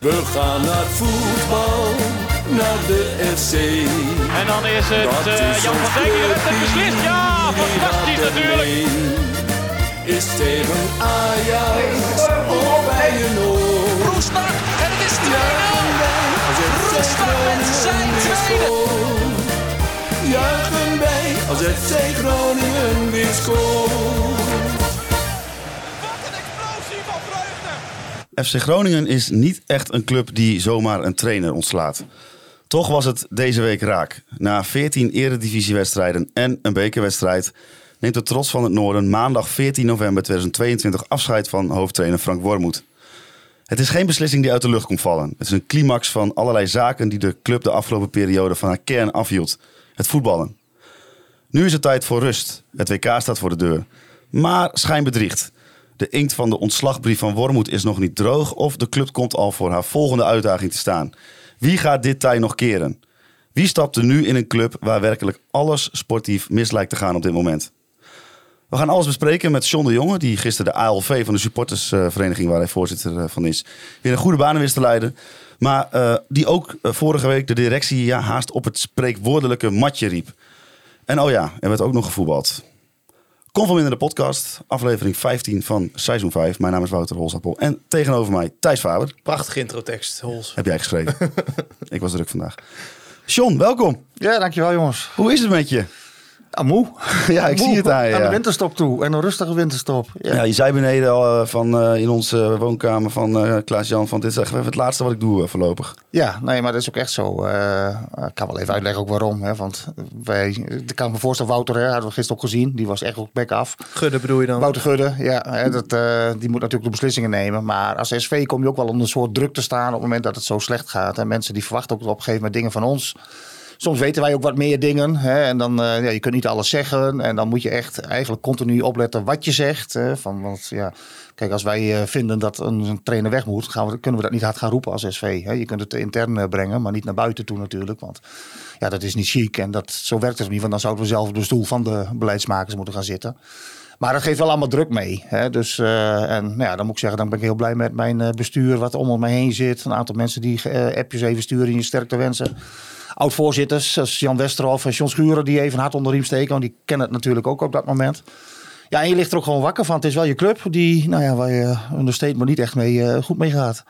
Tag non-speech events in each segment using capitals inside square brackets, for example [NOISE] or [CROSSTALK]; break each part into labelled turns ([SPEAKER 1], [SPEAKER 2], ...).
[SPEAKER 1] We gaan naar voetbal, naar de FC.
[SPEAKER 2] En dan is het
[SPEAKER 1] is
[SPEAKER 2] Jan van Dijk die wedstrijd
[SPEAKER 1] clubteam.
[SPEAKER 2] beslist. Ja, fantastisch natuurlijk.
[SPEAKER 1] Is tegen Ajax of bij een oor.
[SPEAKER 3] Roestak en het is 2-0. Roestak met zijn tweede.
[SPEAKER 1] Juichen wij als FC Groningen weer scoort.
[SPEAKER 4] FC Groningen is niet echt een club die zomaar een trainer ontslaat. Toch was het deze week raak. Na 14 eredivisiewedstrijden en een bekerwedstrijd neemt de trots van het Noorden maandag 14 november 2022 afscheid van hoofdtrainer Frank Wormoed. Het is geen beslissing die uit de lucht komt vallen. Het is een climax van allerlei zaken die de club de afgelopen periode van haar kern afhield. Het voetballen. Nu is het tijd voor rust. Het WK staat voor de deur. Maar schijn bedriegt. De inkt van de ontslagbrief van Wormoed is nog niet droog of de club komt al voor haar volgende uitdaging te staan. Wie gaat dit tij nog keren? Wie stapt er nu in een club waar werkelijk alles sportief mis lijkt te gaan op dit moment? We gaan alles bespreken met John de Jonge, die gisteren de ALV van de supportersvereniging, waar hij voorzitter eh, van is, weer een goede banen wist te leiden. Maar eh, die ook eh, vorige week de directie ja, haast op het spreekwoordelijke matje riep. En oh ja, er werd ook nog gevoetbald. Kom van in de podcast, aflevering 15 van seizoen 5. Mijn naam is Wouter Holsappel en tegenover mij Thijs Faber.
[SPEAKER 5] Prachtige introtekst, Hols.
[SPEAKER 4] Heb jij geschreven? [LAUGHS] Ik was druk vandaag. John, welkom.
[SPEAKER 6] Ja, dankjewel jongens.
[SPEAKER 4] Hoe is het met je?
[SPEAKER 6] Ah, moe. [LAUGHS]
[SPEAKER 4] Ja, ik
[SPEAKER 6] Moe.
[SPEAKER 4] zie het aan je.
[SPEAKER 6] Aan de winterstop toe. En een rustige winterstop. Ja.
[SPEAKER 4] Ja, je zei beneden al, eh, van, eh, in onze woonkamer van eh, Klaas-Jan van dit is echt even het laatste wat ik doe voorlopig.
[SPEAKER 6] Ja, nee, maar dat is ook echt zo. Eh, ik kan wel even uitleggen ook waarom. Hè, want wij, ik kan me voorstellen, Wouter, hè, hadden we gisteren ook gezien. Die was echt ook back af.
[SPEAKER 5] Gudde bedoel je dan?
[SPEAKER 6] Wouter Gudde, ja, hè, dat, eh, die moet natuurlijk de beslissingen nemen. Maar als SV kom je ook wel onder een soort druk te staan op het moment dat het zo slecht gaat. En mensen die verwachten ook op een gegeven moment dingen van ons. Soms weten wij ook wat meer dingen. Hè, en dan, eh, ja, je kunt niet alles zeggen. En dan moet je echt eigenlijk continu opletten wat je zegt. Hè, van, want ja, kijk, als wij eh, vinden dat een, een trainer weg moet, gaan kunnen we dat niet hard gaan roepen als SV. Hè. Je kunt het intern eh, brengen, maar niet naar buiten toe natuurlijk. Want ja, dat is niet chic. En dat, zo werkt het niet. Want dan zouden we zelf op de stoel van de beleidsmakers moeten gaan zitten. Maar dat geeft wel allemaal druk mee. Hè? Dus, en nou ja, dan moet ik zeggen, dan ben ik heel blij met mijn bestuur, wat om mij heen zit. Een aantal mensen die appjes even sturen in je sterkte wensen. Oud-voorzitters, zoals Jan Westerhof en John Schuren, die even een hart onder de riem steken. Want die kennen het natuurlijk ook op dat moment. Ja, en je ligt er ook gewoon wakker van. Het is wel je club die, nou ja, waar je understatement niet echt mee, eh, goed mee gaat.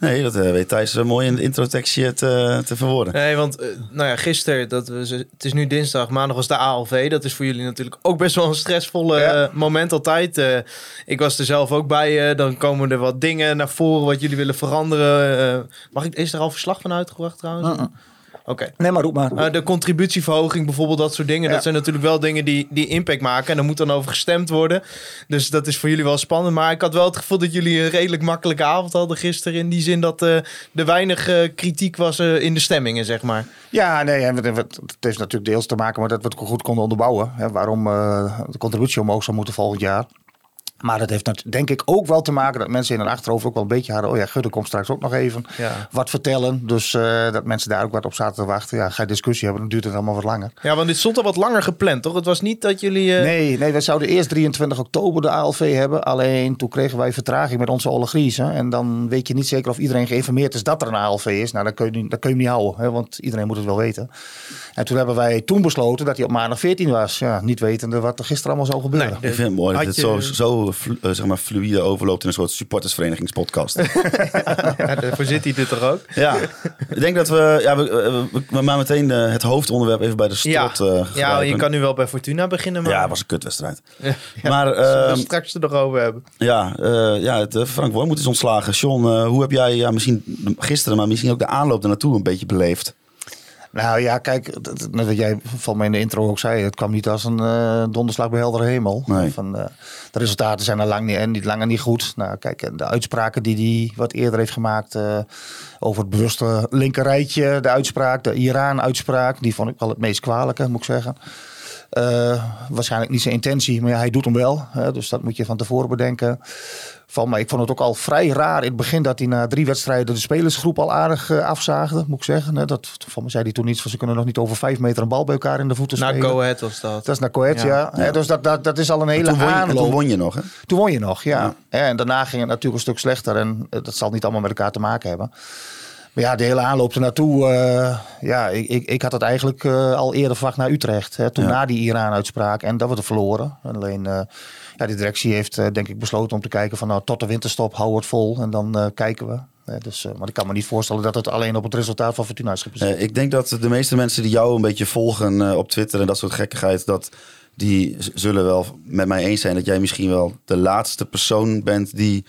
[SPEAKER 4] Nee, dat eh, weet Thijs eh, mooi in het introtekstje te, te verwoorden.
[SPEAKER 5] Nee, want eh, nou ja, gisteren, dat we, het is nu dinsdag, maandag was de ALV. Dat is voor jullie natuurlijk ook best wel een stressvolle
[SPEAKER 6] Ja.
[SPEAKER 5] eh, moment altijd. Eh, ik was er zelf ook bij. eh, dan komen er wat dingen naar voren wat jullie willen veranderen. Eh, mag ik, is er al verslag van uitgebracht trouwens? Oké.
[SPEAKER 6] Nee, maar roep maar.
[SPEAKER 5] Eh, de contributieverhoging bijvoorbeeld, dat soort dingen.
[SPEAKER 6] Ja.
[SPEAKER 5] Dat zijn natuurlijk wel dingen die, die impact maken. En daar moet dan over gestemd worden. Dus dat is voor jullie wel spannend. Maar ik had wel het gevoel dat jullie een redelijk makkelijke avond hadden gisteren. In die zin dat eh, er weinig eh, kritiek was in de stemmingen, zeg maar.
[SPEAKER 6] Ja, nee, en het, heeft natuurlijk deels te maken met dat we het goed konden onderbouwen. Hè, waarom de contributie omhoog zou moeten volgend jaar. Maar dat heeft nat- denk ik ook wel te maken dat mensen in hun achterhoofd ook wel een beetje hadden. Oh ja, Gudde komt straks ook nog even
[SPEAKER 5] Ja.
[SPEAKER 6] wat vertellen. Dus eh, dat mensen daar ook wat op zaten te wachten. Ja, ga je discussie hebben, dan duurt het allemaal wat langer.
[SPEAKER 5] Ja, want dit stond al wat langer gepland, toch? Het was niet dat jullie... eh,
[SPEAKER 6] Nee, nee, we zouden eerst 23 oktober de ALV hebben. Alleen toen kregen wij vertraging met onze Olle Griezen. En dan weet je niet zeker of iedereen geïnformeerd is dat er een ALV is. Nou, dan kun je, dat kun je hem niet houden, hè, want iedereen moet het wel weten. En toen hebben wij toen besloten dat hij op maandag 14 was. Ja, niet wetende wat er gisteren allemaal zou gebeuren.
[SPEAKER 5] Nee,
[SPEAKER 4] Ik vind het mooi dat het
[SPEAKER 5] je-
[SPEAKER 4] zo, flu- eh, zeg maar, fluïde overloopt in een soort supportersverenigingspodcast. [LAUGHS]
[SPEAKER 5] ja, daarvoor zit hij er toch ook?
[SPEAKER 4] ja, ik denk dat we, ja, we, we, we- maar meteen eh, het hoofdonderwerp even bij de
[SPEAKER 5] Ja,
[SPEAKER 4] eh
[SPEAKER 5] ja
[SPEAKER 4] grijpen.
[SPEAKER 5] je kan nu wel bij Fortuna beginnen, maar...
[SPEAKER 4] Ja, het was een kutwedstrijd. [LAUGHS]
[SPEAKER 5] Ja, [LAUGHS]
[SPEAKER 4] Maar
[SPEAKER 5] we
[SPEAKER 4] ehm,
[SPEAKER 5] straks er nog over hebben.
[SPEAKER 4] ja, eh, ja het, eh, Frank Wormoed is ontslagen. John, eh, hoe heb jij ja, misschien gisteren, maar misschien ook de aanloop ernaartoe een beetje beleefd?
[SPEAKER 6] Nou ja, kijk, dat- net wat jij van mij in de intro ook zei, het kwam niet als een eh, donderslag bij heldere hemel.
[SPEAKER 4] Nee.
[SPEAKER 6] Van, eh, de resultaten zijn er lang niet, en niet, langer niet goed. Nou, kijk, de uitspraken die hij wat eerder heeft gemaakt eh, over het bewuste linkerrijtje, de uitspraak, de Iran-uitspraak, die vond ik wel het meest kwalijke, moet ik zeggen. Eh, waarschijnlijk niet zijn intentie, maar ja, hij doet hem wel. Hè, dus dat moet je van tevoren bedenken. Van. Maar ik vond het ook al vrij raar in het begin dat hij na drie wedstrijden de spelersgroep al aardig uh, afzaagde, moet ik zeggen. Hè. Dat, van me zei hij toen iets van ze kunnen nog niet over vijf meter een bal bij elkaar in de voeten
[SPEAKER 5] naar
[SPEAKER 6] spelen.
[SPEAKER 5] Naar Coët was dat.
[SPEAKER 6] Dat is naar Coët, ja. ja. ja. Dus dat, dat, dat is al een hele
[SPEAKER 4] toen won, je,
[SPEAKER 6] aanloop.
[SPEAKER 4] toen won je nog, hè?
[SPEAKER 6] Toen won je nog, ja. En daarna ging het natuurlijk een stuk slechter. En dat zal niet allemaal met elkaar te maken hebben. Maar ja, de hele aanloop ernaartoe. Uh, ja, ik, ik, ik had het eigenlijk uh, al eerder verwacht naar Utrecht. Hè, toen ja. na die Iran-uitspraak. En dat we het verloren. Alleen, uh, ja, die directie heeft denk ik besloten om te kijken van nou, tot de winterstop, hou het vol. En dan kijken we. dus, maar ik kan me niet voorstellen dat het alleen op het resultaat van Fortuna is gebaseerd.
[SPEAKER 4] ik denk dat de meeste mensen die jou een beetje volgen op Twitter en dat soort gekkigheid... dat die zullen wel met mij eens zijn dat jij misschien wel de laatste persoon bent die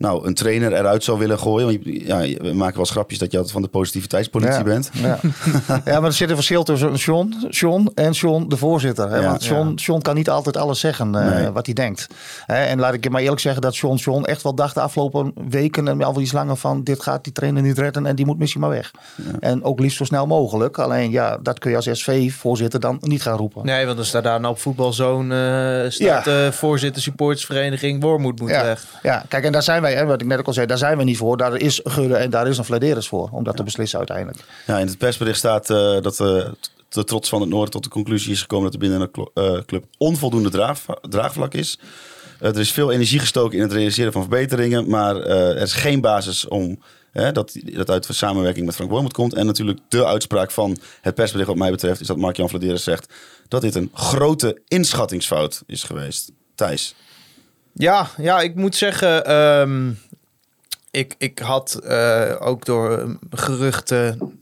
[SPEAKER 4] nou, een trainer eruit zou willen gooien. Want ja, we maken wel grapjes dat je altijd van de positiviteitspolitie
[SPEAKER 6] ja,
[SPEAKER 4] bent.
[SPEAKER 6] Ja. [LAUGHS] ja, maar er zit een verschil tussen John, John en John de voorzitter. Hè? Ja, Want John, John kan niet altijd alles zeggen uh, nee. wat hij denkt. Hè? En laat ik je maar eerlijk zeggen dat John John echt wel dacht de afgelopen weken en al iets langer van dit gaat die trainer niet redden en die moet misschien maar weg. En ook liefst zo snel mogelijk. Alleen ja, dat kun je als SV-voorzitter dan niet gaan roepen.
[SPEAKER 5] Nee, want dan staat daar nou op voetbalzone uh, staat voorzitter supportersvereniging Wormoed moet weg.
[SPEAKER 6] Ja, kijk, en daar zijn wij, hè, wat ik net ook al zei, daar zijn we niet voor. Daar is Gudde en daar is een Vladeris voor, om dat te beslissen uiteindelijk.
[SPEAKER 4] Ja, in het persbericht staat uh, dat uh, de trots van het Noorden tot de conclusie is gekomen dat er binnen een uh, club onvoldoende draag, draagvlak is. er is veel energie gestoken in het realiseren van verbeteringen, maar er is geen basis om Hè, dat, dat uit samenwerking met Frank Wormoed komt. En natuurlijk de uitspraak van het persbericht wat mij betreft... is dat Mark-Jan Vladeris zegt dat dit een grote inschattingsfout is geweest. Thijs.
[SPEAKER 5] Ja, ja, ik moet zeggen, um, ik, ik had uh, ook door geruchten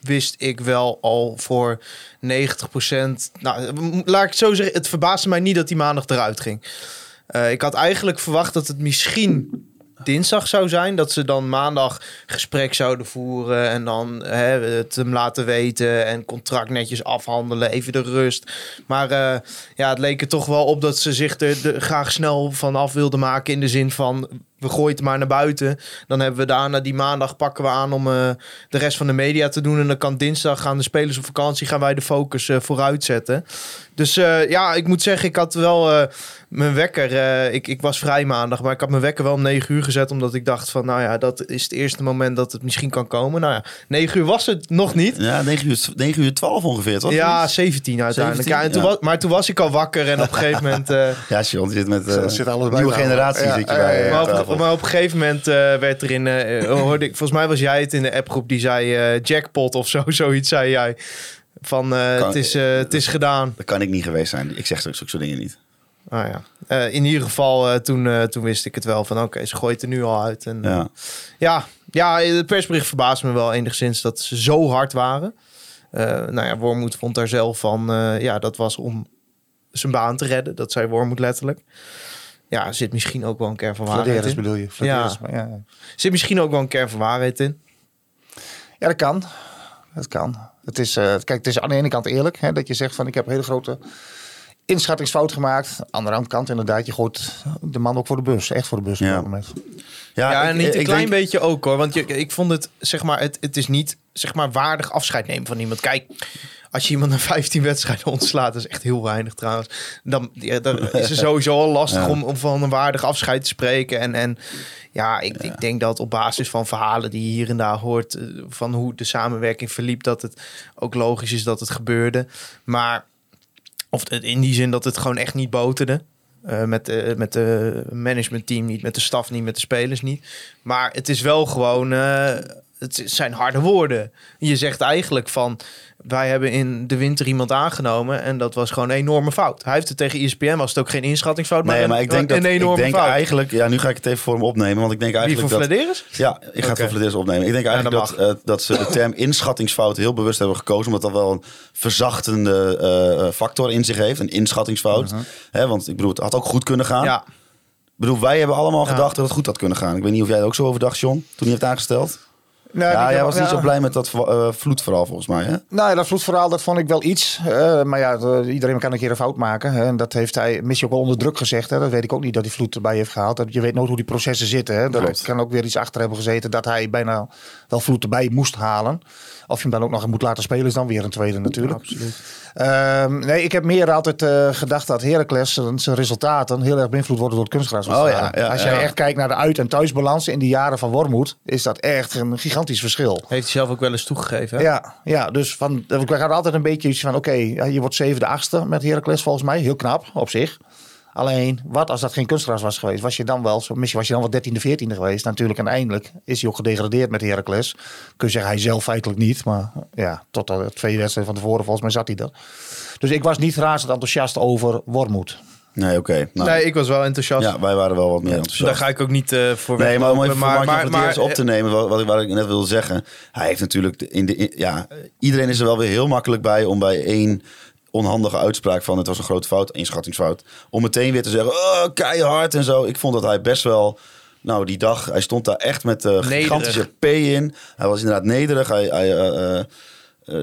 [SPEAKER 5] wist ik wel al voor 90%. Nou, laat ik het zo zeggen, het verbaasde mij niet dat die maandag eruit ging. Uh, ik had eigenlijk verwacht dat het misschien dinsdag zou zijn. Dat ze dan maandag gesprek zouden voeren en dan hè, het hem laten weten en contract netjes afhandelen, even de rust. Maar uh, ja, het leek er toch wel op dat ze zich er graag snel van af wilden maken in de zin van we gooien het maar naar buiten. Dan hebben we daarna die maandag pakken we aan om uh, de rest van de media te doen. En dan kan dinsdag gaan de spelers op vakantie, gaan wij de focus uh, vooruit zetten. Dus uh, ja, ik moet zeggen, ik had wel mijn wekker. ik, ik was vrij maandag, maar ik had mijn wekker wel om 9 uur gezet. Omdat ik dacht van, nou ja, dat is het eerste moment dat het misschien kan komen. Nou ja, 9 uur was het nog niet.
[SPEAKER 4] Ja, 9 uur, 9 uur 12 ongeveer, toch?
[SPEAKER 5] Ja, 17 uiteindelijk. 17? Ja, en toen ja. was, maar toen was ik al wakker en op een gegeven moment... [LAUGHS]
[SPEAKER 4] ja, Sean, zit met
[SPEAKER 6] zit alles bij
[SPEAKER 4] nieuwe generatie.
[SPEAKER 6] Ja,
[SPEAKER 4] zit je bij,
[SPEAKER 5] maar, op, maar op een gegeven moment uh, werd er in, uh, hoorde ik, volgens mij was jij het in de appgroep die zei uh, jackpot of zo, [LAUGHS] zoiets zei jij. Van kan, het, is, het is gedaan.
[SPEAKER 4] Dat kan ik niet geweest zijn. Ik zeg zulke soort dingen niet.
[SPEAKER 5] Ah, ja. in ieder geval, toen, toen wist ik het wel van oké, okay, ze gooit er nu al uit. En,
[SPEAKER 4] ja.
[SPEAKER 5] ja, ja, het persbericht verbaasde me wel enigszins dat ze zo hard waren. nou ja, Wormoed vond daar zelf van, ja, dat was om zijn baan te redden. Dat zei Wormoed letterlijk ja, zit misschien ook wel een kern van waarheid in.
[SPEAKER 6] bedoel je?
[SPEAKER 5] Ja.
[SPEAKER 6] Maar, ja.
[SPEAKER 5] Zit misschien ook wel een kern van waarheid in.
[SPEAKER 6] Ja, dat kan. Dat kan. Het is, uh, kijk, het is aan de ene kant eerlijk hè, dat je zegt van ik heb een hele grote inschattingsfout gemaakt. Aan de andere kant inderdaad, je gooit de man ook voor de bus. Echt voor de bus.
[SPEAKER 4] Ja.
[SPEAKER 6] Op moment.
[SPEAKER 5] Ja, ja, en niet een klein denk... beetje ook hoor. Want je, ik vond het, zeg maar, het, het is niet zeg maar waardig afscheid nemen van iemand. Kijk, als je iemand na 15 wedstrijden ontslaat, dat is echt heel weinig trouwens. Dan, ja, dan is het sowieso al lastig ja. om, om van een waardig afscheid te spreken. En, en ja, ik, ja. ik denk dat op basis van verhalen die je hier en daar hoort, van hoe de samenwerking verliep, dat het ook logisch is dat het gebeurde. Maar of het, in die zin dat het gewoon echt niet boterde. Uh, met, de, met de managementteam niet, met de staf niet, met de spelers niet. Maar het is wel gewoon, uh, het zijn harde woorden. Je zegt eigenlijk van, wij hebben in de winter iemand aangenomen en dat was gewoon een enorme fout. Hij heeft het tegen E ESPN, was het ook geen inschattingsfout,
[SPEAKER 4] nee, maar
[SPEAKER 5] een,
[SPEAKER 4] ik denk
[SPEAKER 5] een
[SPEAKER 4] dat,
[SPEAKER 5] enorme
[SPEAKER 4] ik denk
[SPEAKER 5] fout.
[SPEAKER 4] eigenlijk, ja, nu ga ik het even voor hem opnemen, want ik denk eigenlijk
[SPEAKER 5] Wie van
[SPEAKER 4] dat...
[SPEAKER 5] Vladeris?
[SPEAKER 4] Ja, ik ga
[SPEAKER 5] Oké.
[SPEAKER 4] het van Vladeris opnemen. Ik denk eigenlijk
[SPEAKER 5] Ja,
[SPEAKER 4] dat,
[SPEAKER 5] dat
[SPEAKER 4] uh, dat ze de term [COUGHS] inschattingsfout heel bewust hebben gekozen, omdat dat wel een verzachtende uh, factor in zich heeft, een inschattingsfout. Hè, want ik bedoel, het had ook goed kunnen gaan.
[SPEAKER 5] Ja,
[SPEAKER 4] Ik bedoel, wij hebben allemaal
[SPEAKER 5] Ja.
[SPEAKER 4] gedacht dat het goed had kunnen gaan. Ik weet niet of jij er ook zo over dacht, John, toen je het aangesteld.
[SPEAKER 6] Nee,
[SPEAKER 4] ja, jij was niet zo blij met dat uh, vloedverhaal volgens mij, hè?
[SPEAKER 6] Nou ja, dat vloedverhaal, dat vond ik wel iets. Eh, maar ja, de- iedereen kan een keer een fout maken. Hè. En dat heeft hij misschien ook wel onder druk gezegd. Hè. Dat weet ik ook niet dat hij vloed erbij heeft gehaald. Dat- Je weet nooit hoe die processen zitten. Hè. Dat
[SPEAKER 4] Klopt.
[SPEAKER 6] kan ook weer iets achter hebben gezeten dat hij bijna wel vloed erbij moest halen. Of je hem dan ook nog moet laten spelen, is dan weer een tweede natuurlijk.
[SPEAKER 5] Absoluut.
[SPEAKER 6] Ehm, nee, ik heb meer altijd eh, gedacht dat Heracles zijn resultaten heel erg beïnvloed worden door het kunstgras.
[SPEAKER 4] Oh ja, ja,
[SPEAKER 6] Als
[SPEAKER 4] ja.
[SPEAKER 6] jij echt kijkt naar de uit- en thuisbalans in die jaren van Wormoed, is dat echt een gigantisch verschil.
[SPEAKER 5] Heeft hij zelf ook wel eens toegegeven. hè?
[SPEAKER 6] Ja, ja, dus van, ik had altijd een beetje iets van, oké, je wordt zevende, achtste met Heracles volgens mij. Heel knap op zich. Alleen, wat als dat geen kunstgras was geweest? Was je dan wel, misschien was je dan wel dertiende, veertiende geweest. Natuurlijk, en eindelijk is hij ook gedegradeerd met Heracles. Kun je zeggen, hij zelf feitelijk niet. Maar ja, tot de twee wedstrijden van tevoren, volgens mij zat hij er. Dus ik was niet razend enthousiast over Wormoed.
[SPEAKER 4] Nee, oké. Nou,
[SPEAKER 5] Nee, ik was wel enthousiast.
[SPEAKER 4] ja, wij waren wel wat meer enthousiast.
[SPEAKER 5] Daar ga ik ook niet eh, voor
[SPEAKER 4] Nee, maar om even maar, maar,
[SPEAKER 5] maar,
[SPEAKER 4] voor het eerst op te nemen, wat, wat, ik- wat ik net wilde zeggen. Hij heeft natuurlijk de- in de. in- ja, iedereen is er wel weer heel makkelijk bij om bij één onhandige uitspraak van het was een grote fout, inschattingsfout, om meteen weer te zeggen, oh, keihard en zo. Ik vond dat hij best wel. Nou, die dag, hij stond daar echt met de gigantische P in. Hij was inderdaad nederig. Hij, hij, eh, eh,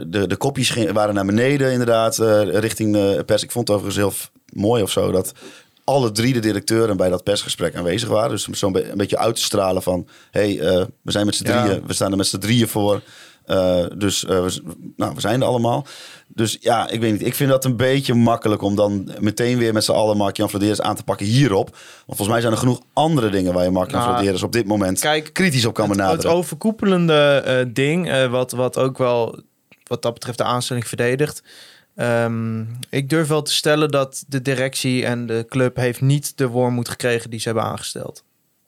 [SPEAKER 4] de, de kopjes waren naar beneden, inderdaad, richting de pers. Ik vond het overigens heel mooi of zo dat alle drie de directeuren bij dat persgesprek aanwezig waren. Dus om zo'n be- een beetje uit te stralen van... hé, hey, we zijn met z'n
[SPEAKER 5] Ja.
[SPEAKER 4] drieën, we staan er met z'n drieën voor. Eh, dus eh, we, nou, we zijn er allemaal. Dus ja, ik weet niet. Ik vind dat een beetje makkelijk om dan meteen weer met z'n allen Mark-Jan aan te pakken hierop. Want volgens mij zijn er genoeg andere dingen waar je Mark-Jan
[SPEAKER 5] Nou,
[SPEAKER 4] Vladeris op dit moment
[SPEAKER 5] kijk,
[SPEAKER 4] kritisch op kan
[SPEAKER 5] het, het
[SPEAKER 4] benaderen.
[SPEAKER 5] overkoepelende eh, ding, wat, wat ook wel wat dat betreft de aanstelling verdedigt. Ehm, ik durf wel te stellen dat de directie en de club heeft niet de wormoed gekregen die ze hebben aangesteld.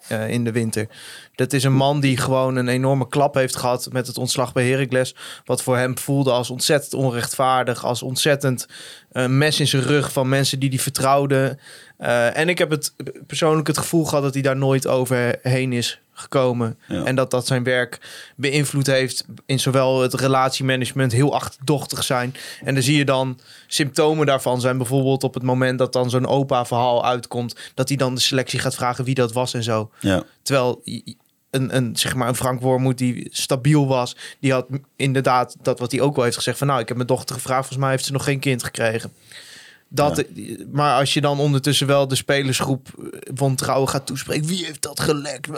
[SPEAKER 5] Eh, in de winter. Dat is een man die gewoon een enorme klap heeft gehad met het ontslag bij Heracles. Wat voor hem voelde als ontzettend onrechtvaardig. Als ontzettend eh, mes in zijn rug van mensen die hij vertrouwde. Eh, en ik heb het persoonlijk het gevoel gehad dat hij daar nooit overheen is gekomen.
[SPEAKER 4] Ja.
[SPEAKER 5] En dat dat zijn werk beïnvloed heeft in zowel het relatiemanagement heel achterdochtig zijn. En dan zie je dan symptomen daarvan zijn bijvoorbeeld op het moment dat dan zo'n opa verhaal uitkomt. Dat hij dan de selectie gaat vragen wie dat was en zo.
[SPEAKER 4] Ja.
[SPEAKER 5] Terwijl een, een, zeg maar een Frank Wormoed die stabiel was, die had inderdaad dat wat hij ook wel heeft gezegd van nou, ik heb mijn dochter gevraagd, volgens mij heeft ze nog geen kind gekregen. Dat, Maar als je dan ondertussen wel de spelersgroep eh, wantrouwen gaat toespreken, wie heeft dat gelekt?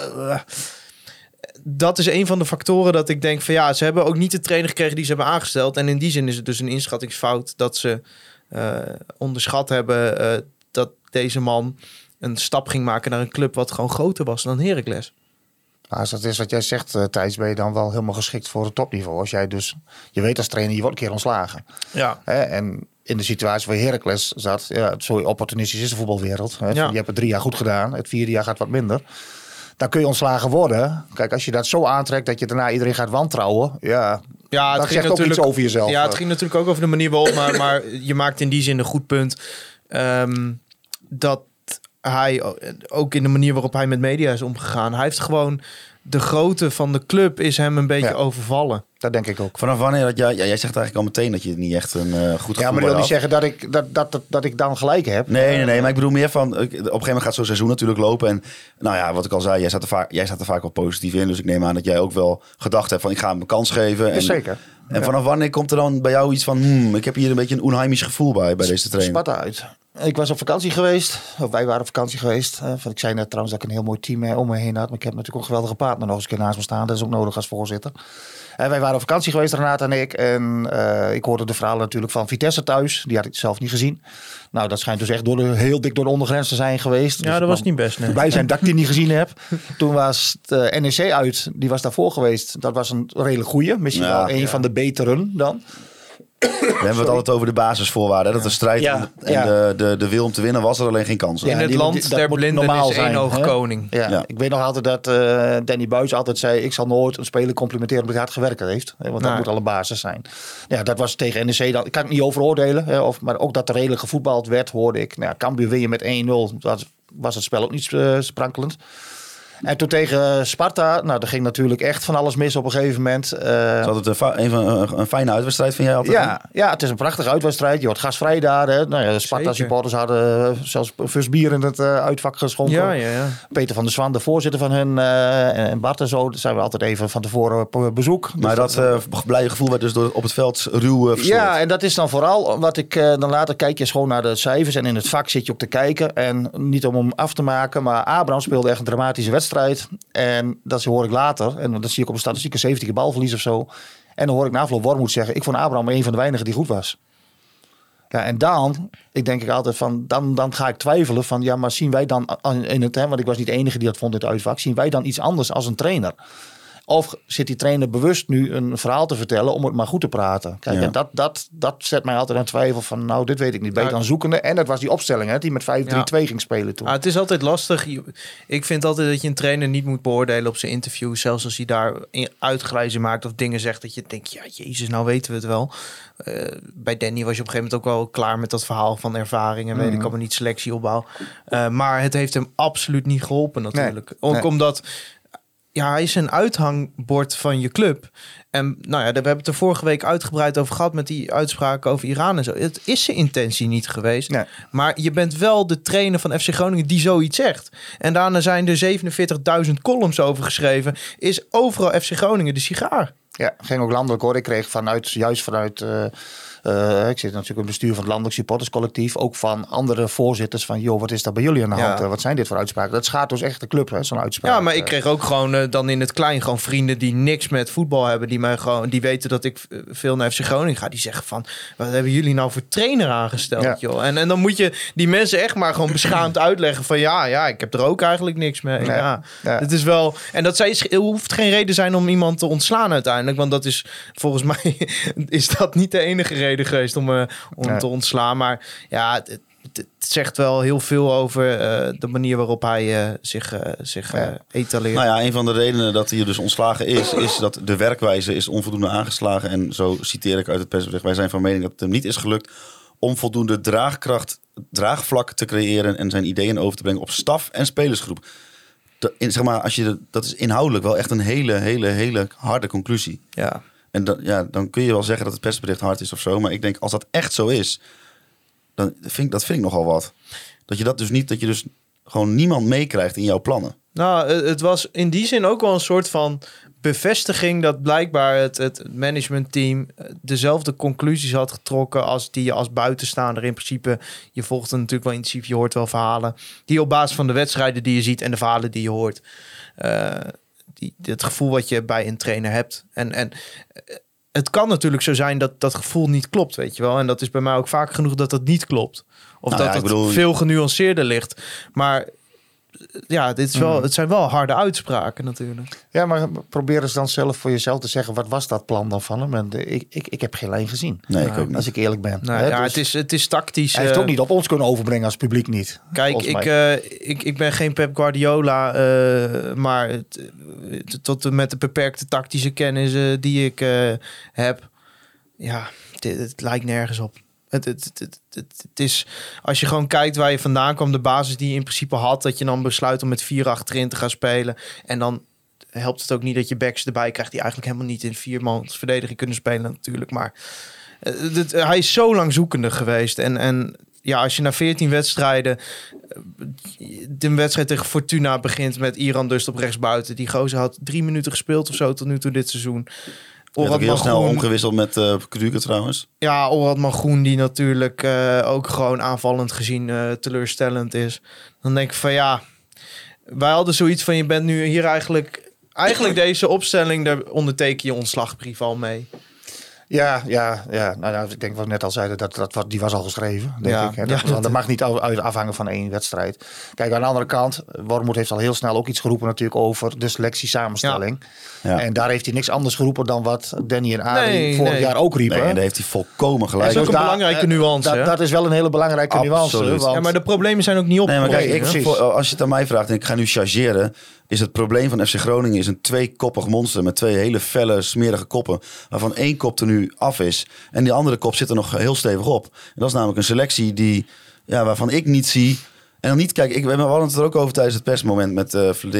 [SPEAKER 5] Dat is een van de factoren dat ik denk van ja, ze hebben ook niet de trainer gekregen die ze hebben aangesteld. En in die zin is het dus een inschattingsfout dat ze eh, onderschat hebben eh, dat deze man een stap ging maken naar een club wat gewoon groter was dan Heracles.
[SPEAKER 6] Nou, als dat is wat jij zegt, Thijs, ben je dan wel helemaal geschikt voor het topniveau. Als jij dus, je weet als trainer, je wordt een keer ontslagen.
[SPEAKER 5] Ja.
[SPEAKER 6] Hè? En in de situatie waar Heracles zat, ja, zo opportunistisch is de voetbalwereld. Hè?
[SPEAKER 5] Ja.
[SPEAKER 6] Je hebt het drie jaar goed gedaan, het vierde jaar gaat wat minder. Dan kun je ontslagen worden. Kijk, als je dat zo aantrekt dat je daarna iedereen gaat wantrouwen, ja,
[SPEAKER 5] Ja, het
[SPEAKER 6] dat
[SPEAKER 5] ging
[SPEAKER 6] zegt ook iets over jezelf.
[SPEAKER 5] Ja, het ging natuurlijk ook over de manier waarop, maar, maar je maakt in die zin een goed punt. ehm, dat hij ook in de manier waarop hij met media is omgegaan, hij heeft gewoon de grootte van de club is hem een beetje
[SPEAKER 6] Ja.
[SPEAKER 5] overvallen.
[SPEAKER 6] Dat denk ik ook.
[SPEAKER 4] Vanaf wanneer dat jij... Ja, jij zegt eigenlijk al meteen dat je niet echt een eh, goed gevoel
[SPEAKER 6] Ja, maar dat wil niet zeggen dat ik, dat, dat, dat, dat ik dan gelijk heb.
[SPEAKER 4] Nee, nee, nee. Maar ik bedoel meer van... Op een gegeven moment gaat zo'n seizoen natuurlijk lopen. En nou ja, wat ik al zei, jij staat, er vaak, jij staat er vaak wel positief in. Dus ik neem aan dat jij ook wel gedacht hebt van... ik ga hem een kans geven. En,
[SPEAKER 6] Zeker.
[SPEAKER 4] En vanaf wanneer komt er dan bij jou iets van... Hmm, ik heb hier een beetje een onheimisch gevoel bij, bij deze trainer?
[SPEAKER 6] Sparta uit. Ik was op vakantie geweest. Of wij waren op vakantie geweest. Ik zei net trouwens dat ik een heel mooi team eh, om me heen had. Maar ik heb natuurlijk ook een geweldige partner nog eens een keer naast me staan. Dat is ook nodig als voorzitter. En wij waren op vakantie geweest, Renate en ik. En eh, ik hoorde de verhalen natuurlijk van Vitesse thuis. Die had ik zelf niet gezien. Nou, dat schijnt dus echt door de, heel dik door de ondergrens te zijn geweest.
[SPEAKER 5] Ja,
[SPEAKER 6] Dus
[SPEAKER 5] dat was niet best. Nee.
[SPEAKER 6] Blij zijn [LAUGHS] dat ik die niet gezien heb. Toen was het eh, NEC uit. Die was daarvoor geweest. Dat was een redelijk goeie. Misschien
[SPEAKER 4] Ja,
[SPEAKER 6] wel een
[SPEAKER 4] ja.
[SPEAKER 6] van de beteren dan.
[SPEAKER 4] We hebben het altijd over de basisvoorwaarden. hè, Dat de strijd
[SPEAKER 6] Ja,
[SPEAKER 4] en,
[SPEAKER 6] ja.
[SPEAKER 4] de, de, de wil om te winnen was er alleen geen kans.
[SPEAKER 6] Ja,
[SPEAKER 5] in het
[SPEAKER 6] die-
[SPEAKER 5] land
[SPEAKER 6] die- dat
[SPEAKER 5] der
[SPEAKER 6] moet
[SPEAKER 5] blinden
[SPEAKER 6] normaal
[SPEAKER 5] is één oog koning.
[SPEAKER 6] Ja,
[SPEAKER 4] Ja.
[SPEAKER 6] ik weet nog altijd dat eh, Danny Buis altijd zei... ik zal nooit een speler complimenteren omdat hij hard gewerkt heeft. Hè, want dat
[SPEAKER 5] Nee.
[SPEAKER 6] moet al een basis zijn. Ja, dat was tegen NEC. Dan, ik kan het niet over oordelen. Hè, of, maar ook dat er redelijk gevoetbald werd, hoorde ik. Nou, ja, Cambuur win je met 1-0. Dat was het spel ook niet eh, sprankelend. En toen tegen Sparta, nou, er ging natuurlijk echt van alles mis op een gegeven moment. Eh,
[SPEAKER 4] Is altijd een, een, een, een fijne uitwedstrijd, vind jij altijd?
[SPEAKER 6] ja, ja, het is een prachtige uitwedstrijd. Je wordt gastvrij daar. Hè. Nou ja, de Sparta-supporters hadden eh, zelfs een fles bier in het eh, uitvak geschonken.
[SPEAKER 5] Ja, ja, ja.
[SPEAKER 6] Peter van der Zwan, de voorzitter van hen, eh, en Bart en zo, daar zijn we altijd even van tevoren op bezoek. Dus
[SPEAKER 4] Maar dat eh blije gevoel werd dus door, op het veld ruw uh,
[SPEAKER 6] Ja, en dat is dan vooral wat ik eh, dan later kijk je gewoon naar de cijfers en in het vak zit je ook te kijken en niet om hem af te maken, maar Abraham speelde echt een dramatische wedstrijd en dat hoor ik later en dat zie ik op de statistieken 70 balverlies of zo en dan hoor ik na afloop Wormoed zeggen, ik vond Abraham een van de weinigen die goed was. Ja, en dan, ik denk ik altijd van, dan, dan ga ik twijfelen van, ja, maar zien wij dan in het, hè, want ik was niet de enige die dat vond in het uitvak, zien wij dan iets anders als een trainer? Of zit die trainer bewust nu een verhaal te vertellen om het maar goed te praten? Kijk,
[SPEAKER 4] Ja.
[SPEAKER 6] en dat, dat, dat zet mij altijd aan twijfel van, nou, dit weet ik niet. Ben je
[SPEAKER 5] Ja.
[SPEAKER 6] dan zoekende? En dat was die opstelling, hè, die met 5-3-2 ging spelen toen.
[SPEAKER 5] Ah, het is altijd lastig. Ik vind altijd dat je een trainer niet moet beoordelen op zijn interview. Zelfs als hij daar uitgrijzen maakt of dingen zegt dat je denkt, ja, jezus, nou weten we het wel. Eh, bij Danny was je op een gegeven moment ook wel klaar met dat verhaal van ervaring en weet ik allemaal niet selectieopbauw. Eh, maar het heeft hem absoluut niet geholpen natuurlijk. Ook
[SPEAKER 6] nee.
[SPEAKER 5] omdat ja, hij is een uithangbord van je club. En nou ja, daar- we hebben het er vorige week uitgebreid over gehad met die uitspraken over Iran en zo. Het is zijn intentie niet geweest.
[SPEAKER 6] Nee.
[SPEAKER 5] Maar je bent wel de trainer van FC Groningen die zoiets zegt. En daarna zijn er 47.000 columns over geschreven. Is overal FC Groningen de sigaar.
[SPEAKER 6] Ja, ging ook landelijk hoor. Ik kreeg vanuit, juist vanuit, eh, eh, ik zit natuurlijk in het bestuur van het Landelijk Supporterscollectief, ook van andere voorzitters van, joh, wat is dat bij jullie aan de hand? Eh, Wat zijn dit voor uitspraken? Dat schaadt dus echt de club, hè, zo'n uitspraak.
[SPEAKER 5] Ja, maar ik
[SPEAKER 6] Eh,
[SPEAKER 5] kreeg ook gewoon dan in het klein gewoon vrienden die niks met voetbal hebben. Die, mij gewoon, die weten dat ik veel naar FC Groningen ga. Die zeggen van, wat hebben jullie nou voor trainer aangesteld,
[SPEAKER 6] Ja.
[SPEAKER 5] joh? En, en dan moet je die mensen echt maar gewoon beschaamd [CLEARS THROAT] uitleggen van... Ja, ja, ik heb er ook eigenlijk niks mee.
[SPEAKER 6] Nee.
[SPEAKER 5] Ja.
[SPEAKER 6] Ja.
[SPEAKER 5] Het is wel... En dat zij, hoeft geen reden zijn om iemand te ontslaan uiteindelijk. Want dat is, volgens [LAUGHS] mij, is dat niet de enige reden geweest om, eh, om
[SPEAKER 6] Nee.
[SPEAKER 5] te ontslaan. Maar ja, het, het- het zegt wel heel veel over eh, de manier waarop hij eh, zich, zich eh,
[SPEAKER 6] Ja.
[SPEAKER 5] etaleert.
[SPEAKER 4] Nou ja, een van de redenen dat hij dus ontslagen is, is dat de werkwijze is onvoldoende aangeslagen. En zo citeer ik uit het persbericht. Wij zijn van mening dat het hem niet is gelukt om voldoende draagkracht, draagvlak te creëren en zijn ideeën over te brengen op staf en spelersgroep. Dat, in, zeg maar, als je, de- dat is inhoudelijk wel echt een hele, hele, hele harde conclusie.
[SPEAKER 5] Ja.
[SPEAKER 4] En dan, ja, dan kun je wel zeggen dat het persbericht hard is of zo. Maar ik denk, als dat echt zo is, dan vind ik, dat vind ik nogal wat. Dat je dat dus niet, dat je dus gewoon niemand meekrijgt in jouw plannen.
[SPEAKER 5] Nou, het was in die zin ook wel een soort van bevestiging dat blijkbaar het, het managementteam dezelfde conclusies had getrokken als die je als buitenstaander in principe. Je volgt natuurlijk wel intensief, je hoort wel verhalen. Die op basis van de wedstrijden die je ziet en de verhalen die je hoort. eh, die, het gevoel wat je bij een trainer hebt. En, en eh, het kan natuurlijk zo zijn dat dat gevoel niet klopt, weet je wel. En dat is bij mij ook vaak genoeg dat dat niet klopt. Of
[SPEAKER 4] Nou
[SPEAKER 5] dat
[SPEAKER 4] ja,
[SPEAKER 5] het
[SPEAKER 4] bedoel-
[SPEAKER 5] veel genuanceerder ligt. Maar ja, dit is wel, het zijn wel harde uitspraken natuurlijk.
[SPEAKER 6] Ja, maar probeer eens dan zelf voor jezelf te zeggen, wat was dat plan dan van hem? En de- ik, ik, ik heb geen lijn gezien,
[SPEAKER 4] Nee, ik ook niet.
[SPEAKER 6] als ik eerlijk ben.
[SPEAKER 5] Nou,
[SPEAKER 6] Hè,
[SPEAKER 5] ja,
[SPEAKER 6] dus
[SPEAKER 5] het, is, het is tactisch.
[SPEAKER 6] hij heeft
[SPEAKER 5] eh,
[SPEAKER 6] het ook niet op ons kunnen overbrengen als publiek niet.
[SPEAKER 5] Kijk, ik, eh, ik, ik ben geen Pep Guardiola, eh, maar tot en met de beperkte tactische kennis die ik eh, heb, ja, dit, het lijkt nergens op. Het, het, het, is, als je gewoon kijkt waar je vandaan kwam, de basis die je in principe had, dat je dan besluit om met vier achterin te gaan spelen. En dan helpt het ook niet dat je backs erbij krijgt die eigenlijk helemaal niet in viermans verdediging kunnen spelen natuurlijk. Maar eh, hij is zo lang zoekende geweest. En, en ja, als je na 14 wedstrijden eh, de wedstrijd tegen Fortuna begint met Iran dus op rechtsbuiten. Die gozer had drie minuten gespeeld of zo tot nu toe dit seizoen.
[SPEAKER 4] Ook heel snel omgewisseld met Kruger trouwens.
[SPEAKER 5] ja, Orad Mangroen, die natuurlijk eh, ook gewoon aanvallend gezien eh, teleurstellend is. Dan denk ik van ja, wij hadden zoiets van je bent nu hier eigenlijk... Eigenlijk deze opstelling, daar onderteken je ontslagbrief al mee.
[SPEAKER 6] Ja, ja, ja. Nou, ja, ik denk wat we net al zeiden, dat, dat, wat- die was al geschreven, denk
[SPEAKER 5] Ja,
[SPEAKER 6] ik. Hè.
[SPEAKER 5] ja,
[SPEAKER 6] Dat,
[SPEAKER 5] dat-
[SPEAKER 6] mag niet uit afhangen van één wedstrijd. Kijk, aan de andere kant, Wormoed heeft al heel snel ook iets geroepen natuurlijk over de selectiesamenstelling.
[SPEAKER 4] Ja.
[SPEAKER 6] En daar heeft hij niks anders geroepen dan wat Danny en Arie
[SPEAKER 5] Nee,
[SPEAKER 6] vorig
[SPEAKER 5] nee.
[SPEAKER 6] jaar ook riepen.
[SPEAKER 4] Nee, en daar heeft hij volkomen gelijk.
[SPEAKER 5] Dat is ook
[SPEAKER 6] Dus
[SPEAKER 5] een
[SPEAKER 6] daar-
[SPEAKER 5] belangrijke nuance,
[SPEAKER 6] Dat,
[SPEAKER 5] hè?
[SPEAKER 6] dat is wel een hele belangrijke nuance. Want,
[SPEAKER 5] Ja, maar de problemen zijn ook niet op.
[SPEAKER 4] Nee, maar kijk,
[SPEAKER 6] Nee,
[SPEAKER 4] ik,
[SPEAKER 6] precies.
[SPEAKER 4] voor- als je het aan mij vraagt en ik ga nu chargeren, is het probleem van FC Groningen is een tweekoppig monster met twee hele felle, smerige koppen, waarvan één kop er nu af is en die andere kop zit er nog heel stevig op. En dat is namelijk een selectie die, ja, waarvan ik niet zie En dan niet, kijk, ik, we hadden het er ook over tijdens het persmoment met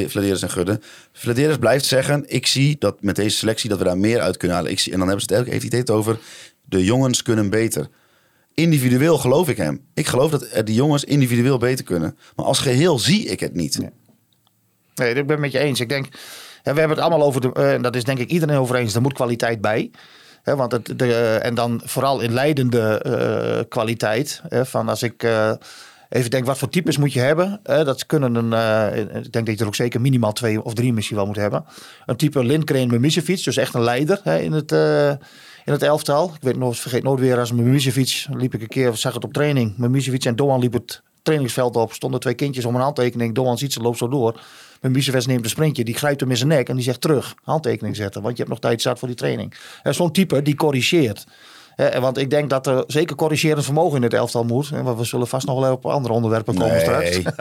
[SPEAKER 4] Vladeris en Gudde. Vladeris blijft zeggen, ik zie dat met deze selectie dat we daar meer uit kunnen halen. Ik zie, en dan hebben ze het, heeft hij het over, de jongens kunnen beter. Individueel geloof ik hem. Ik geloof dat die jongens individueel beter kunnen. Maar als geheel zie ik het niet.
[SPEAKER 6] Ik ben het met je eens. Ik denk, we hebben het allemaal over de. eh, En dat is denk ik iedereen over eens. Er moet kwaliteit bij. Want het, de, eh, en dan vooral in leidende eh, kwaliteit. Van als ik even denk, wat voor types moet je hebben? Dat kunnen een. ik denk dat je er ook zeker minimaal twee of drie misschien wel moet hebben. Een type Lindgren Mimicevic, dus echt een leider in het. in het elftal. Ik weet nooit, vergeet nooit weer als Mimicevic liep ik een keer, zag het op training. Mimicevic en Doan liep het trainingsveld op. Stonden twee kindjes om een handtekening. Doan ziet ze, loopt zo door. Mimicevic neemt een sprintje, die grijpt hem in zijn nek en die zegt terug. Handtekening zetten, want je hebt nog tijd zat voor die training. Zo'n type die corrigeert. Eh, want ik denk dat er zeker corrigerend vermogen in het elftal moet. En we zullen vast nog wel op andere onderwerpen komen straks.
[SPEAKER 4] Nee, [LAUGHS]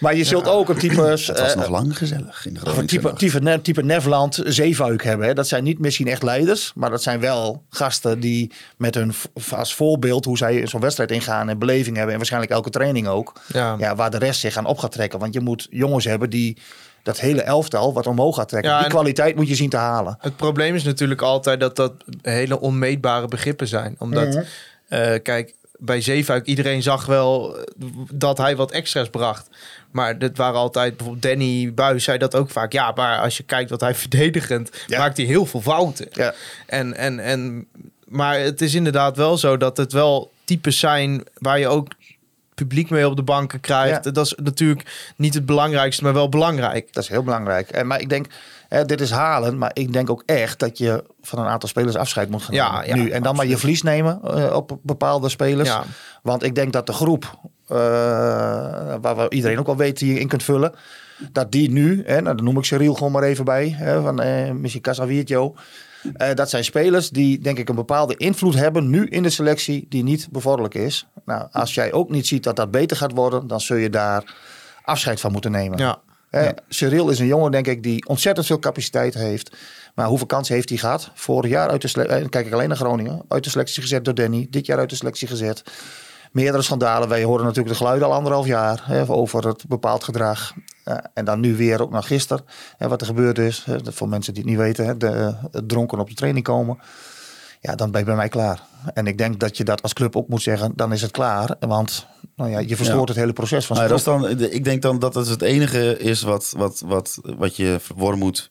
[SPEAKER 6] Maar je zult ook een type...
[SPEAKER 4] het was
[SPEAKER 6] eh,
[SPEAKER 4] nog lang gezellig in de Groningse
[SPEAKER 6] type, type, type Nefland, Zeefuik hebben. Hè. Dat zijn niet misschien echt leiders. Maar dat zijn wel gasten die met hun als voorbeeld... hoe zij zo'n wedstrijd ingaan en beleving hebben. En waarschijnlijk elke training ook.
[SPEAKER 5] Ja.
[SPEAKER 6] Ja, waar de rest zich aan op gaat trekken. Want je moet jongens hebben die dat hele elftal wat omhoog gaat trekken.
[SPEAKER 5] Ja,
[SPEAKER 6] die kwaliteit moet je zien te halen.
[SPEAKER 5] Het probleem is natuurlijk altijd dat dat hele onmeetbare begrippen zijn. Omdat,
[SPEAKER 6] Mhm.
[SPEAKER 5] eh, kijk, bij Zeefuik, iedereen zag wel eh, dat hij wat extra's bracht. Maar dat waren altijd, bijvoorbeeld Danny Buis zei dat ook vaak. Ja, maar als je kijkt wat hij [LAUGHS] verdedigend,
[SPEAKER 6] Ja.
[SPEAKER 5] maakt hij heel veel fouten.
[SPEAKER 6] Ja.
[SPEAKER 5] En, en, en, maar het is inderdaad wel zo dat het wel types zijn waar je ook publiek mee op de banken krijgt.
[SPEAKER 6] Ja.
[SPEAKER 5] Dat is natuurlijk niet het belangrijkste, maar wel belangrijk.
[SPEAKER 6] Dat is heel belangrijk. En, maar ik denk, hè, dit is halen. Maar ik denk ook echt dat je van een aantal spelers afscheid moet gaan
[SPEAKER 5] Ja,
[SPEAKER 6] nemen.
[SPEAKER 5] ja,
[SPEAKER 6] nu. En dan maar je verlies nemen eh, op bepaalde spelers. Want ik denk dat de groep, eh, waar we iedereen ook wel weet die je in kunt vullen. Dat die nu, hè, nou, dan noem ik Cyril gewoon maar even bij. Hè, van eh, misschien Casavirtio. Eh, dat zijn spelers die denk ik een bepaalde invloed hebben nu in de selectie die niet bevorderlijk is. Nou, als jij ook niet ziet dat dat beter gaat worden, dan zul je daar afscheid van moeten nemen.
[SPEAKER 5] Ja.
[SPEAKER 6] Eh, Cyril is een jongen, denk ik, die ontzettend veel capaciteit heeft. Maar hoeveel kansen heeft hij gehad? Vorig jaar uit de selectie, eh, kijk ik alleen naar Groningen, uit de selectie gezet door Danny. Dit jaar uit de selectie gezet. Meerdere schandalen. Wij horen natuurlijk de geluiden al anderhalf jaar hè, over het bepaald gedrag. Eh, en dan nu weer ook nog gisteren. En wat er gebeurd is, hè, dat voor mensen die het niet weten, hè, de, eh, het dronken op de training komen. Ja, dan ben je bij mij klaar. En ik denk dat je dat als club ook moet zeggen, dan is het klaar. Want nou ja, je verstoort
[SPEAKER 4] Ja.
[SPEAKER 6] het hele proces van
[SPEAKER 4] Nou, dat is dan, ik denk dan dat het het enige is wat, wat, wat, wat je verworren moet.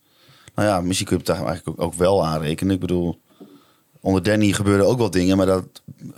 [SPEAKER 4] Nou ja, misschien kun je het daar eigenlijk ook, ook wel aanrekenen. Ik bedoel, onder Danny gebeurden ook wel dingen, maar dat,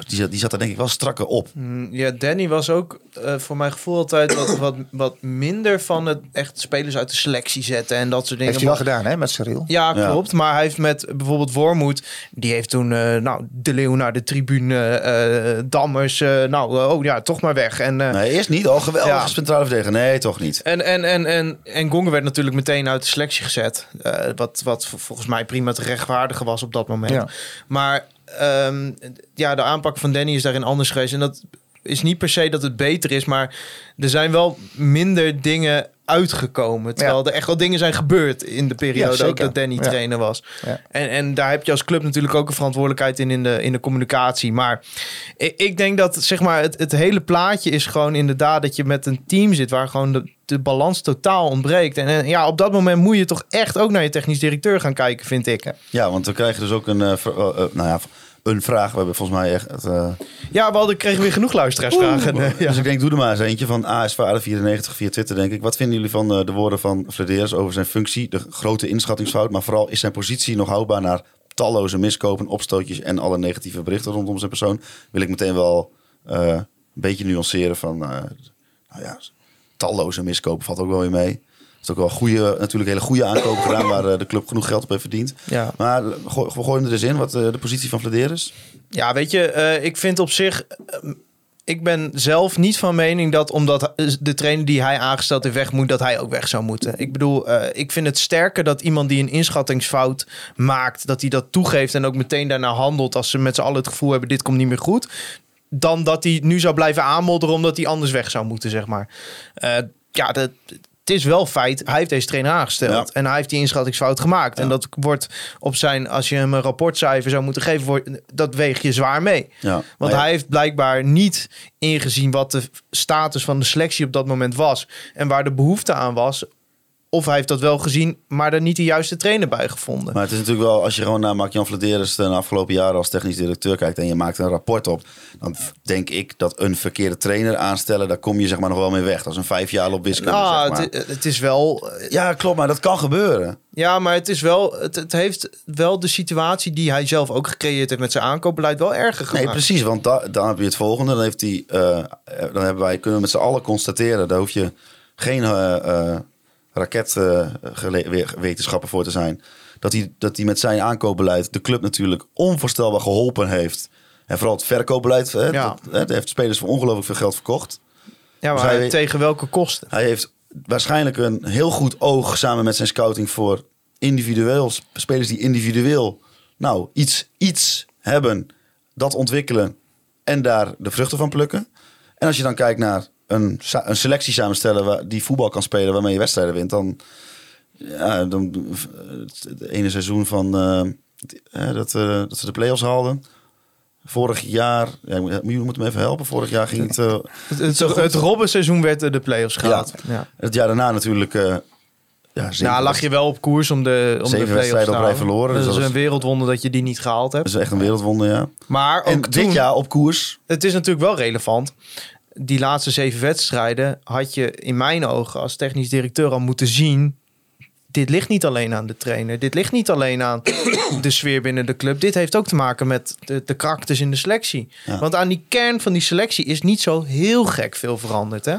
[SPEAKER 4] die, zat, die zat er denk ik wel strakker op.
[SPEAKER 5] Mm, Ja, Danny was ook eh, voor mijn gevoel altijd wat, wat, wat minder van het echt spelers uit de selectie zetten en dat soort dingen.
[SPEAKER 6] Heeft hij wel gedaan hè, met Cyril.
[SPEAKER 5] Ja,
[SPEAKER 4] Ja.
[SPEAKER 5] klopt. Maar hij heeft met bijvoorbeeld Wormoed, die heeft toen eh, nou, de Leeuw naar de tribune, eh, Dammers, eh, nou, oh ja, toch maar weg. En, eh,
[SPEAKER 4] Nee, eerst niet. Oh, geweldig
[SPEAKER 5] Ja.
[SPEAKER 4] centrale verdediger. Nee, toch niet.
[SPEAKER 5] en, en, en, en, en Gongen werd natuurlijk meteen uit de selectie gezet. Eh, wat, wat volgens mij prima te rechtvaardigen was op dat moment.
[SPEAKER 6] Ja.
[SPEAKER 5] Maar ehm, ja, de aanpak van Danny is daarin anders geweest. En dat is niet per se dat het beter is, maar er zijn wel minder dingen uitgekomen. Terwijl er echt wel dingen zijn gebeurd in de periode ook dat Danny
[SPEAKER 6] Ja.
[SPEAKER 5] trainer was.
[SPEAKER 6] Ja.
[SPEAKER 5] En, en daar heb je als club natuurlijk ook een verantwoordelijkheid in, in de, in de communicatie. Maar ik, ik denk dat zeg maar, het, het hele plaatje is gewoon inderdaad dat je met een team zit waar gewoon de, de balans totaal ontbreekt. En, en ja, op dat moment moet je toch echt ook naar je technisch directeur gaan kijken, vind ik.
[SPEAKER 4] Ja, want we krijgen dus ook een, eh, ver- eh, eh, nou ja, een vraag. We hebben volgens mij echt... eh,
[SPEAKER 5] Ja, we hadden, kregen weer genoeg luisteraarsvragen. [LAUGHS] Ja.
[SPEAKER 4] Dus ik denk, doe er maar eens eentje van ASVAder94 via Twitter, denk ik. Wat vinden jullie van eh, de woorden van Flederis over zijn functie? De grote inschattingsfout, maar vooral is zijn positie nog houdbaar naar talloze miskopen, opstootjes en alle negatieve berichten rondom zijn persoon? Wil ik meteen wel eh, een beetje nuanceren van, nou ja, talloze miskopen valt ook wel weer mee. Is ook wel goede, natuurlijk hele goede aankopen gedaan waar eh, de club genoeg geld op heeft verdiend.
[SPEAKER 5] Ja.
[SPEAKER 4] Maar eh, gooi, gooi hem er eens in, wat eh, de positie van Flederis.
[SPEAKER 5] Ja, weet je, ik vind op zich. ik ben zelf niet van mening dat omdat de trainer die hij aangesteld heeft weg moet, dat hij ook weg zou moeten. Ik bedoel, ik vind het sterker dat iemand die een inschattingsfout maakt, dat hij dat toegeeft en ook meteen daarna handelt als ze met z'n allen het gevoel hebben: dit komt niet meer goed. Dan dat hij nu zou blijven aanmodderen omdat hij anders weg zou moeten, zeg maar. Ja, dat, het is wel feit, hij heeft deze trainer aangesteld.
[SPEAKER 4] Ja.
[SPEAKER 5] En hij heeft die inschattingsfout gemaakt. En dat wordt op zijn, als je hem een rapportcijfer zou moeten geven, wordt- dat weeg je zwaar mee.
[SPEAKER 4] Ja.
[SPEAKER 5] Want hij heeft blijkbaar niet ingezien wat de status van de selectie op dat moment was. En waar de behoefte aan was. Of hij heeft dat wel gezien, maar er niet de juiste trainer bij gevonden.
[SPEAKER 4] Maar het is natuurlijk wel, als je gewoon naar Mark-Jan Vladeres de afgelopen jaren als technisch directeur kijkt en je maakt een rapport op, dan denk ik dat een verkeerde trainer aanstellen, daar kom je zeg maar nog wel mee weg. Dat is een vijf jaar op wiskunde.
[SPEAKER 5] nou,
[SPEAKER 4] zeg maar.
[SPEAKER 5] het, het is wel
[SPEAKER 4] Ja, klopt, maar dat kan gebeuren.
[SPEAKER 5] Ja, maar het is wel. Het, het heeft wel de situatie die hij zelf ook gecreëerd heeft met zijn aankoopbeleid wel erger gemaakt.
[SPEAKER 4] Nee, precies, want da- dan heb je het volgende. Dan, heeft hij, eh, dan hebben wij, kunnen we met z'n allen constateren, daar hoef je geen eh eh raketwetenschappen voor te zijn. Dat hij, dat hij met zijn aankoopbeleid de club natuurlijk onvoorstelbaar geholpen heeft. En vooral het verkoopbeleid. Hè,
[SPEAKER 5] Ja.
[SPEAKER 4] dat, hè, hij heeft spelers voor ongelooflijk veel geld verkocht.
[SPEAKER 5] Ja, maar
[SPEAKER 4] Zij-
[SPEAKER 5] tegen welke kosten?
[SPEAKER 4] Hij heeft waarschijnlijk een heel goed oog samen met zijn scouting voor individueel spelers die individueel nou iets, iets hebben, dat ontwikkelen en daar de vruchten van plukken. En als je dan kijkt naar een, een selectie samenstellen waar, die voetbal kan spelen waarmee je wedstrijden wint, dan, ja, dan het ene seizoen van eh, eh, dat, dat ze de play-offs haalden. Vorig jaar, ja, je moet- me even helpen. Vorig jaar ging het eh,
[SPEAKER 5] Het, het, het Robbenseizoen werd er de play-offs gehaald. Ja.
[SPEAKER 4] het jaar daarna natuurlijk. ja,
[SPEAKER 5] Nou, lag je wel op koers om de, om de
[SPEAKER 4] Zeven
[SPEAKER 5] play-offs
[SPEAKER 4] wedstrijden
[SPEAKER 5] te
[SPEAKER 4] op rij verloren,
[SPEAKER 5] Dat
[SPEAKER 4] dus
[SPEAKER 5] is
[SPEAKER 4] dat
[SPEAKER 5] een
[SPEAKER 4] is-
[SPEAKER 5] wereldwonder dat je die niet gehaald hebt.
[SPEAKER 4] Dat is echt een wereldwonder, ja.
[SPEAKER 5] Maar ook
[SPEAKER 4] En
[SPEAKER 5] toen,
[SPEAKER 4] dit jaar op koers.
[SPEAKER 5] het is natuurlijk wel relevant. Die laatste zeven wedstrijden had je in mijn ogen als technisch directeur al moeten zien. Dit ligt niet alleen aan de trainer. Dit ligt niet alleen aan [COUGHS] de sfeer binnen de club. Dit heeft ook te maken met de, de karakters in de selectie.
[SPEAKER 4] Ja.
[SPEAKER 5] Want aan die kern van die selectie is niet zo heel gek veel veranderd. Hè?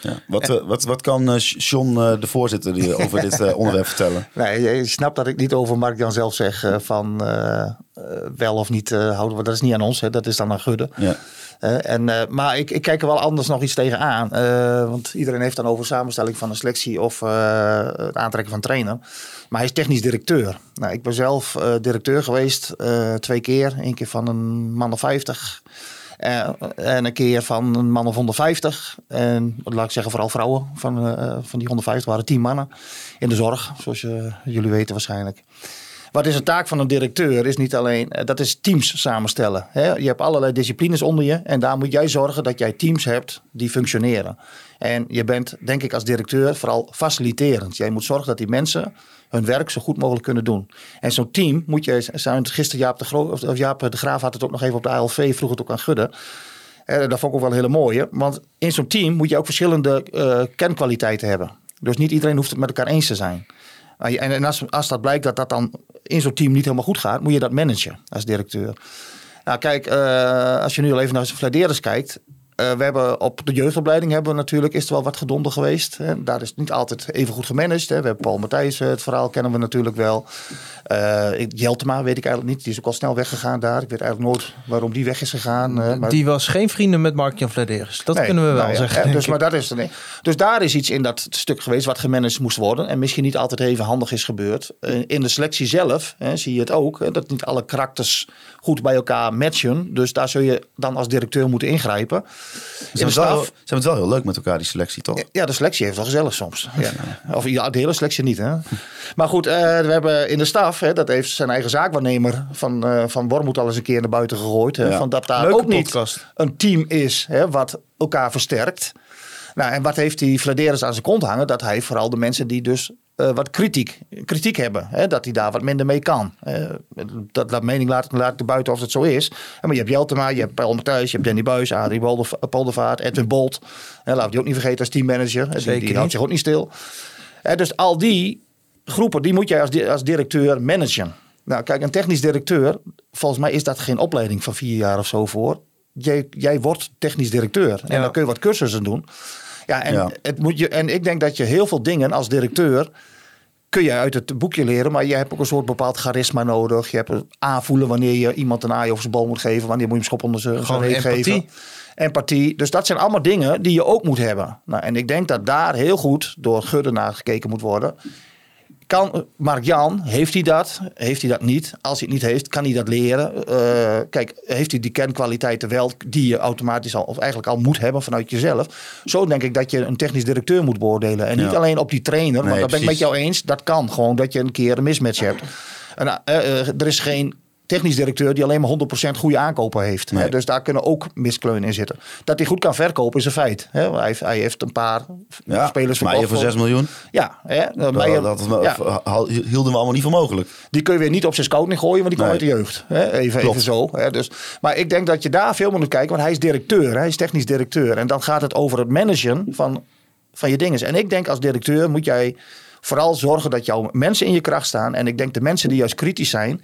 [SPEAKER 4] Ja. Wat, eh, wat, wat kan eh, John, eh, de voorzitter, die, over dit eh, onderwerp [LAUGHS] vertellen?
[SPEAKER 6] Nee, je snapt dat ik niet over Mark-Jan zelf zeg eh, van wel of niet eh, houden. we- Dat is niet aan ons, hè, dat is dan aan Gudde.
[SPEAKER 4] Ja.
[SPEAKER 6] Eh, en, eh, maar ik, ik kijk er wel anders nog iets tegenaan. eh want iedereen heeft dan over samenstelling van een selectie of het aantrekken van trainer. Maar hij is technisch directeur. Nou, ik ben zelf directeur geweest twee keer. Eén keer van een man of 50. eh, en een keer van een man of 150. En laat ik zeggen, vooral vrouwen. Van, van die 150 waren 10 mannen in de zorg, zoals jullie weten waarschijnlijk. Wat is de taak van een directeur? Is niet alleen, eh, dat is teams samenstellen. Hè? Je hebt allerlei disciplines onder je en daar moet jij zorgen dat jij teams hebt die functioneren. En je bent, denk ik, als directeur vooral faciliterend. Jij moet zorgen dat die mensen hun werk zo goed mogelijk kunnen doen. En zo'n team moet je, gisteren Jaap de, of de Graaf had het ook nog even op de ALV, vroeg het ook aan Gudde. Eh, dat vond ik ook wel een hele mooie. Want in zo'n team moet je ook verschillende eh, kenkwaliteiten hebben. Dus niet iedereen hoeft het met elkaar eens te zijn. Je- En als, dat blijkt dat dat dan in zo'n team niet helemaal goed gaat, moet je dat managen als directeur. Nou, kijk, eh, als je nu al even naar Vladeres kijkt. Eh, we hebben op de jeugdopleiding hebben we natuurlijk, is er wel wat gedonder geweest. Hè. Daar is het niet altijd even goed gemanaged. Hè. We hebben Paul Matthijs, eh, het verhaal kennen we natuurlijk wel. Eh, Jeltema weet ik eigenlijk niet. Die is ook al snel weggegaan daar. Ik weet eigenlijk nooit waarom die weg is gegaan. maar-
[SPEAKER 5] Die was geen vrienden met Mark-Jan Vladeris. Dat
[SPEAKER 6] Nee,
[SPEAKER 5] kunnen we wel
[SPEAKER 6] nou ja,
[SPEAKER 5] zeggen.
[SPEAKER 6] Dus,
[SPEAKER 5] ik.
[SPEAKER 6] maar dat is er dus daar is iets in dat stuk geweest wat gemanaged moest worden. En misschien niet altijd even handig is gebeurd. In de selectie zelf hè, zie je het ook. dat niet alle karakters goed bij elkaar matchen. Dus daar zul je dan als directeur moeten ingrijpen.
[SPEAKER 4] Ze hebben, het wel,
[SPEAKER 6] staf,
[SPEAKER 4] ze hebben het wel heel leuk met elkaar, die selectie, toch?
[SPEAKER 6] ja, de selectie heeft wel gezellig soms. Ja. Of ja, de hele selectie niet. Hè? [LAUGHS] Maar goed, eh, we hebben in de staf, hè, dat heeft zijn eigen zaakwaarnemer van, eh van Wormoed al eens een keer naar buiten gegooid. Hè,
[SPEAKER 4] Ja.
[SPEAKER 6] van dat daar
[SPEAKER 5] Leuke
[SPEAKER 6] ook niet
[SPEAKER 5] podcast.
[SPEAKER 6] een team is hè, wat elkaar versterkt. Nou, en wat heeft die Vladeris aan zijn kont hangen? Dat hij vooral de mensen die dus wat kritiek, kritiek hebben, hè, dat hij daar wat minder mee kan. Eh, dat, dat mening laat, laat ik er buiten of het zo is. Maar je hebt Jeltema, je hebt Paul Matthijs, je hebt Danny Buis, Adrie Polderva- Poldervaart, Edwin Bolt. Hè, laten we die ook niet vergeten als teammanager. Die-
[SPEAKER 5] Zeker
[SPEAKER 6] die
[SPEAKER 5] niet.
[SPEAKER 6] houdt zich ook niet stil. Dus al die groepen, die moet jij als, als directeur managen. Nou, kijk, een technisch directeur, volgens mij is dat geen opleiding van vier jaar of zo voor. Jij, jij wordt technisch directeur. En
[SPEAKER 5] Ja.
[SPEAKER 6] dan kun je wat cursussen doen. Ja, en,
[SPEAKER 4] Ja.
[SPEAKER 6] Het moet je, en ik denk dat je heel veel dingen als directeur kun je uit het boekje leren, maar je hebt ook een soort bepaald charisma nodig. Je hebt het aanvoelen wanneer je iemand een aai over zijn bal moet geven, wanneer moet je hem schop onder zijn reet geven. Empathie. Dus dat zijn allemaal dingen die je ook moet hebben. Nou, en ik denk dat daar heel goed door Gudde naar gekeken moet worden. Kan Mark-Jan, heeft hij dat? Heeft hij dat niet? Als hij het niet heeft, kan hij dat leren? Eh, kijk, heeft hij die kernkwaliteiten wel die je automatisch al, of eigenlijk al moet hebben vanuit jezelf? Zo denk ik dat je een technisch directeur moet beoordelen. En niet alleen op die trainer,
[SPEAKER 4] Nee,
[SPEAKER 6] want dat ben ik met jou eens. Dat kan gewoon, dat je een keer een mismatch hebt. En, eh, eh, er is geen technisch directeur die alleen maar 100% goede aankopen heeft. Hè? Dus daar kunnen ook miskleunen in zitten. Dat hij goed kan verkopen is een feit. Hè? Hij, heeft, hij heeft een paar
[SPEAKER 4] Ja,
[SPEAKER 6] spelers
[SPEAKER 4] Meijer
[SPEAKER 6] verkocht
[SPEAKER 4] voor 6 miljoen.
[SPEAKER 6] Ja, hè?
[SPEAKER 4] Dat,
[SPEAKER 6] Meijer-
[SPEAKER 4] dat,
[SPEAKER 6] ja.
[SPEAKER 4] hal- hielden we allemaal niet voor mogelijk.
[SPEAKER 6] Die kun je weer niet op zijn scouting gooien, want die komt
[SPEAKER 4] Nee.
[SPEAKER 6] uit de jeugd. Hè? Even, zo. Hè? Dus, maar ik denk dat je daar veel meer moet kijken, want hij is directeur. Hij is technisch directeur. En dan gaat het over het managen van, van je dingen. En ik denk als directeur moet jij vooral zorgen dat jouw mensen in je kracht staan. En ik denk de mensen die juist kritisch zijn,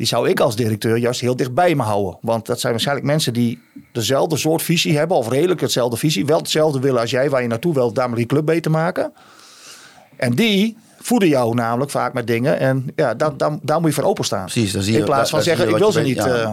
[SPEAKER 6] die zou ik als directeur juist heel dichtbij me houden. Want dat zijn waarschijnlijk mensen die dezelfde soort visie hebben, of redelijk hetzelfde visie. Wel hetzelfde willen als jij, waar je naartoe wilt, daarmee die club beter maken. En die voeden jou namelijk vaak met dingen. En ja, daar, daar, daar moet je voor openstaan.
[SPEAKER 4] Precies, dan zie je-
[SPEAKER 6] In plaats van
[SPEAKER 4] daar-
[SPEAKER 6] zeggen, ik wil ze niet.
[SPEAKER 4] ja.
[SPEAKER 6] eh,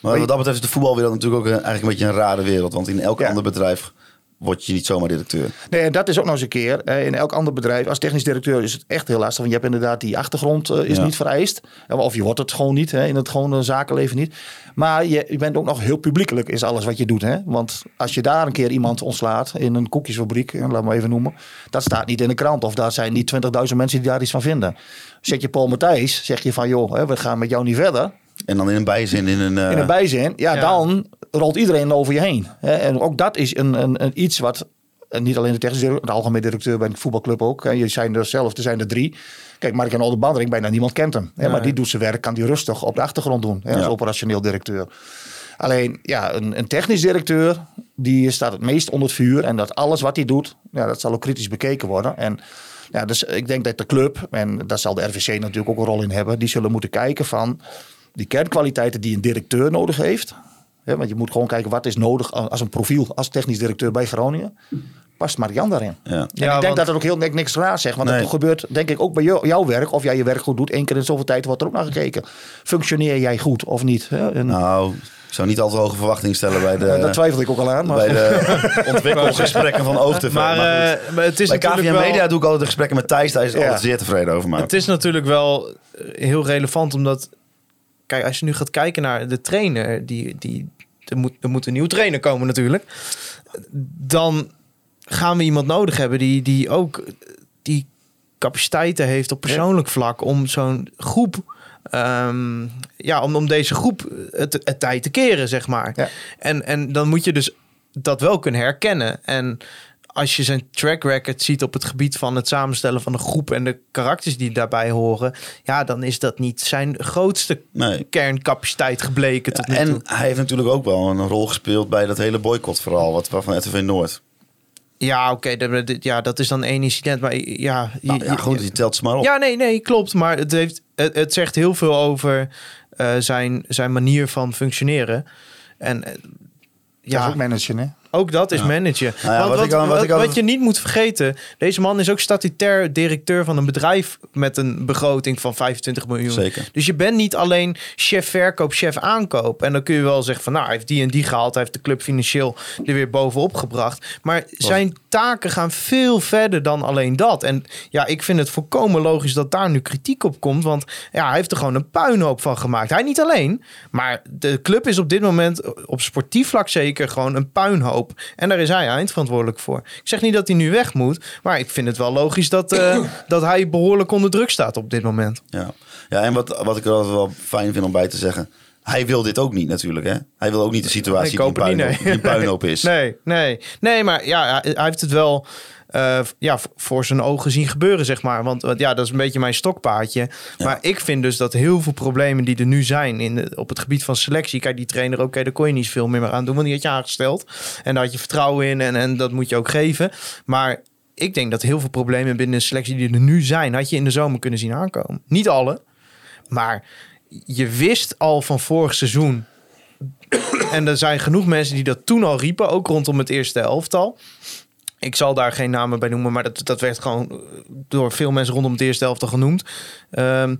[SPEAKER 4] Maar wat dat betreft is de voetbalwereld natuurlijk ook een, eigenlijk een beetje een rare wereld. Want in elk
[SPEAKER 6] Ja.
[SPEAKER 4] ander bedrijf word je niet zomaar directeur.
[SPEAKER 6] Nee, en dat is ook nog eens een keer. In elk ander bedrijf, als technisch directeur, is het echt heel lastig. Want je hebt inderdaad die achtergrond eh, is
[SPEAKER 4] Ja.
[SPEAKER 6] niet vereist. Of je wordt het gewoon niet, hè, in het gewone zakenleven niet. Maar je, je bent ook nog heel publiekelijk, is alles wat je doet. Hè? Want als je daar een keer iemand ontslaat in een koekjesfabriek, laat maar even noemen. Dat staat niet in de krant. Of daar zijn niet 20.000 mensen die daar iets van vinden. Zet je Paul Matthijs, zeg je van joh, hè, we gaan met jou niet verder.
[SPEAKER 4] En dan in een bijzin, in een... eh,
[SPEAKER 6] in een bijzin, ja,
[SPEAKER 5] Ja.
[SPEAKER 6] dan rolt iedereen over je heen. Hè? En ook dat is een, een, een iets wat en niet alleen de technische directeur, de algemeen directeur bij een voetbalclub ook. En je zijn er zelf, er zijn er drie. Kijk, Mark en Oldenbandering, bijna niemand kent hem. Hè? Maar die doet zijn werk, kan die rustig op de achtergrond doen. Hè? Als
[SPEAKER 4] Ja.
[SPEAKER 6] operationeel directeur. Alleen, ja, een, een technisch directeur, die staat het meest onder het vuur. En dat alles wat hij doet, ja, dat zal ook kritisch bekeken worden. En ja, dus ik denk dat de club, en daar zal de RVC natuurlijk ook een rol in hebben, die zullen moeten kijken van die kernkwaliteiten die een directeur nodig heeft. Want je moet gewoon kijken wat is nodig als een profiel, als technisch directeur bij Groningen. Past Marian daarin?
[SPEAKER 4] Ja.
[SPEAKER 6] En ik
[SPEAKER 5] Ja,
[SPEAKER 6] denk
[SPEAKER 5] want-
[SPEAKER 6] dat het ook heel niks, niks raar zegt. Want
[SPEAKER 4] Nee.
[SPEAKER 6] dat gebeurt denk ik ook bij jou- jouw werk. Of jij je werk goed doet. Eén keer in zoveel tijd wordt er ook naar gekeken. Functioneer jij goed of niet? En,
[SPEAKER 4] Nou, ik zou niet al te hoge verwachtingen stellen bij de,
[SPEAKER 6] eh, [LAUGHS] daar twijfel ik ook al aan. Maar,
[SPEAKER 4] bij de [LAUGHS] ontwikkelgesprekken van OogTV.
[SPEAKER 5] Maar,
[SPEAKER 4] Maar
[SPEAKER 5] eh, maar het is
[SPEAKER 4] bij
[SPEAKER 5] natuurlijk
[SPEAKER 4] KVM
[SPEAKER 5] wel...
[SPEAKER 4] Media doe ik altijd de gesprekken met Thijs. Thijs is
[SPEAKER 6] Ja.
[SPEAKER 4] altijd zeer tevreden over mij.
[SPEAKER 5] Het is natuurlijk wel eh, heel relevant, omdat... Kijk, als je nu gaat kijken naar de trainer, die, die, er, moet, er moet een nieuwe trainer komen natuurlijk. Dan gaan we iemand nodig hebben die, die ook die capaciteiten heeft op persoonlijk vlak om zo'n groep... ehm, ja, om, om deze groep het, het tijd te keren, zeg maar.
[SPEAKER 6] Ja.
[SPEAKER 5] En, en dan moet je dus dat wel kunnen herkennen. En als je zijn track record ziet op het gebied van het samenstellen van een groep en de karakters die daarbij horen, ja, dan is dat niet zijn grootste
[SPEAKER 4] Nee.
[SPEAKER 5] kerncapaciteit gebleken tot nu toe.
[SPEAKER 4] En hij heeft natuurlijk ook wel een rol gespeeld bij dat hele boycott-verhaal wat, van RTV Noord.
[SPEAKER 5] Ja, oké, ja, dat is dan één incident, maar ja, je-
[SPEAKER 4] Nou, ja,
[SPEAKER 5] je-
[SPEAKER 4] goed, die telt ze maar op.
[SPEAKER 5] Ja, nee, nee, klopt. Maar het, heeft, het, het zegt heel veel over eh, zijn, zijn manier van functioneren. En eh,
[SPEAKER 6] dat is
[SPEAKER 5] ja,
[SPEAKER 6] ook managen, hè?
[SPEAKER 5] Ook dat is managen.
[SPEAKER 4] Nou
[SPEAKER 5] Want
[SPEAKER 4] wat
[SPEAKER 5] wat,
[SPEAKER 4] ik al- wat
[SPEAKER 5] wat,
[SPEAKER 4] ik altijd-
[SPEAKER 5] wat je niet moet vergeten, deze man is ook statutair directeur van een bedrijf met een begroting van 25 miljoen.
[SPEAKER 4] Zeker.
[SPEAKER 5] Dus je bent niet alleen chef verkoop, chef aankoop. En dan kun je wel zeggen van nou, hij heeft die en die gehaald, hij heeft de club financieel er weer bovenop gebracht. Maar zijn taken gaan veel verder dan alleen dat. En ja, ik vind het volkomen logisch dat daar nu kritiek op komt, want ja, hij heeft er gewoon een puinhoop van gemaakt. Hij niet alleen, maar de club is op dit moment op sportief vlak zeker gewoon een puinhoop. En daar is hij eindverantwoordelijk voor. Ik zeg niet dat hij nu weg moet, maar ik vind het wel logisch dat, eh, [COUGHS] dat hij behoorlijk onder druk staat op dit moment.
[SPEAKER 4] Ja, ja en wat, wat ik er altijd wel fijn vind om bij te zeggen. Hij wil dit ook niet natuurlijk. Hè? Hij wil ook niet de situatie die, puinhoop,
[SPEAKER 5] nee.
[SPEAKER 4] die een puinhoop is. [LAUGHS]
[SPEAKER 5] Nee, nee. Nee, maar ja, hij heeft het wel eh, ja, voor zijn ogen zien gebeuren, zeg maar. Want, ja, dat is een beetje mijn stokpaardje. Maar ik vind dus dat heel veel problemen die er nu zijn in de- op het gebied van selectie... Kijk, die trainer, oké, daar kon je niet veel meer aan doen, want die had je aangesteld. En daar had je vertrouwen in en, en dat moet je ook geven. Maar ik denk dat heel veel problemen binnen de selectie die er nu zijn... had je in de zomer kunnen zien aankomen. Niet alle, maar je wist al van vorig seizoen en er zijn genoeg mensen die dat toen al riepen, ook rondom het eerste elftal. Ik zal daar geen namen bij noemen, maar dat, dat werd gewoon door veel mensen rondom het eerste elftal genoemd. Ehm,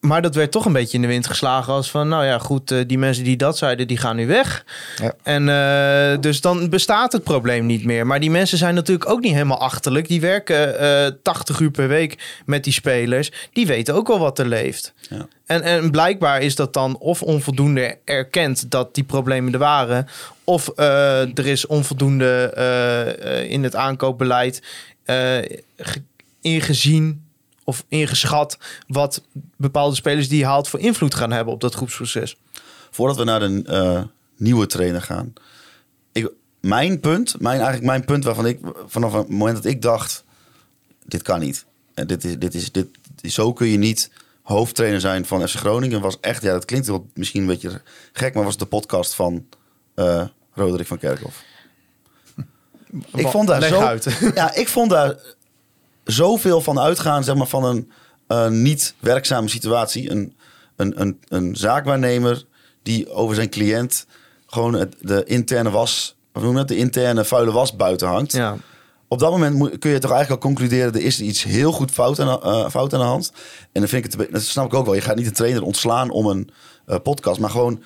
[SPEAKER 5] Maar dat werd toch een beetje in de wind geslagen als van, nou ja, goed, eh, die mensen die dat zeiden, die gaan nu weg.
[SPEAKER 6] Ja.
[SPEAKER 5] En eh, dus dan bestaat het probleem niet meer. Maar die mensen zijn natuurlijk ook niet helemaal achterlijk. Die werken eh 80 uur per week met die spelers. Die weten ook wel wat er leeft.
[SPEAKER 4] Ja.
[SPEAKER 5] En, en blijkbaar is dat dan of onvoldoende erkend dat die problemen er waren, of eh, er is onvoldoende eh, eh, in het aankoopbeleid ge- ingezien of ingeschat wat bepaalde spelers die je haalt voor invloed gaan hebben op dat groepsproces.
[SPEAKER 4] Voordat we naar de nieuwe trainer gaan. Ik, mijn punt, mijn, eigenlijk mijn punt waarvan ik vanaf het moment dat ik dacht, dit kan niet. En dit is, dit is, dit, zo kun je niet hoofdtrainer zijn van FC Groningen. Was echt, ja, dat klinkt wel misschien een beetje gek, maar was de podcast van Roderick van Kerkhoff. [LAUGHS] Ik vond daar
[SPEAKER 5] Leg
[SPEAKER 4] zo,
[SPEAKER 5] uit. [LAUGHS]
[SPEAKER 4] ja, ik vond daar zoveel van uitgaan, zeg maar, van een eh, niet werkzame situatie. Een, een, een, een zaakwaarnemer die over zijn cliënt gewoon het, de interne was, of noem je het, de interne vuile was buiten hangt.
[SPEAKER 5] Ja.
[SPEAKER 4] Op dat moment moet- kun je toch eigenlijk al concluderen, er is iets heel goed fout aan, eh, fout aan de hand. En dan vind ik het, dat snap ik ook wel. Je gaat niet een trainer ontslaan om een eh, podcast, maar gewoon,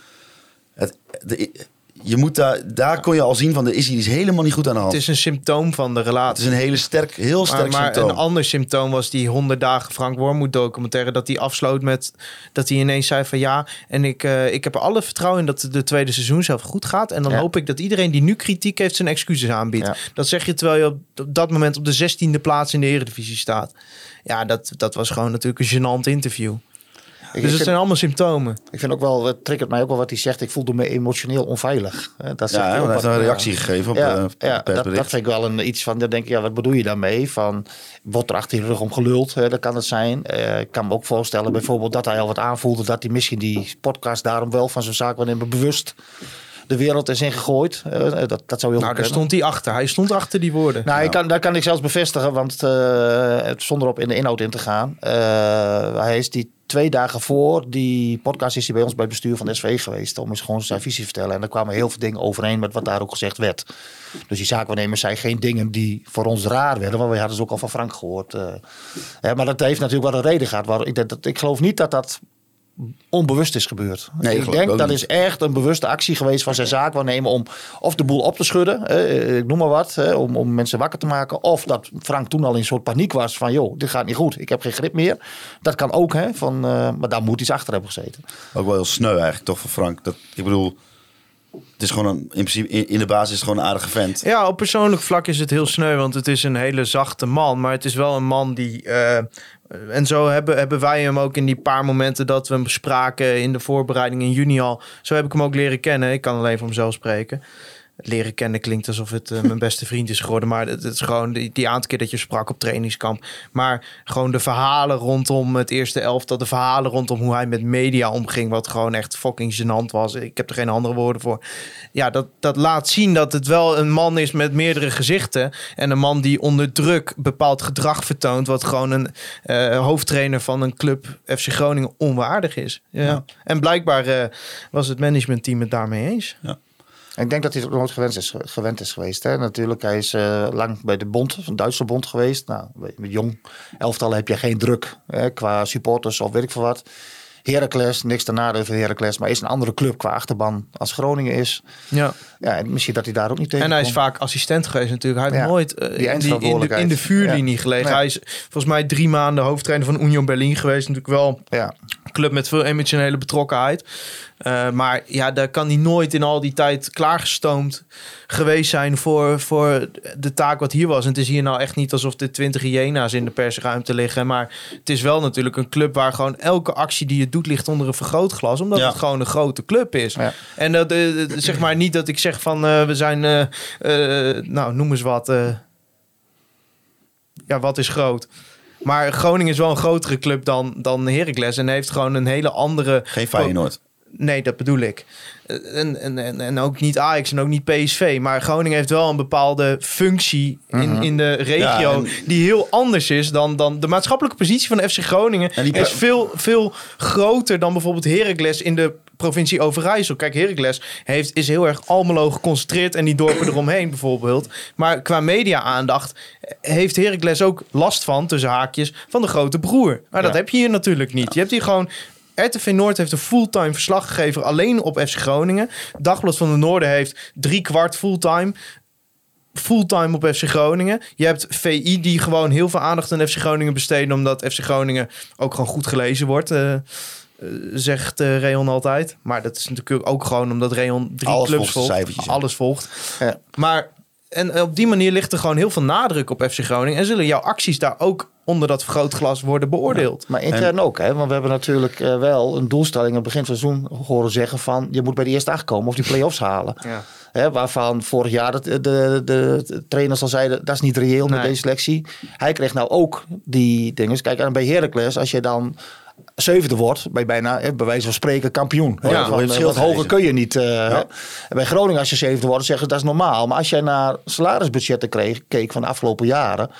[SPEAKER 4] het, de, je moet daar, daar kon je al zien van, er is iets helemaal niet goed aan de hand.
[SPEAKER 5] Het is een symptoom van de relatie.
[SPEAKER 4] Het is een hele sterk, heel
[SPEAKER 5] Maar,
[SPEAKER 4] sterk
[SPEAKER 5] maar
[SPEAKER 4] symptoom.
[SPEAKER 5] een ander symptoom was die 100 dagen Frank Wormoed documentaire. Dat hij afsloot met dat hij ineens zei van ja. En ik, eh, ik heb er alle vertrouwen in dat de tweede seizoen zelf goed gaat. En dan
[SPEAKER 6] Ja.
[SPEAKER 5] hoop ik dat iedereen die nu kritiek heeft zijn excuses aanbiedt.
[SPEAKER 6] Ja.
[SPEAKER 5] Dat zeg je terwijl je op, op dat moment op de 16e plaats in de Eredivisie staat. Ja, dat, dat was gewoon natuurlijk een gênant interview.
[SPEAKER 6] Ik,
[SPEAKER 5] Dus het
[SPEAKER 6] vind,
[SPEAKER 5] zijn allemaal symptomen.
[SPEAKER 6] ik vind ook wel, het triggert mij ook wel wat hij zegt. Ik voelde me emotioneel onveilig. Hè, Dat zegt
[SPEAKER 4] ja,
[SPEAKER 6] hij
[SPEAKER 4] heeft een
[SPEAKER 6] ja.
[SPEAKER 4] reactie gegeven op,
[SPEAKER 6] ja,
[SPEAKER 4] eh,
[SPEAKER 6] ja dat, dat vind ik wel een, iets van, dan denk ik, ja, wat bedoel je daarmee? Van, wordt er achter je rug om geluld? Hè, dat kan het zijn. Eh, ik kan me ook voorstellen bijvoorbeeld dat hij al wat aanvoelde... dat hij misschien die podcast daarom wel van zijn zaak wanneer bewust de wereld is ingegooid. Eh, dat, dat zou heel
[SPEAKER 5] Nou, daar
[SPEAKER 6] kunnen.
[SPEAKER 5] stond hij achter. Hij stond achter die woorden.
[SPEAKER 6] Nou, ik kan, daar kan ik zelfs bevestigen, want eh, zonder op in de inhoud in te gaan. eh, hij is die twee dagen voor die podcast is hij bij ons bij het bestuur van de SV geweest. Om eens gewoon zijn visie te vertellen. En daar kwamen heel veel dingen overeen met wat daar ook gezegd werd. Dus die zaakwaarnemers zijn geen dingen die voor ons raar werden. Want we hadden ze ook al van Frank gehoord. eh. Hè, maar dat heeft natuurlijk wel een reden gehad. Waar, ik, denk dat, ik geloof niet dat dat onbewust is gebeurd.
[SPEAKER 4] Nee,
[SPEAKER 6] ik denk dat
[SPEAKER 4] niet.
[SPEAKER 6] is echt een bewuste actie geweest van zijn zaakwaarnemer om of de boel op te schudden, eh, ik noem maar wat, eh, om, om mensen wakker te maken. Of dat Frank toen al in een soort paniek was van, joh, dit gaat niet goed, ik heb geen grip meer. Dat kan ook, hè, van, eh, maar daar moet iets achter hebben gezeten.
[SPEAKER 4] Ook wel heel sneu eigenlijk, toch, van Frank. Dat, ik bedoel, het is gewoon een, in principe, in, de basis is het gewoon een aardige vent.
[SPEAKER 5] Ja, op persoonlijk vlak is het heel sneu, want het is een hele zachte man. Maar het is wel een man die. eh, en zo hebben, hebben wij hem ook in die paar momenten dat we hem spraken in de voorbereiding in juni al. Zo heb ik hem ook leren kennen. Ik kan alleen voor mezelf spreken. Leren kennen klinkt alsof het eh, mijn beste vriend is geworden. Maar het, is gewoon die, die aantal keer dat je sprak op trainingskamp. Maar gewoon de verhalen rondom het eerste elftal. De verhalen rondom hoe hij met media omging. Wat gewoon echt fucking gênant was. Ik heb er geen andere woorden voor. Ja, dat, dat laat zien dat het wel een man is met meerdere gezichten. En een man die onder druk bepaald gedrag vertoont. Wat gewoon een eh, hoofdtrainer van een club FC Groningen onwaardig is. Ja. En blijkbaar eh, was het managementteam het daarmee eens.
[SPEAKER 6] En ik denk dat hij het nooit gewend is, gewend is geweest. Hè. Natuurlijk, hij is eh, lang bij de bond, een Duitse bond geweest. Nou, met jong elftal heb je geen druk hè, qua supporters of weet ik veel wat. Heracles, niks te nadeel van Heracles, maar is een andere club qua achterban als Groningen is.
[SPEAKER 5] Ja.
[SPEAKER 6] Ja, en misschien dat hij daar ook niet tegen
[SPEAKER 5] En hij is vaak assistent geweest natuurlijk. Hij heeft
[SPEAKER 6] Ja,
[SPEAKER 5] nooit eh,
[SPEAKER 6] die
[SPEAKER 5] in, die, in, de, in de vuurlinie
[SPEAKER 6] Ja.
[SPEAKER 5] gelegen.
[SPEAKER 6] Nee.
[SPEAKER 5] Hij is volgens mij drie maanden hoofdtrainer van Union Berlin geweest. Natuurlijk wel
[SPEAKER 6] Ja,
[SPEAKER 5] een club met veel emotionele betrokkenheid. Eh, maar ja, daar kan hij nooit in al die tijd klaargestoomd geweest zijn voor, voor de taak wat hier was. En het is hier nou echt niet alsof er twintig hyena's in de persruimte liggen. Maar het is wel natuurlijk een club waar gewoon elke actie die je doet ligt onder een vergrootglas. Omdat
[SPEAKER 4] Ja.
[SPEAKER 5] het gewoon een grote club is.
[SPEAKER 6] Ja.
[SPEAKER 5] En dat, eh, zeg maar niet dat ik zeg van eh, we zijn, eh, eh, nou noem eens wat. ja, wat is groot? Maar Groningen is wel een grotere club dan, dan Heracles. En heeft gewoon een hele andere...
[SPEAKER 4] Geen Feyenoord.
[SPEAKER 5] Nee, dat bedoel ik. En, en, en, ook niet Ajax en ook niet PSV. Maar Groningen heeft wel een bepaalde functie in, in de regio...
[SPEAKER 4] Ja, en-
[SPEAKER 5] die heel anders is dan, dan de maatschappelijke positie van FC Groningen...
[SPEAKER 4] En die-
[SPEAKER 5] is veel, veel groter dan bijvoorbeeld Heracles in de provincie Overijssel. Kijk, Heracles heeft, is heel erg Almelo geconcentreerd en die dorpen [CLEARS THROAT] eromheen bijvoorbeeld. Maar qua media-aandacht heeft Heracles ook last van, tussen haakjes, van de grote broer. Maar dat heb je hier natuurlijk niet. Je hebt hier gewoon... RTV Noord heeft een fulltime verslaggever alleen op FC Groningen. Dagblad van de Noorden heeft drie kwart fulltime fulltime op FC Groningen. Je hebt VI die gewoon heel veel aandacht aan FC Groningen besteden... omdat FC Groningen ook gewoon goed gelezen wordt... eh, eh, zegt eh Reon altijd. Maar dat is natuurlijk ook gewoon omdat Reon drie
[SPEAKER 4] Alles
[SPEAKER 5] clubs
[SPEAKER 4] volgt?
[SPEAKER 5] Alles volgt.
[SPEAKER 6] Ja.
[SPEAKER 5] Maar en op die manier ligt er gewoon heel veel nadruk op FC Groningen... en zullen jouw acties daar ook onder dat vergrootglas worden beoordeeld.
[SPEAKER 6] Maar intern ook, hè? want we hebben natuurlijk eh, wel een doelstelling aan het begin van het seizoen horen zeggen van je moet bij de eerste acht komen of die play-offs halen.
[SPEAKER 5] Ja.
[SPEAKER 6] Hè, waarvan vorig jaar de, de, de, trainers al zeiden dat is niet reëel met deze selectie. Hij kreeg nou ook die dingen. Kijk, en bij Heracles, als je dan zevende wordt, je bijna hè, bij wijze van spreken kampioen. Hè,
[SPEAKER 5] Ja,
[SPEAKER 6] van, eh, wat hoger kun je niet. eh, Bij Groningen, als je zevende wordt, zeggen ze dat is normaal. Maar als jij naar salarisbudgetten kreeg, keek van de afgelopen jaren.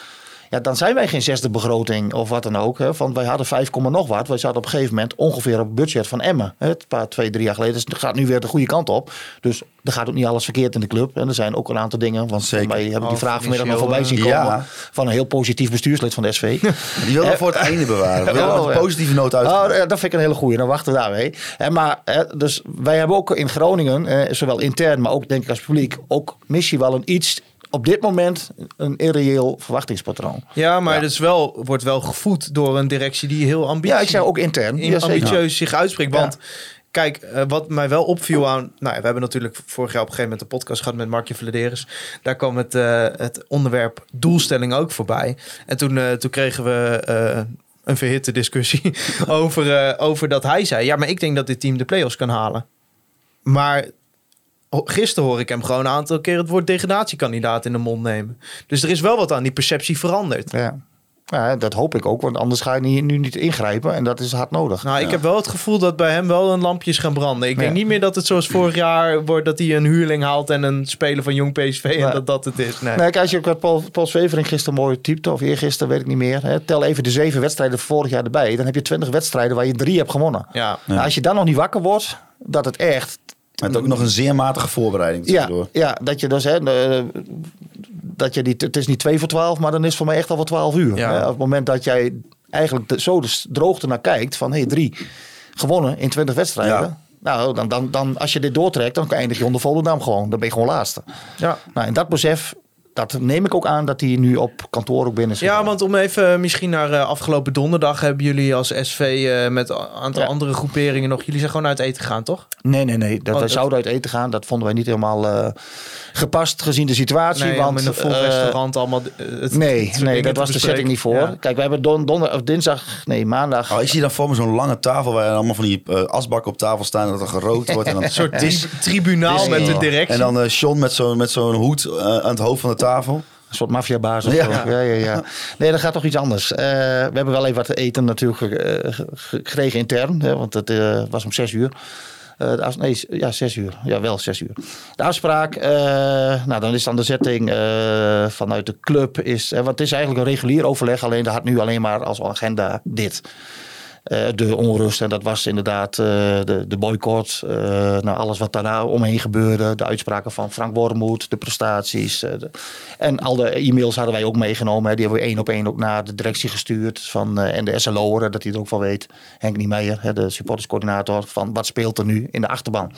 [SPEAKER 6] Ja, dan zijn wij geen zesde begroting of wat dan ook. Hè. Want wij hadden 5, komma nog wat. Wij zaten op een gegeven moment ongeveer op het budget van Emmen. Hè, een paar, twee, drie jaar geleden. Dus het gaat nu weer de goede kant op. Dus er gaat ook niet alles verkeerd in de club. En er zijn ook een aantal dingen. Want
[SPEAKER 4] Zeker.
[SPEAKER 6] wij hebben die
[SPEAKER 5] Oh,
[SPEAKER 6] vraag vanmiddag nog voorbij zien
[SPEAKER 4] eh,
[SPEAKER 6] komen.
[SPEAKER 4] ja.
[SPEAKER 6] Van een heel positief bestuurslid van de SV.
[SPEAKER 4] Die wil [LAUGHS] we voor het einde bewaren. [LAUGHS] We willen
[SPEAKER 6] Oh,
[SPEAKER 4] een positieve noot uit.
[SPEAKER 6] Oh, ja, dat vind ik een hele goeie. Dan wachten we daarmee. En maar, hè, dus wij hebben ook in Groningen, zowel intern, maar ook denk ik als publiek, ook missie wel een iets op dit moment een irreëel verwachtingspatroon.
[SPEAKER 5] Ja, maar het is wel, wordt wel gevoed door een directie die heel ambitie,
[SPEAKER 6] Ja, ik zeg ook intern.
[SPEAKER 5] in-
[SPEAKER 6] Ja,
[SPEAKER 5] ambitieus zich uitspreekt.
[SPEAKER 6] Ja.
[SPEAKER 5] Want kijk, eh, wat mij wel opviel aan... Nou, ja, we hebben natuurlijk vorig jaar op een gegeven moment een podcast gehad met Markje Vladeris. Daar kwam het, eh, het onderwerp doelstelling ook voorbij. En toen, eh, toen kregen we... een verhitte discussie [LAUGHS] over, over dat hij zei... ja, maar ik denk dat dit team de play-offs kan halen. Maar gisteren hoor ik hem gewoon een aantal keer... het woord degradatiekandidaat in de mond nemen. Dus er is wel wat aan die perceptie veranderd.
[SPEAKER 6] Ja. Ja, dat hoop ik ook, want anders ga je nu niet ingrijpen en dat is hard nodig.
[SPEAKER 5] Nou, ik heb wel het gevoel dat bij hem wel een lampje is gaan branden. Ik denk
[SPEAKER 6] Ja.
[SPEAKER 5] niet meer dat het zoals vorig jaar wordt dat hij een huurling haalt en een speler van Jong PSV en
[SPEAKER 6] Nee.
[SPEAKER 5] dat dat het is. Nee.
[SPEAKER 6] Nee, kijk, als je ook wat Paul, Paul Zwevering gisteren mooi typte, of eergisteren, weet ik niet meer. Hè, tel even de zeven wedstrijden van vorig jaar erbij. Dan heb je twintig wedstrijden waar je drie hebt gewonnen.
[SPEAKER 5] Ja.
[SPEAKER 6] Nou, als je dan nog niet wakker wordt, dat het echt
[SPEAKER 4] Met ook nog een zeer matige voorbereiding
[SPEAKER 6] Ja, ja, dat je dus, hè, dat je die, het is niet 2 voor 12, maar dan is het voor mij echt al voor 12 uur.
[SPEAKER 5] Ja.
[SPEAKER 6] Hè, op het moment dat jij eigenlijk de, zo de droogte naar kijkt, van hé, hey, drie gewonnen in 20 wedstrijden.
[SPEAKER 4] Ja.
[SPEAKER 6] Nou, dan, dan, dan, als je dit doortrekt, dan eindig je onder Volendam gewoon. Dan ben je gewoon laatste.
[SPEAKER 5] Ja.
[SPEAKER 6] Nou, en dat besef, dat neem ik ook aan dat hij nu op kantoor ook binnen is.
[SPEAKER 5] ja, want om even eh, misschien naar eh, afgelopen donderdag hebben jullie als SV eh, met een aantal
[SPEAKER 6] Ja.
[SPEAKER 5] andere groeperingen nog. Jullie zijn gewoon uit eten gegaan, toch?
[SPEAKER 6] Nee, nee, nee. Dat,
[SPEAKER 5] Oh,
[SPEAKER 6] wij
[SPEAKER 5] dat-
[SPEAKER 6] zouden uit eten gaan. Dat vonden wij niet helemaal eh, gepast gezien de situatie.
[SPEAKER 5] Nee,
[SPEAKER 6] want,
[SPEAKER 5] in een vol restaurant allemaal het,
[SPEAKER 6] Nee, nee dat was de setting niet voor.
[SPEAKER 5] Ja.
[SPEAKER 6] Kijk, we hebben don, donder, of dinsdag, nee, maandag.
[SPEAKER 4] Oh, ik zie dan voor me zo'n lange tafel waar allemaal van die asbakken op tafel staan en dat er gerookt wordt. En dan [LAUGHS]
[SPEAKER 5] Een soort tri- tribunaal met de directie.
[SPEAKER 4] En dan eh Sean met zo'n met zo'n hoed aan het hoofd van de tafel.
[SPEAKER 6] Een soort maffiabaas. of
[SPEAKER 4] Ja.
[SPEAKER 6] zo. Ja. Ja, ja, Nee, dat gaat toch iets anders. Eh, we hebben wel even wat te eten natuurlijk eh, ge- gekregen intern. Hè, want het eh, was om zes uur. Nee, ja, zes uur. Ja, wel zes uur. De afspraak, nou dan is dan de zetting vanuit de club. Is, want het is eigenlijk een regulier overleg. Alleen dat had nu alleen maar als agenda dit. Eh, de onrust. En dat was inderdaad eh, de, de boycott. eh, nou, alles wat daarna omheen gebeurde. De uitspraken van Frank Wormoed. De prestaties. en al de e-mails hadden wij ook meegenomen. Die hebben we één op één ook naar de directie gestuurd. Van, en de SLO'er, dat hij er ook van weet. Henk Niemeyer, hè, de supporterscoördinator. Van wat speelt er nu in de achterban.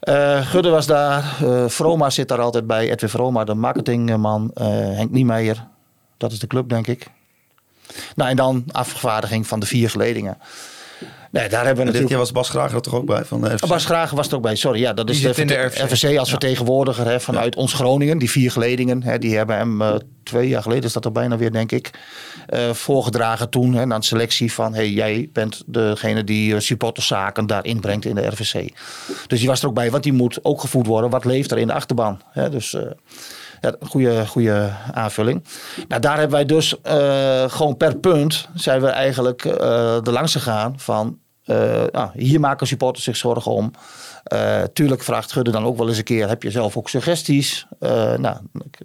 [SPEAKER 6] Eh, Gudde was daar. Vroma zit daar altijd bij. Edwin Vroma, de marketingman. Henk Niemeyer. Dat is de club, denk ik. Nou, en dan afvaardiging van de vier geledingen. Nee, daar hebben we
[SPEAKER 4] dit
[SPEAKER 6] natuurlijk...
[SPEAKER 4] keer was Bas Graag er toch ook bij van de FC?
[SPEAKER 6] Bas Gragen was er ook bij, sorry. Ja, dat is
[SPEAKER 5] de RVC.
[SPEAKER 6] RVC als vertegenwoordiger hè, vanuit ons Groningen. Die vier geledingen, hè, die hebben hem eh, twee jaar geleden, is dat er bijna weer, denk ik, eh, voorgedragen toen. Hè, aan de selectie van, hey, jij bent degene die eh, supporterszaken daar inbrengt in de RVC. Dus die was er ook bij, want die moet ook gevoed worden. Wat leeft er in de achterban? Hè, dus... ja, goede, goede aanvulling. Nou, daar hebben wij dus eh, gewoon per punt zijn we eigenlijk eh er langs gegaan van Eh, nou, hier maken supporters zich zorgen om. Tuurlijk vraagt Gudde dan ook wel eens een keer: heb je zelf ook suggesties? Nou,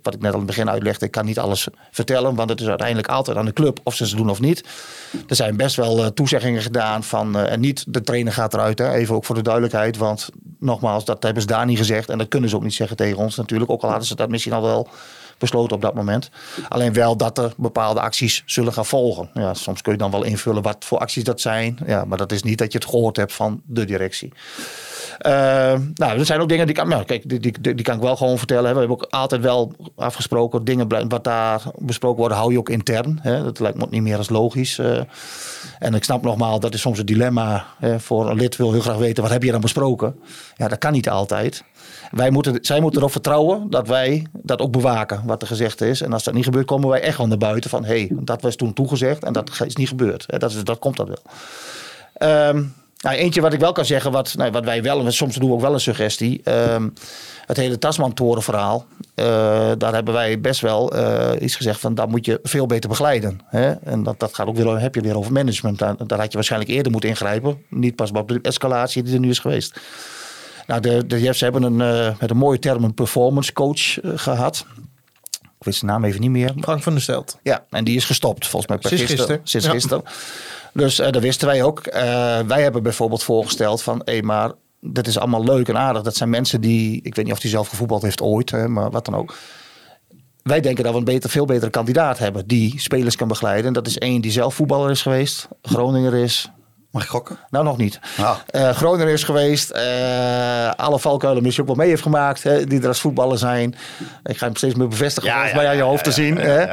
[SPEAKER 6] wat ik net aan het begin uitlegde, ik kan niet alles vertellen, want het is uiteindelijk altijd aan de club of ze ze doen of niet. Er zijn best wel toezeggingen gedaan van, en niet de trainer gaat eruit, hè, even ook voor de duidelijkheid, want nogmaals, dat hebben ze daar niet gezegd en dat kunnen ze ook niet zeggen tegen ons natuurlijk, ook al hadden ze dat misschien al wel besloten op dat moment. Alleen wel dat er bepaalde acties zullen gaan volgen. Ja, soms kun je dan wel invullen wat voor acties dat zijn. Ja, maar dat is niet dat je het gehoord hebt van de directie. Uh, nou, er zijn ook dingen die kan, nou, kijk, die, die, die, kan ik wel gewoon vertellen. We hebben ook altijd wel afgesproken, dingen wat daar besproken worden, hou je ook intern. Hè? Dat lijkt me niet meer als logisch. Uh, en ik snap nogmaals, dat is soms een dilemma. Hè? Voor een lid wil heel graag weten, wat heb je dan besproken? Ja, dat kan niet altijd. Wij moeten, zij moeten erop vertrouwen dat wij dat ook bewaken, wat er gezegd is. En als dat niet gebeurt, komen wij echt wel naar buiten van... hé, hey, dat was toen toegezegd en dat is niet gebeurd. Dat, is, dat komt dat wel. Um, nou, eentje wat ik wel kan zeggen, wat, nou, wat wij wel, soms doen ook wel een suggestie. Um, het hele Tasman-toren verhaal, uh, daar hebben wij best wel uh, iets gezegd van, dat moet je veel beter begeleiden. Hè? En dat, dat gaat ook weer, heb je weer over management. Daar, daar had je waarschijnlijk eerder moeten ingrijpen. Niet pas op de escalatie die er nu is geweest. Nou, de, de Jeffs hebben een, uh, met een mooie term een performance coach gehad. Ik weet zijn naam even niet meer.
[SPEAKER 5] Frank van der Stelt.
[SPEAKER 6] Ja, en die is gestopt volgens mij. Per
[SPEAKER 5] sinds gisteren.
[SPEAKER 6] Sinds gisteren. Dus uh, dat wisten wij ook. Uh, wij hebben bijvoorbeeld voorgesteld van, hé, maar dat is allemaal leuk en aardig. Dat zijn mensen die, ik weet niet of hij zelf gevoetbald heeft ooit, hè, maar wat dan ook. Wij denken dat we een beter, veel betere kandidaat hebben die spelers kan begeleiden. Dat is één die zelf voetballer is geweest, Groninger is,
[SPEAKER 4] Mag ik gokken?
[SPEAKER 6] Nou, nog niet.
[SPEAKER 4] Ah.
[SPEAKER 6] Uh, Groningen is geweest. Uh, alle valkuilen misschien ook wel mee heeft gemaakt. Hè, die er als voetballer zijn. Ik ga hem steeds meer bevestigen. Ja, ja, bij aan je hoofd te zien. Hè.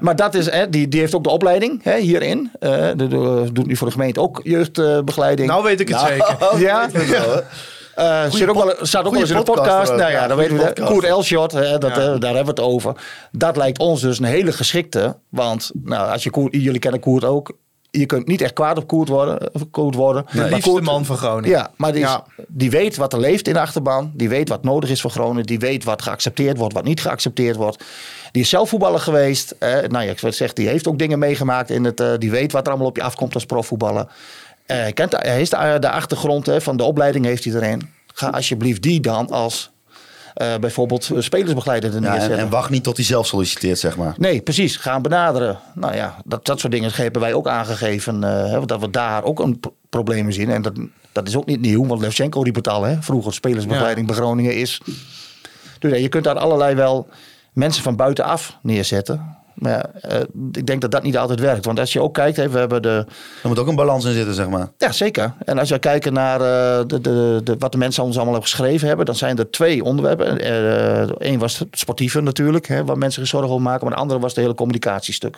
[SPEAKER 6] Maar dat is, hè, die, die heeft ook de opleiding hè, hierin. Uh, de, de, doet nu voor de gemeente ook jeugdbegeleiding.
[SPEAKER 5] Nou weet ik het [LAUGHS]
[SPEAKER 6] nou,
[SPEAKER 5] zeker.
[SPEAKER 6] ja. Uh, zit ook wel, staat ook wel eens in de podcast. nou ja, dan weten we. Koert Elshot, hè, dat, daar hebben we het over. Dat lijkt ons dus een hele geschikte. Want nou, als je Koert, jullie kennen Koert ook je kunt niet echt kwaad op Koert worden. Koert worden.
[SPEAKER 5] De nee. liefste Koert, man van Groningen.
[SPEAKER 6] Ja, maar die, is, ja. die weet wat er leeft in de achterban. Die weet wat nodig is voor Groningen. Die weet wat geaccepteerd wordt, wat niet geaccepteerd wordt. Die is zelf voetballer geweest. Eh, nou ja, ik zeg, die heeft ook dingen meegemaakt. In het, uh, die weet wat er allemaal op je afkomt als profvoetballer. Uh, kent, hij is de, de achtergrond hè, van de opleiding heeft hij erin. Ga alsjeblieft die dan als uh, bijvoorbeeld spelersbegeleider er
[SPEAKER 4] ja,
[SPEAKER 6] neerzetten.
[SPEAKER 4] En, en, wacht niet tot hij zelf solliciteert, zeg maar.
[SPEAKER 6] Nee, precies. Gaan benaderen. Nou ja, dat, dat soort dingen hebben wij ook aangegeven. Uh, dat we daar ook een probleem in zien. En dat, dat is ook niet nieuw, want Levchenko riep het al. Hè? Vroeger spelersbegeleiding ja. bij Groningen is... Dus ja, je kunt daar allerlei wel mensen van buitenaf neerzetten. Maar ja, uh, ik denk dat dat niet altijd werkt. Want als je ook kijkt, we hebben de...
[SPEAKER 4] Er moet ook een balans in zitten, zeg maar.
[SPEAKER 6] Ja, zeker. En als je kijkt naar uh, de, de, de, wat de mensen ons allemaal hebben geschreven hebben... dan zijn er twee onderwerpen. Eén uh, was het sportieve natuurlijk, hè, waar mensen zich zorgen over maken. Maar de andere was het hele communicatiestuk.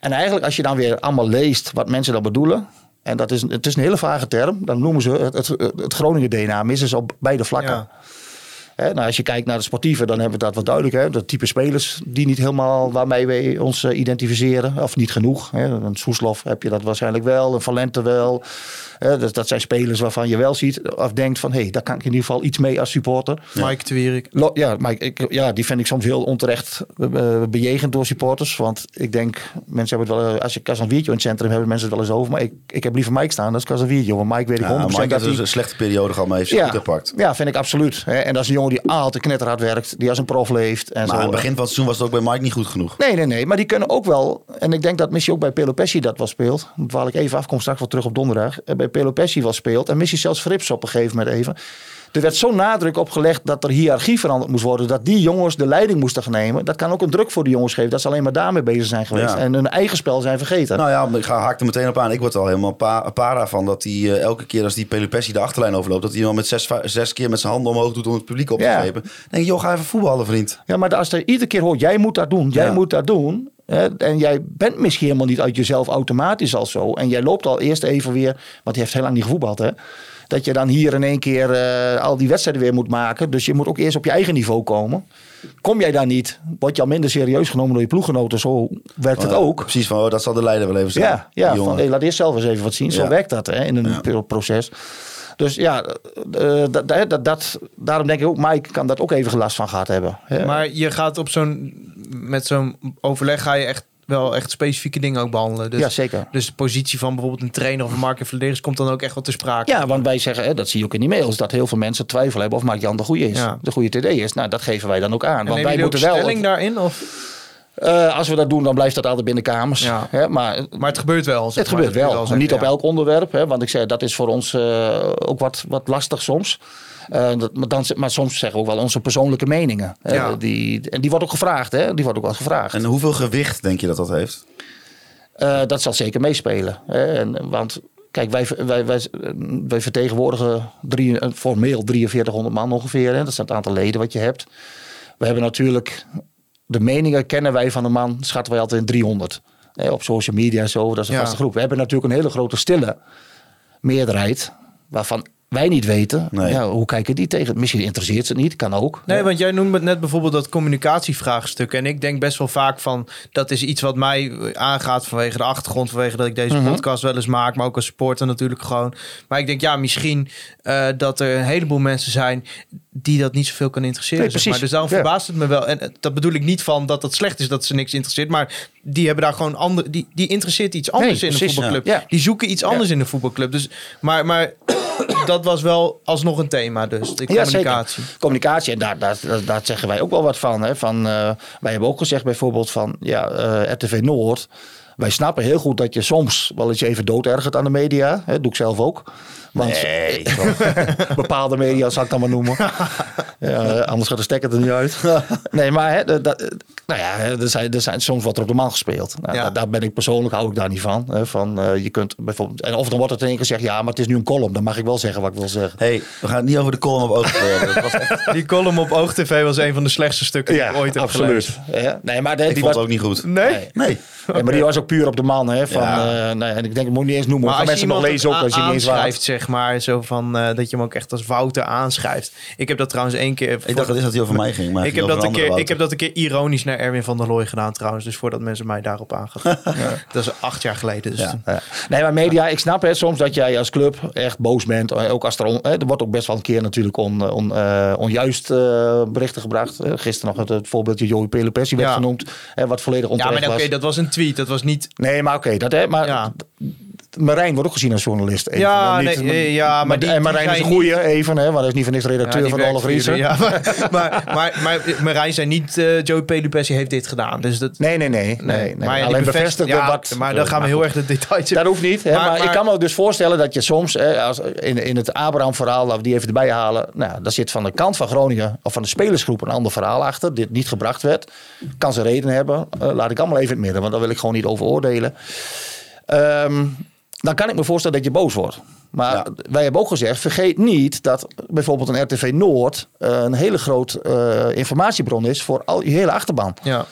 [SPEAKER 6] En eigenlijk als je dan weer allemaal leest wat mensen dan bedoelen... en dat is, het is een hele vage term. Dan noemen ze het, het, het Groningen-DNA. Missen ze op beide vlakken. Ja. He, nou, als je kijkt naar de sportieve, dan hebben we dat wat duidelijk. Hè? Dat type spelers die niet helemaal waarmee wij ons uh, identificeren. Of niet genoeg. Hè? Een Soeslof heb je dat waarschijnlijk wel. Een Valente wel. Hè? Dus dat zijn spelers waarvan je wel ziet of denkt van... hé, hey, daar kan ik in ieder geval iets mee als supporter.
[SPEAKER 5] Ja. Mike Twierik.
[SPEAKER 6] Ja, Mike, ik, ja, die vind ik soms heel onterecht uh, bejegend door supporters. Want ik denk, mensen hebben het wel... Als je Casanviertje in het centrum hebben mensen het wel eens over. Maar ik, ik heb liever Mike staan dan Casanviertje. Want Mike weet ik
[SPEAKER 4] ja,
[SPEAKER 6] 100%
[SPEAKER 4] Mike
[SPEAKER 6] dat
[SPEAKER 4] heeft
[SPEAKER 6] hij...
[SPEAKER 4] een slechte periode gehad, maar heeft ja, goed gepakt.
[SPEAKER 6] Ja, vind ik absoluut. Hè? En dat is een jongen die altijd knetterhard werkt. Die als een prof leeft. En
[SPEAKER 4] maar
[SPEAKER 6] zo.
[SPEAKER 4] aan het begin van het seizoen was het ook bij Mike niet goed genoeg.
[SPEAKER 6] Nee, nee, nee. Maar die kunnen ook wel. En ik denk dat Missie ook bij Pelopessi dat wel speelt. Waar ik even afkom straks wel terug op donderdag. Bij Pelopessi wel speelt. En Missie zelfs Frips op een gegeven moment even. Er werd zo'n nadruk op gelegd dat er hiërarchie veranderd moest worden. Dat die jongens de leiding moesten gaan nemen. Dat kan ook een druk voor de jongens geven. Dat ze alleen maar daarmee bezig zijn geweest.
[SPEAKER 4] Ja.
[SPEAKER 6] En hun eigen spel zijn vergeten.
[SPEAKER 4] Nou ja, ik ga haak er meteen op aan. Ik word al helemaal pa para van dat hij uh, elke keer als die Pelopessi de achterlijn overloopt... dat hij dan met zes, zes keer met zijn handen omhoog doet om het publiek op te
[SPEAKER 6] Ja.
[SPEAKER 4] Dan denk ik, joh, ga even voetballen, vriend.
[SPEAKER 6] Ja, maar als er iedere keer hoort, jij moet dat doen, jij
[SPEAKER 4] Ja.
[SPEAKER 6] moet dat doen. Hè, en jij bent misschien helemaal niet uit jezelf automatisch al zo. En jij loopt al eerst even weer, want hij heeft heel lang niet gevoetbald hè. Dat je dan hier in één keer eh, al die wedstrijden weer moet maken. Dus je moet ook eerst op je eigen niveau komen. Kom jij daar niet, word je al minder serieus genomen door je ploeggenoten. Zo werkt het
[SPEAKER 4] Oh,
[SPEAKER 6] ook.
[SPEAKER 4] Precies, van oh, dat zal de leider wel even zijn.
[SPEAKER 6] Ja, ja van, hey, laat eerst zelf eens even wat zien. Zo
[SPEAKER 4] Ja.
[SPEAKER 6] werkt dat hè, in een proces. Dus ja, eh, dat, dat, dat, daarom denk ik ook, Mike kan dat ook even gelast van gehad hebben. hè.
[SPEAKER 5] Maar je gaat op zo'n met zo'n overleg ga je echt wel echt specifieke dingen ook behandelen. Dus,
[SPEAKER 6] ja, zeker.
[SPEAKER 5] dus de positie van bijvoorbeeld een trainer of een market verdedigers komt dan ook echt wel te sprake.
[SPEAKER 6] Ja, want wij zeggen, hè, dat zie je ook in die mails, dat heel veel mensen twijfelen hebben of Mark-Jan de goede is.
[SPEAKER 5] Ja.
[SPEAKER 6] De goede TD is. Nou, dat geven wij dan ook aan.
[SPEAKER 5] En
[SPEAKER 6] want wij moeten wel.
[SPEAKER 5] stelling daarin? Of?
[SPEAKER 6] Eh, als we dat doen, dan blijft dat altijd binnen kamers.
[SPEAKER 5] Ja.
[SPEAKER 6] Hè, maar
[SPEAKER 5] Maar het gebeurt wel. zeg
[SPEAKER 6] het
[SPEAKER 5] maar,
[SPEAKER 6] gebeurt
[SPEAKER 5] je
[SPEAKER 6] wel. Niet op elk onderwerp. Hè, want ik zei, dat is voor ons eh, ook wat, wat lastig soms. Eh, dat, maar, dan, maar soms zeggen we ook wel onze persoonlijke meningen.
[SPEAKER 5] Ja.
[SPEAKER 6] die, en die wordt ook gevraagd. Hè? Die wordt ook wel gevraagd.
[SPEAKER 4] En hoeveel gewicht denk je dat dat heeft?
[SPEAKER 6] Eh, dat zal zeker meespelen. Hè? En, want kijk, wij, wij, wij, wij vertegenwoordigen drie, eh, formeel 4300 man ongeveer. Hè? Dat is het aantal leden wat je hebt. We hebben natuurlijk de meningen kennen wij van een man, schatten wij altijd in 300. Hè? Op social media en zo, dat is een
[SPEAKER 5] Ja.
[SPEAKER 6] vaste groep. We hebben natuurlijk een hele grote stille meerderheid, waarvan wij niet weten.
[SPEAKER 4] Nee.
[SPEAKER 6] Ja, hoe kijken die tegen? Misschien interesseert ze het niet, kan ook.
[SPEAKER 5] Nee, want jij noemde net bijvoorbeeld dat communicatievraagstuk. En ik denk best wel vaak van dat is iets wat mij aangaat vanwege de achtergrond, vanwege dat ik deze
[SPEAKER 6] Mhm.
[SPEAKER 5] podcast wel eens maak, maar ook als supporter natuurlijk gewoon. Maar ik denk ja, misschien eh, dat er een heleboel mensen zijn die dat niet zoveel kan interesseren.
[SPEAKER 6] Nee,
[SPEAKER 5] zeg maar.
[SPEAKER 6] precies.
[SPEAKER 5] Dus daarom
[SPEAKER 6] Ja.
[SPEAKER 5] verbaast het me wel. En eh, dat bedoel ik niet van dat het slecht is dat ze niks interesseert, maar die hebben daar gewoon andere, die, die interesseert iets anders
[SPEAKER 6] Nee,
[SPEAKER 5] in een
[SPEAKER 6] precies,
[SPEAKER 5] voetbalclub.
[SPEAKER 6] ja. Ja.
[SPEAKER 5] Die zoeken iets anders in een voetbalclub. Dus, maar, maar dat was wel alsnog een thema, dus de communicatie.
[SPEAKER 6] Communicatie, en daar, daar, daar, zeggen wij ook wel wat van. Hè. van eh, wij hebben ook gezegd bijvoorbeeld van ja, eh, RTV Noord. Wij snappen heel goed dat je soms wel eens je even doodergert aan de media. Hè, doe ik zelf ook. Want
[SPEAKER 4] Nee. [LAUGHS]
[SPEAKER 6] bepaalde media zal ik dan maar noemen. [LAUGHS] ja, anders gaat de stekker er niet uit. [LAUGHS] nee, maar hè, dat, dat- nou ja, er, zijn, er zijn soms wat er op de man gespeeld. Nou,
[SPEAKER 5] Ja.
[SPEAKER 6] daar, ben ik persoonlijk hou ik daar niet van. Hè, van eh, je kunt bijvoorbeeld, en of dan wordt het in één keer gezegd, ja, maar het is nu een column. Dan mag ik wel zeggen wat ik wil zeggen.
[SPEAKER 4] hey, we gaan het niet over de column op oog hebben. Dat was echt,
[SPEAKER 5] Die column op OogTV was een van de slechtste stukken die ik ooit heb
[SPEAKER 6] absoluut.
[SPEAKER 5] gelezen.
[SPEAKER 6] Ja, nee, maar de,
[SPEAKER 4] ik
[SPEAKER 6] die
[SPEAKER 4] vond
[SPEAKER 6] was,
[SPEAKER 4] het ook niet goed.
[SPEAKER 5] Nee?
[SPEAKER 6] Nee.
[SPEAKER 4] Nee.
[SPEAKER 6] Ja, maar die was ook puur op de man. Hè, van, eh, nou en ik denk, ik moet niet eens noemen.
[SPEAKER 5] Maar als
[SPEAKER 6] mensen nog lezen ook,
[SPEAKER 5] het
[SPEAKER 6] als je niet eens.
[SPEAKER 5] Zeg maar, zo van eh, dat je hem ook echt als Wouter aanschrijft. Ik heb dat trouwens één keer.
[SPEAKER 4] Ik dacht dat is dat hij over mij ging. Maar
[SPEAKER 5] ik heb, dat een keer, ik heb dat een keer ironisch naar Erwin van der Looy gedaan trouwens. Dus voordat mensen mij daarop aangaan. [LAUGHS] Dat is acht jaar geleden. Dus
[SPEAKER 4] Ja.
[SPEAKER 6] Ja. Nee, maar media, ik snap het soms dat jij als club echt boos bent. Eh, Ook als er, on, hè, er wordt ook best wel een keer natuurlijk on, on, eh, onjuist eh, berichten gebracht. Gisteren nog het, het voorbeeldje Joey Pelopessi werd
[SPEAKER 5] Ja.
[SPEAKER 6] genoemd. Hè, wat volledig
[SPEAKER 5] ja,
[SPEAKER 6] onterecht
[SPEAKER 5] maar oké, dat was een tweet. Dat was niet.
[SPEAKER 6] Nee, maar oké. dat hè, maar
[SPEAKER 5] Ja.
[SPEAKER 6] Marijn wordt ook gezien als journalist. Even,
[SPEAKER 5] Ja,
[SPEAKER 6] maar
[SPEAKER 5] nee, eh, ja, maar die-
[SPEAKER 6] en Marijn
[SPEAKER 5] die
[SPEAKER 6] is een goeie, even. Hè, want hij is niet van niks redacteur
[SPEAKER 5] Ja,
[SPEAKER 6] van Rieser.
[SPEAKER 5] jullie, Ja, maar, [LAUGHS] maar, maar, maar Marijn zei niet. eh Joey Pelupessi heeft dit gedaan. Dus dat.
[SPEAKER 6] Nee, nee, nee. nee, nee.
[SPEAKER 5] maar
[SPEAKER 6] Alleen
[SPEAKER 5] bevestigt-
[SPEAKER 6] bevestigde
[SPEAKER 5] ja,
[SPEAKER 6] wat...
[SPEAKER 5] Maar dan gaan we heel erg de details in.
[SPEAKER 6] Dat hoeft niet. Hè?
[SPEAKER 5] Maar-
[SPEAKER 6] Maar,
[SPEAKER 5] maar-
[SPEAKER 6] ik kan me dus voorstellen dat je soms, hè, als, in, in het Abraham-verhaal, laten we die even erbij halen. Nou, daar zit van de kant van Groningen, of van de spelersgroep, een ander verhaal achter. Dit niet gebracht werd. Kan ze reden hebben. Eh, laat ik allemaal even in het midden, want daar wil ik gewoon niet over oordelen. Ehm, dan kan ik me voorstellen dat je boos wordt. Maar
[SPEAKER 4] Ja.
[SPEAKER 6] wij hebben ook gezegd, vergeet niet dat bijvoorbeeld een RTV Noord eh, een hele groot eh, informatiebron is voor al je hele achterban.
[SPEAKER 5] Ja.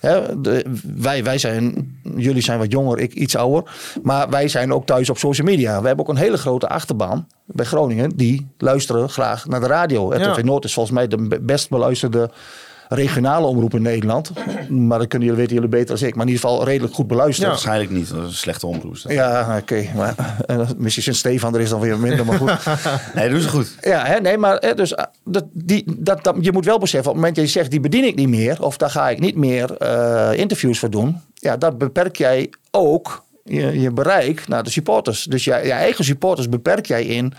[SPEAKER 6] Hè, de, wij, wij zijn, jullie zijn wat jonger, ik iets ouder. Maar wij zijn ook thuis op social media. We hebben ook een hele grote achterban bij Groningen. Die luisteren graag naar de radio. RTV
[SPEAKER 5] Ja.
[SPEAKER 6] Noord is volgens mij de best beluisterde regionale omroep in Nederland. Maar dat kunnen jullie weten jullie beter dan ik. Maar in ieder geval redelijk goed beluisterd.
[SPEAKER 4] Waarschijnlijk niet. Dat is een slechte omroep.
[SPEAKER 6] Ja, oké. maar eh, misschien sinds Stefan er is dan weer minder, maar goed. [LAUGHS]
[SPEAKER 4] Nee, dat doen ze goed.
[SPEAKER 6] Ja, hè, nee, maar hè, dus, ah, dat, die, dat, dat, je moet wel beseffen, op het moment dat je zegt, die bedien ik niet meer, of daar ga ik niet meer eh, interviews voor doen, ja, dat beperk jij ook je, je bereik naar de supporters. Dus je, je eigen supporters beperk jij in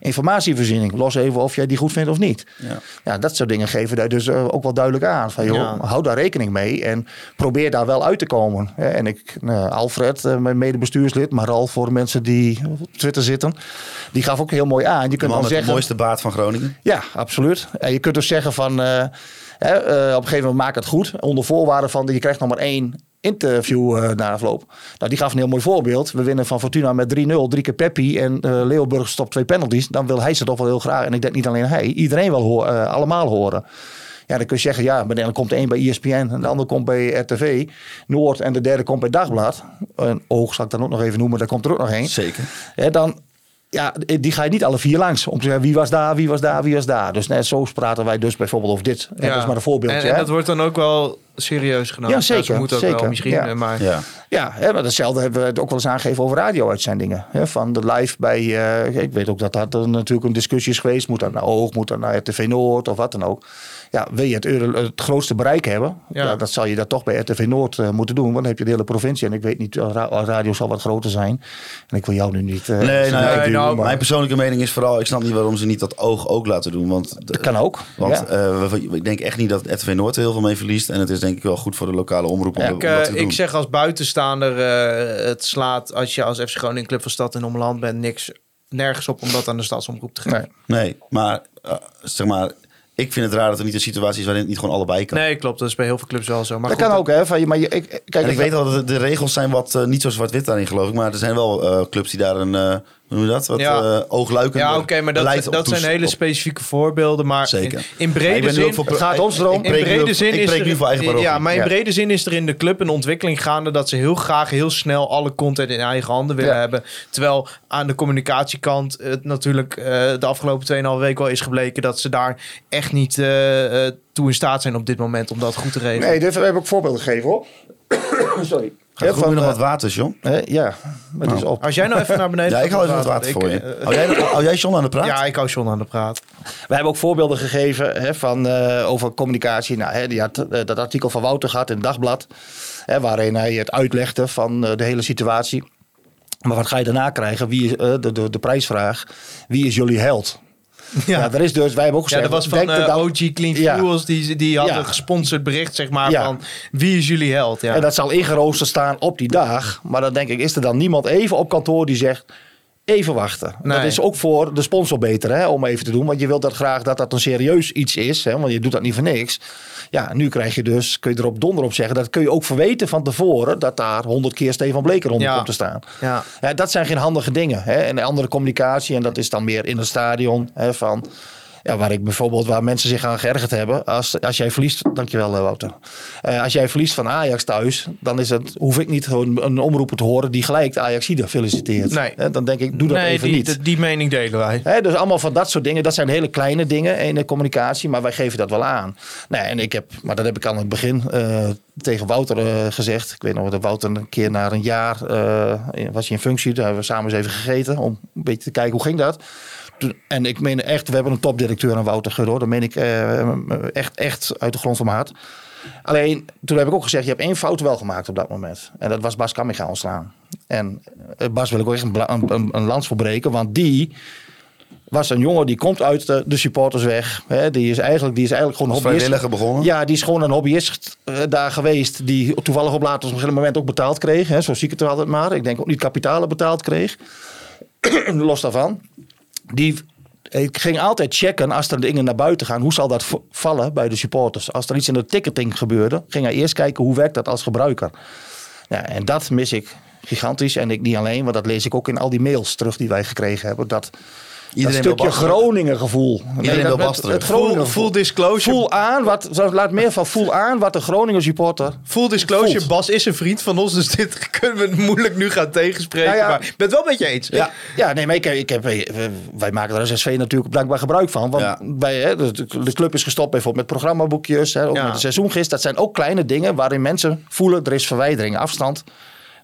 [SPEAKER 6] informatievoorziening. Los even of jij die goed vindt of niet.
[SPEAKER 4] Ja.
[SPEAKER 6] Ja, dat soort dingen geven daar dus eh, ook wel duidelijk aan. Van, joh,
[SPEAKER 5] Ja.
[SPEAKER 6] Hou daar rekening mee en probeer daar wel uit te komen. En ik, nou, Alfred, eh, mijn medebestuurslid, maar al voor mensen die op Twitter zitten, die gaf ook heel mooi aan. Je kunt dan
[SPEAKER 4] met de
[SPEAKER 6] zeggen,
[SPEAKER 4] mooiste baard van Groningen.
[SPEAKER 6] ja, absoluut. En je kunt dus zeggen van, eh, op een gegeven moment maak het goed. Onder voorwaarde van, je krijgt nog maar één interview eh na afloop. Nou, die gaf een heel mooi voorbeeld. We winnen van Fortuna met 3-0, drie keer Peppi en eh Leeuwburg stopt twee penalties. Dan wil hij ze toch wel heel graag. En ik denk niet alleen hij, iedereen wil hoor, eh, allemaal horen. Ja, dan kun je zeggen, ja, maar dan komt de een bij ESPN en de ander komt bij RTV Noord en de derde komt bij Dagblad. En Oog zal ik dan ook nog even noemen, daar komt er ook nog één.
[SPEAKER 4] Zeker.
[SPEAKER 6] Hè, dan, ja, die ga je niet alle vier langs. Om te zeggen wie was daar, wie was daar, wie was daar. Dus net zo praten wij dus bijvoorbeeld over dit. En Dat is maar een voorbeeldje.
[SPEAKER 5] En, en
[SPEAKER 6] hè?
[SPEAKER 5] dat wordt dan ook wel serieus genomen.
[SPEAKER 6] Ja, zeker,
[SPEAKER 5] Ze moeten ook
[SPEAKER 6] zeker,
[SPEAKER 5] wel misschien,
[SPEAKER 6] ja.
[SPEAKER 5] eh, maar...
[SPEAKER 4] Ja.
[SPEAKER 6] Ja, hè, maar datzelfde hebben we het ook wel eens aangegeven over radio-uitzendingen. Hè, van de live bij, eh, ik weet ook dat dat er natuurlijk een discussie is geweest. Moet dat naar Oog, moet dat naar RTV Noord of wat dan ook. Ja, wil je het, euro- het grootste bereik hebben,
[SPEAKER 5] Ja.
[SPEAKER 6] ja. dan zal je dat toch bij RTV Noord eh, moeten doen. Want dan heb je de hele provincie. En ik weet niet, ra- radio zal wat groter zijn. En ik wil jou nu niet... eh,
[SPEAKER 4] Nee, nou,
[SPEAKER 6] nee,
[SPEAKER 5] nou,
[SPEAKER 4] mijn persoonlijke mening is vooral, ik snap niet waarom ze niet dat oog ook laten doen. Want,
[SPEAKER 6] Dat kan ook.
[SPEAKER 4] Want
[SPEAKER 6] ja.
[SPEAKER 4] eh, ik denk echt niet dat RTV Noord er heel veel mee verliest. En het is denk ik wel goed voor de lokale omroep om,
[SPEAKER 5] Ik,
[SPEAKER 4] dat
[SPEAKER 5] eh,
[SPEAKER 4] te doen.
[SPEAKER 5] ik zeg als buitenstaander, eh, het slaat als je als FC Groningen Club van Stad en Omland bent niks nergens op om dat aan de stadsomroep te geven.
[SPEAKER 6] Nee.
[SPEAKER 4] Nee, maar eh, zeg maar, ik vind het raar dat er niet een situatie is waarin het niet gewoon allebei kan.
[SPEAKER 5] Nee, klopt. Dat is bij heel veel clubs wel zo. Maar
[SPEAKER 6] dat
[SPEAKER 5] goed,
[SPEAKER 6] kan ook, hè. Van, maar je, ik, kijk,
[SPEAKER 4] En ik weet wel dat de, de regels zijn wat eh, niet zo zwart-wit daarin geloof ik. Maar er zijn wel eh, clubs die daar een, eh, noem je dat? Wat
[SPEAKER 5] Ja.
[SPEAKER 4] eh, oogluikend
[SPEAKER 5] Ja, oké, maar dat, dat zijn hele
[SPEAKER 4] op-
[SPEAKER 5] specifieke voorbeelden. Maar
[SPEAKER 4] Zeker.
[SPEAKER 5] in, brede zin...
[SPEAKER 4] voor-
[SPEAKER 6] Het gaat ons erom.
[SPEAKER 4] Ik,
[SPEAKER 5] in brede zin
[SPEAKER 4] ik
[SPEAKER 5] is er,
[SPEAKER 4] nu voor eigen.
[SPEAKER 5] Ja, maar in
[SPEAKER 6] Ja.
[SPEAKER 5] brede zin is er in de club een ontwikkeling gaande dat ze heel graag heel snel alle content in eigen handen willen
[SPEAKER 6] Ja.
[SPEAKER 5] hebben. Terwijl aan de communicatiekant het natuurlijk eh, de afgelopen 2,5 week wel is gebleken dat ze daar echt niet eh, eh, toe in staat zijn op dit moment om dat goed te regelen.
[SPEAKER 6] Nee, dit, we hebben ook voorbeelden gegeven, hoor. [COUGHS] Sorry.
[SPEAKER 4] Gaat
[SPEAKER 6] Ja,
[SPEAKER 4] goed nog
[SPEAKER 6] eh,
[SPEAKER 4] wat water, John?
[SPEAKER 6] hè, ja, het is op.
[SPEAKER 5] Als jij nou even naar beneden
[SPEAKER 4] Ja, ik haal
[SPEAKER 5] gaat
[SPEAKER 4] even wat water
[SPEAKER 5] ik,
[SPEAKER 4] voor je.
[SPEAKER 5] eh,
[SPEAKER 4] Hou jij, hou jij John aan de praat?
[SPEAKER 5] ja, ik hou John aan de praat.
[SPEAKER 6] We hebben ook voorbeelden gegeven hè, van, eh, over communicatie. Nou, hè, die had dat artikel van Wouter gehad in het dagblad. Hè, waarin hij het uitlegde van de hele situatie. Maar wat ga je daarna krijgen? Wie is, de, de, de prijsvraag. Wie is jullie held? Ja, er is dus, wij hebben ook
[SPEAKER 5] Ja,
[SPEAKER 6] gezegd.
[SPEAKER 5] dat was van eh, OG Clean
[SPEAKER 6] Ja.
[SPEAKER 5] Fuels. Die, die hadden
[SPEAKER 6] Ja.
[SPEAKER 5] een gesponsord bericht, zeg maar,
[SPEAKER 6] Ja.
[SPEAKER 5] van wie is jullie held? Ja.
[SPEAKER 6] En dat zal ingeroosterd staan op die dag. Maar dan denk ik, is er dan niemand even op kantoor die zegt... Even wachten.
[SPEAKER 5] Nee.
[SPEAKER 6] Dat is ook voor de sponsor beter hè, om even te doen. Want je wilt dat graag dat dat een serieus iets is. Hè, want je doet dat niet voor niks. Ja, nu krijg je dus, kun je erop donder op zeggen. Dat kun je ook verweten van tevoren. Dat daar honderd keer Stefan Bleker onder
[SPEAKER 5] Ja.
[SPEAKER 6] komt te staan.
[SPEAKER 5] ja.
[SPEAKER 6] Ja, dat zijn geen handige dingen. Hè. En andere communicatie. En dat is dan meer in het stadion. Hè, van, ja, waar ik bijvoorbeeld, waar mensen zich aan geërgerd hebben. Als, als jij verliest, dankjewel eh, Wouter. Eh, als jij verliest van Ajax thuis, dan is het, hoef ik niet gewoon een omroeper te horen die gelijk de Ajaxide feliciteert.
[SPEAKER 5] Nee.
[SPEAKER 6] Dan denk ik, doe dat
[SPEAKER 5] nee,
[SPEAKER 6] even
[SPEAKER 5] die,
[SPEAKER 6] niet.
[SPEAKER 5] die, die mening delen wij.
[SPEAKER 6] Dus allemaal van dat soort dingen. Dat zijn hele kleine dingen in de communicatie. Maar wij geven dat wel aan. Nee, en ik heb, maar dat heb ik al in het begin eh, tegen Wouter gezegd. Ik weet nog dat Wouter een keer na een jaar was hij in functie. Daar hebben we samen eens even gegeten. Om een beetje te kijken hoe ging dat. En ik meen echt, we hebben een topdirecteur aan Wouter Gudde. Dat meen ik eh, echt, echt uit de grond van mijn hart. Alleen, toen heb ik ook gezegd, je hebt één fout wel gemaakt op dat moment. En dat was Bas Kamminga ontslaan. En eh, Bas wil ik ook echt een, een, een, een lans verbreken. Want die was een jongen die komt uit de, de supportersweg. Hè, die, is eigenlijk, die is eigenlijk gewoon
[SPEAKER 4] Als
[SPEAKER 6] hobbyist.
[SPEAKER 4] begonnen?
[SPEAKER 6] Ja, die is gewoon een hobbyist eh, daar geweest. Die toevallig op later op een gegeven moment ook betaald kreeg. Hè, zo zie ik het er altijd maar. Ik denk ook niet kapitalen betaald kreeg. [CLEARS THROAT] Los daarvan. Die ik ging altijd checken als er dingen naar buiten gaan. Hoe zal dat vallen bij de supporters? Als er iets in de ticketing gebeurde, ging hij eerst kijken hoe werkt dat als gebruiker. Ja, en dat mis ik gigantisch. En ik niet alleen, want dat lees ik ook in al die mails terug die wij gekregen hebben. Dat,
[SPEAKER 4] Iedereen wil
[SPEAKER 6] stukje. Groningen gevoel.
[SPEAKER 4] Iedereen wil
[SPEAKER 6] het, Groningen
[SPEAKER 5] Full, full disclosure.
[SPEAKER 6] Voel aan, wat, laat meer van voel aan wat de Groningen supporter.
[SPEAKER 5] Full disclosure,
[SPEAKER 6] Voelt.
[SPEAKER 5] Bas is een vriend van ons, dus dit [LAUGHS] kunnen we moeilijk nu gaan tegenspreken.
[SPEAKER 6] Nou ja.
[SPEAKER 5] Maar ik ben het wel met je eens.
[SPEAKER 6] Ja, ja nee, maar ik, heb- ik heb, wij maken er als SV natuurlijk blijkbaar gebruik van. Want
[SPEAKER 4] Ja.
[SPEAKER 6] wij, hè, de, de club is gestopt bijvoorbeeld met programmaboekjes, hè, ook
[SPEAKER 5] Ja.
[SPEAKER 6] met de seizoengist. Dat zijn ook kleine dingen waarin mensen voelen er is verwijdering, afstand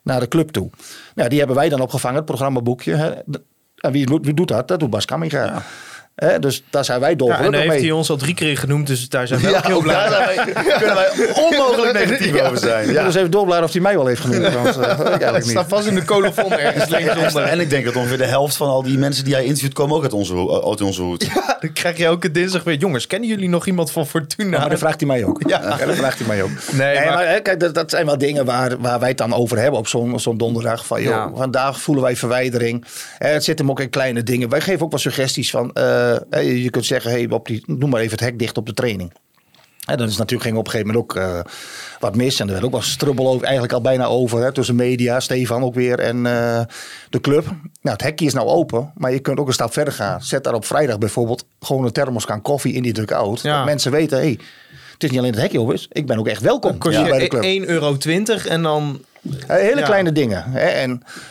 [SPEAKER 6] naar de club toe. Nou, die hebben wij dan opgevangen, het programmaboekje. Hè. Wie, wie doet dat? Dat doet Bas Kamminga. Hè, dus daar zijn wij
[SPEAKER 5] Ja, en
[SPEAKER 6] dolgelukkig
[SPEAKER 5] dan heeft
[SPEAKER 6] mee.
[SPEAKER 5] hij ons al drie keer genoemd, dus daar zijn we
[SPEAKER 4] Ja,
[SPEAKER 5] ook heel blij
[SPEAKER 4] daar
[SPEAKER 5] mee.
[SPEAKER 4] wij- kunnen wij [LAUGHS] onmogelijk negatief over zijn.
[SPEAKER 6] Ja. Dus even doorblijven of hij mij wel heeft genoemd. [LAUGHS] Want, eh,
[SPEAKER 5] Het
[SPEAKER 6] eigenlijk
[SPEAKER 5] staat
[SPEAKER 6] niet.
[SPEAKER 5] vast in de colofon ergens [LAUGHS] linksonder.
[SPEAKER 4] En ik denk dat ongeveer de helft van al die mensen die hij interviewt komen ook uit onze, uit onze hoed.
[SPEAKER 5] Dan krijg je elke dinsdag weer... Jongens, kennen jullie nog iemand van Fortuna?
[SPEAKER 6] Maar dan vraagt hij mij ook.
[SPEAKER 5] Ja.
[SPEAKER 6] Ja, dat vraagt hij mij ook.
[SPEAKER 5] Nee,
[SPEAKER 6] Nee,
[SPEAKER 5] maar-
[SPEAKER 6] maar, hè, kijk, dat, dat zijn wel dingen waar, waar wij het dan over hebben op zo'n zo'n donderdag. Van, joh,
[SPEAKER 5] Ja.
[SPEAKER 6] vandaag voelen wij verwijdering. Eh, het zit hem ook in kleine dingen. Wij geven ook wel suggesties van, eh, eh, je kunt zeggen, hey, op die, noem maar even het hek dicht op de training. En dat is natuurlijk ging op een gegeven moment ook eh, wat mis. En er werd ook wel strubbel over, eigenlijk al bijna over. Hè, tussen media, Stefan ook weer en eh, de club. Nou, het hekje is nou open. Maar je kunt ook een stap verder gaan. Zet daar op vrijdag bijvoorbeeld gewoon een thermoskan koffie in die dugout.
[SPEAKER 5] Ja.
[SPEAKER 6] Dat mensen weten, hey, het is niet alleen het hekje open is. Ik ben ook echt welkom
[SPEAKER 5] kost
[SPEAKER 6] ja, bij de club.
[SPEAKER 5] 1,20 euro en dan
[SPEAKER 6] Eh, hele
[SPEAKER 5] Ja.
[SPEAKER 6] kleine dingen. Hè? En